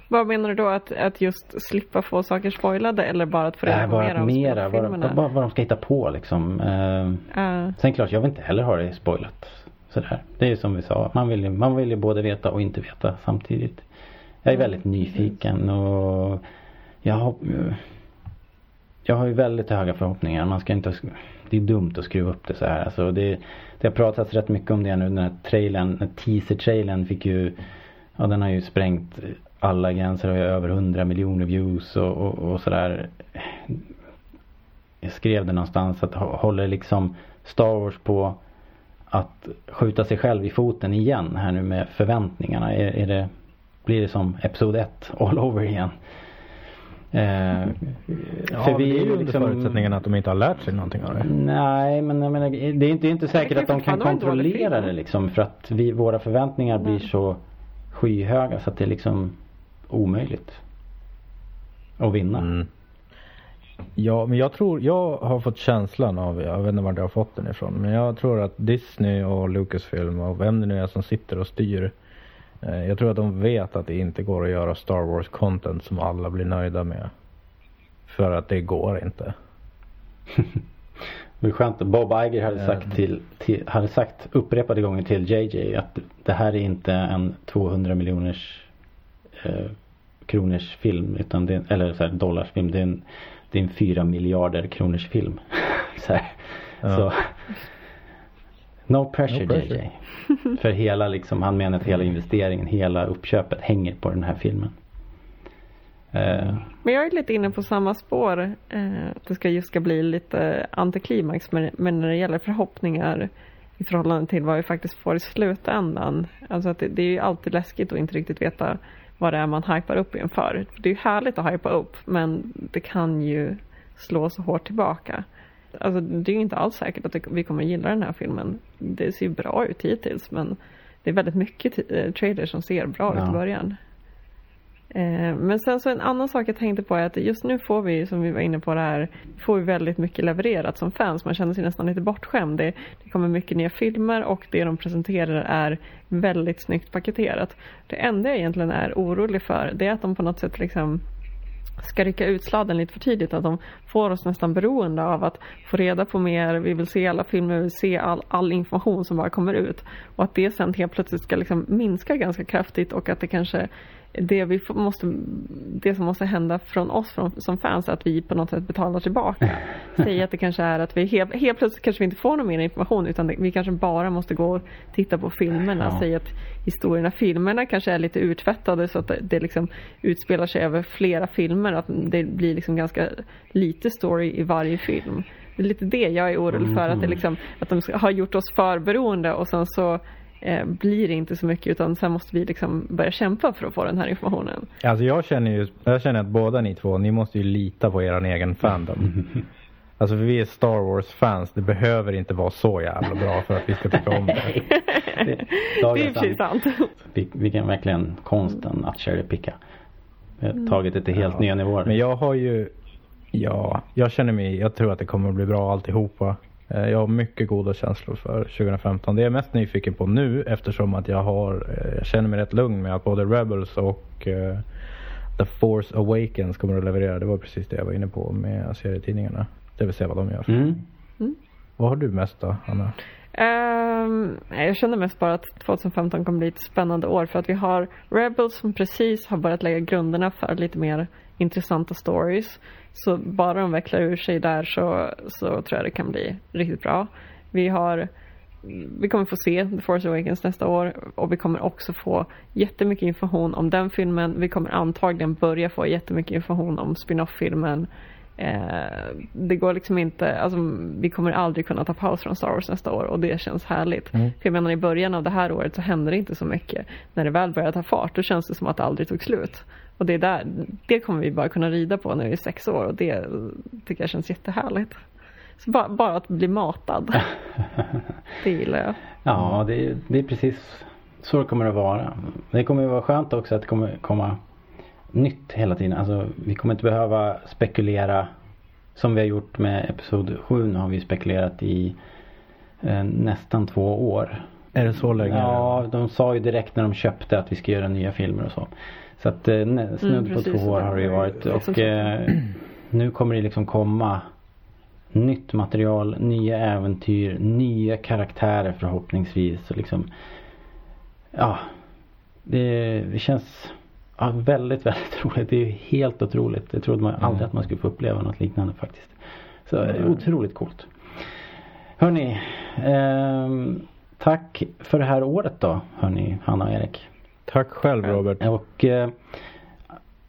S2: Vad menar du då? Att, att just slippa få saker spoilade eller bara att få reda på
S1: bara
S2: mer
S1: att
S2: av
S1: mera, vad, vad, vad de ska hitta på liksom. Ehm,
S2: Ja.
S1: Sen klart, jag vill inte heller ha det spoilat. Sådär. Det är ju som vi sa, man vill, ju, man vill ju både veta och inte veta samtidigt. Jag är
S2: Mm,
S1: väldigt nyfiken och jag har, jag har ju väldigt höga förhoppningar. Man ska inte, det är dumt att skruva upp det så här. Alltså det, det har pratats rätt mycket om det nu. Den här trailern, den teaser-trailern fick ju, ja den har ju sprängt alla gränser har över 100 miljoner views och, och, och sådär. Jag skrev det någonstans att hå- håller liksom Star Wars på att skjuta sig själv i foten igen här nu med förväntningarna? Är, är det, blir det som Episod 1 all over igen? Eh,
S3: Ja,
S1: för
S3: men det är ju under
S1: liksom-
S3: förutsättningen att de inte har lärt sig någonting av det.
S1: Nej men jag menar, det är inte, det är inte säkert att de kan kontrollera det liksom för att vi, våra förväntningar blir så skyhöga så att det är liksom omöjligt att vinna.
S3: Mm. Ja, men jag tror, jag har fått känslan av, jag vet inte var jag har fått den ifrån, men jag tror att Disney och Lucasfilm och vem det nu är som sitter och styr. Eh, jag tror att de vet att det inte går att göra Star Wars content som alla blir nöjda med. För att det går inte.
S1: Det är skönt Bob Iger hade sagt, till, till, hade sagt upprepade gånger till JJ att det här är inte en 200 miljoners eh, kronors film utan det är, eller så här, dollars film. Det är en, det är en 4 miljarder kronors film. så, här.
S3: Ja.
S1: så No pressure,
S3: No pressure.
S1: JJ. För hela liksom, han menar att hela investeringen, hela uppköpet hänger på den här filmen. Eh,
S2: Men jag är lite inne på samma spår. Eh, det ska just ska bli lite antiklimax men, men när det gäller förhoppningar i förhållande till vad vi faktiskt får i slutändan. Alltså att det, det är ju alltid läskigt att inte riktigt veta vad det är man hypar upp inför. Det är ju härligt att hypa upp men det kan ju slå så hårt tillbaka. Alltså det är ju inte alls säkert att vi kommer gilla den här filmen. Det ser ju bra ut hittills men det är väldigt mycket eh, trailers som ser bra ut
S1: Ja.
S2: i början. Eh, men sen så en annan sak jag tänkte på är att just nu får vi, som vi var inne på det här, får vi väldigt mycket levererat som fans. Man känner sig nästan lite bortskämd. Det, det kommer mycket nya filmer och det de presenterar är väldigt snyggt paketerat. Det enda jag egentligen är orolig för det är att de på något sätt liksom ska rycka ut sladden lite för tidigt. Att de får oss nästan beroende av att få reda på mer. Vi vill se alla filmer, vi vill se all, all information som bara kommer ut. Och att det sen helt plötsligt ska liksom minska ganska kraftigt och att det kanske det, vi måste, det som måste hända från oss från, som fans är att vi på något sätt betalar tillbaka. Säg att det kanske är att vi helt, helt plötsligt kanske vi inte får någon mer information utan det, vi kanske bara måste gå och titta på filmerna.
S1: Ja.
S2: Säg att historierna, filmerna kanske är lite urtvättade så att det, det liksom utspelar sig över flera filmer. Att det blir liksom ganska lite story i varje film. Det är lite det jag är orolig för. Att, det liksom, att de har gjort oss för beroende och sen så blir det inte så mycket utan sen måste vi liksom börja kämpa för att få den här informationen.
S3: Alltså jag känner ju, jag känner att båda ni två, ni måste ju lita på er egen fandom. Alltså för vi är Star Wars fans, det behöver inte vara så jävla bra för att vi ska tycka om det.
S1: det,
S2: Det är sig
S1: sant. Vi, vi kan verkligen konsten att cherry picka. eh, tagit det till helt
S3: Ja.
S1: nya nivåer.
S3: Men jag har ju, ja, jag känner mig, jag tror att det kommer att bli bra alltihopa. Eh, Jag har mycket goda känslor för 2015. Det är jag mest nyfiken på nu eftersom att jag har, eh, jag känner mig rätt lugn med att både Rebels och eh, The Force Awakens kommer att leverera. Det var precis det jag var inne på med serietidningarna. Det vill se vad de gör.
S1: Mm.
S3: Vad har du mest då, Anna?
S2: Nej, jag känner mest bara att 2015 kommer bli ett spännande år för att vi har Rebels som precis har börjat lägga grunderna för lite mer intressanta stories. Så bara de vecklar ur sig där så, så tror jag det kan bli riktigt bra. Vi har vi kommer få se The Force Awakens nästa år och vi kommer också få jättemycket information om den filmen. Vi kommer antagligen börja få jättemycket information om spin-off-filmen. Eh, det går liksom inte, alltså vi kommer aldrig kunna ta paus från Star Wars nästa år och det känns härligt.
S3: Mm.
S2: För jag menar i början av det här året så hände det inte så mycket. När det väl började ta fart då känns det som att det aldrig tog slut. Och det är där, det kommer vi bara kunna rida på när vi är sex år och det tycker jag känns jättehärligt. Så bara, bara att bli matad. det gillar jag.
S1: Ja, det, är- det är precis så det kommer att vara. Det kommer att vara skönt också att det kommer komma nytt hela tiden. Alltså, vi kommer inte behöva spekulera som vi har gjort med Episod 7. Nu har vi spekulerat i eh, nästan två år.
S3: Är det så länge?
S1: Ja, de sa ju direkt när de köpte att vi ska göra nya filmer och så. Så att eh, nä- snudd på två år har det ju varit. Och eh, nu kommer det liksom komma nytt material, nya äventyr, nya karaktärer förhoppningsvis. Och liksom, ja, det, det känns ja, väldigt, väldigt roligt. Det är ju helt otroligt. Jag trodde man aldrig att man skulle få uppleva något liknande faktiskt. Så eh, otroligt coolt. Hörni, ehm, tack för det här året då, hörni, Hanna och Erik.
S3: Tack själv Robert.
S1: Och eh,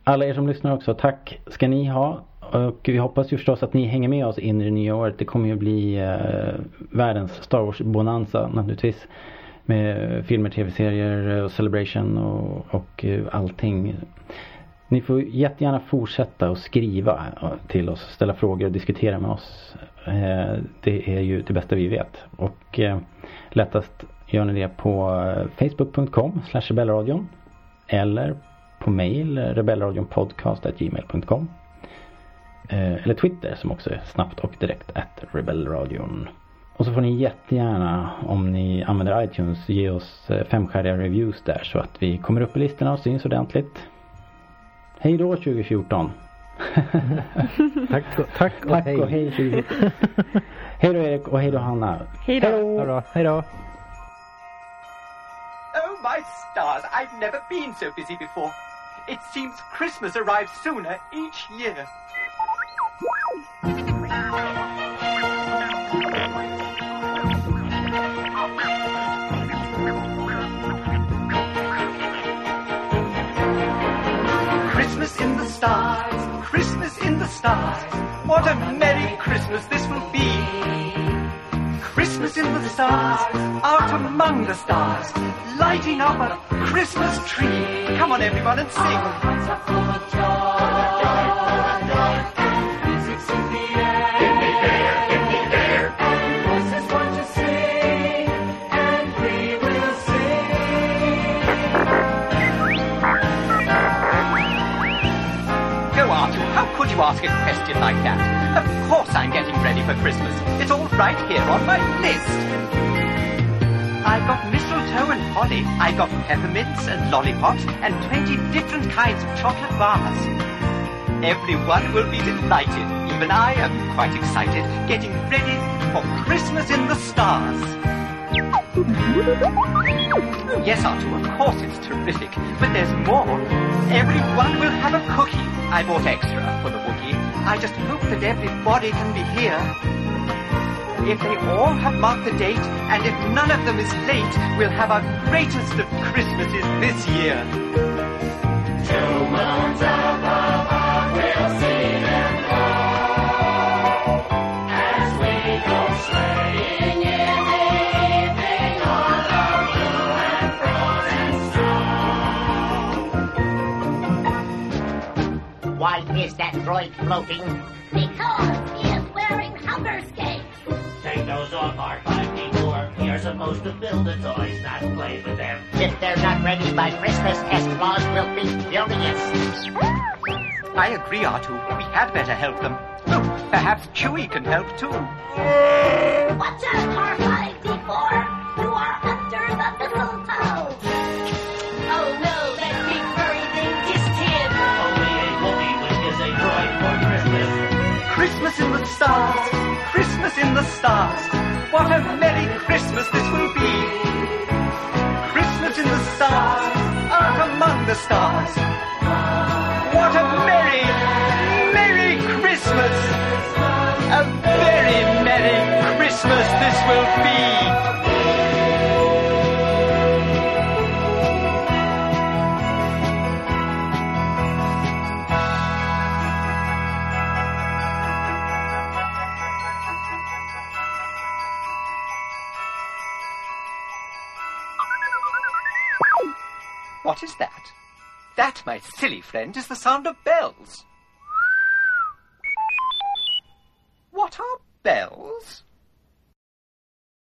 S1: alla er som lyssnar också, tack ska ni ha. Och vi hoppas ju förstås att ni hänger med oss in i det nya året. Det kommer ju bli eh, världens Star Wars-bonanza naturligtvis. Med filmer, tv-serier och Celebration och, och eh, allting. Ni får jättegärna fortsätta att skriva eh, till oss, ställa frågor och diskutera med oss. Eh, Det är ju det bästa vi vet. Och eh, lättast gör ni det på eh, facebook.com rebellradion eller på mail rebellradionpodcast.gmail.com eh, eller Twitter som också är snabbt och direkt at rebellradion. Och så får ni jättegärna om ni använder iTunes ge oss eh, femstjärniga reviews där så att vi kommer upp i listorna och syns ordentligt. Hej då 2014!
S3: Tack, och- tack och
S1: Tack
S3: hej.
S1: och hej 2014! hej då Erik och hej då Hanna!
S2: Hej då.
S3: Hej då.
S5: My stars, I've never been so busy before. It seems Christmas arrives sooner each year. Christmas in the stars, Christmas in the stars. What a merry Christmas this will be. Christmas in the stars, out among the stars, lighting up a Christmas tree. Come on, everyone, and sing. Are full of joy. Music's in the air. Air,
S6: air. And voices want to sing, and we will sing.
S5: Go how could you ask a question like that? I'm getting ready for Christmas. It's all right here on my list. I've got mistletoe and holly. I've got peppermints and lollipops and 20 different kinds of chocolate bars. Everyone will be delighted. Even I am quite excited, getting ready for Christmas in the stars. Yes, Arthur, of course it's terrific, but there's more. Everyone will have a cookie. I bought extra for the Wookiee. I just hope that everybody can be here. If they all have marked the date, and if none of them is late, we'll have our greatest of Christmases this year.
S6: Is that droid floating?
S7: Because he is wearing hunger skates.
S6: Take those off, R5D4. You're supposed to build the toys, not play with them. If they're not ready by Christmas, S. Claus will be furious.
S5: I agree, Artu. We had better help them. Oh, perhaps Chewie can help too.
S7: Watch out, R5D4!
S5: Stars, Christmas in the stars. What a merry Christmas this will be. Christmas in the stars, out among the stars. What a merry, merry Christmas. A very merry Christmas this will be. What is that? That, my silly friend, is the sound of bells. What are bells?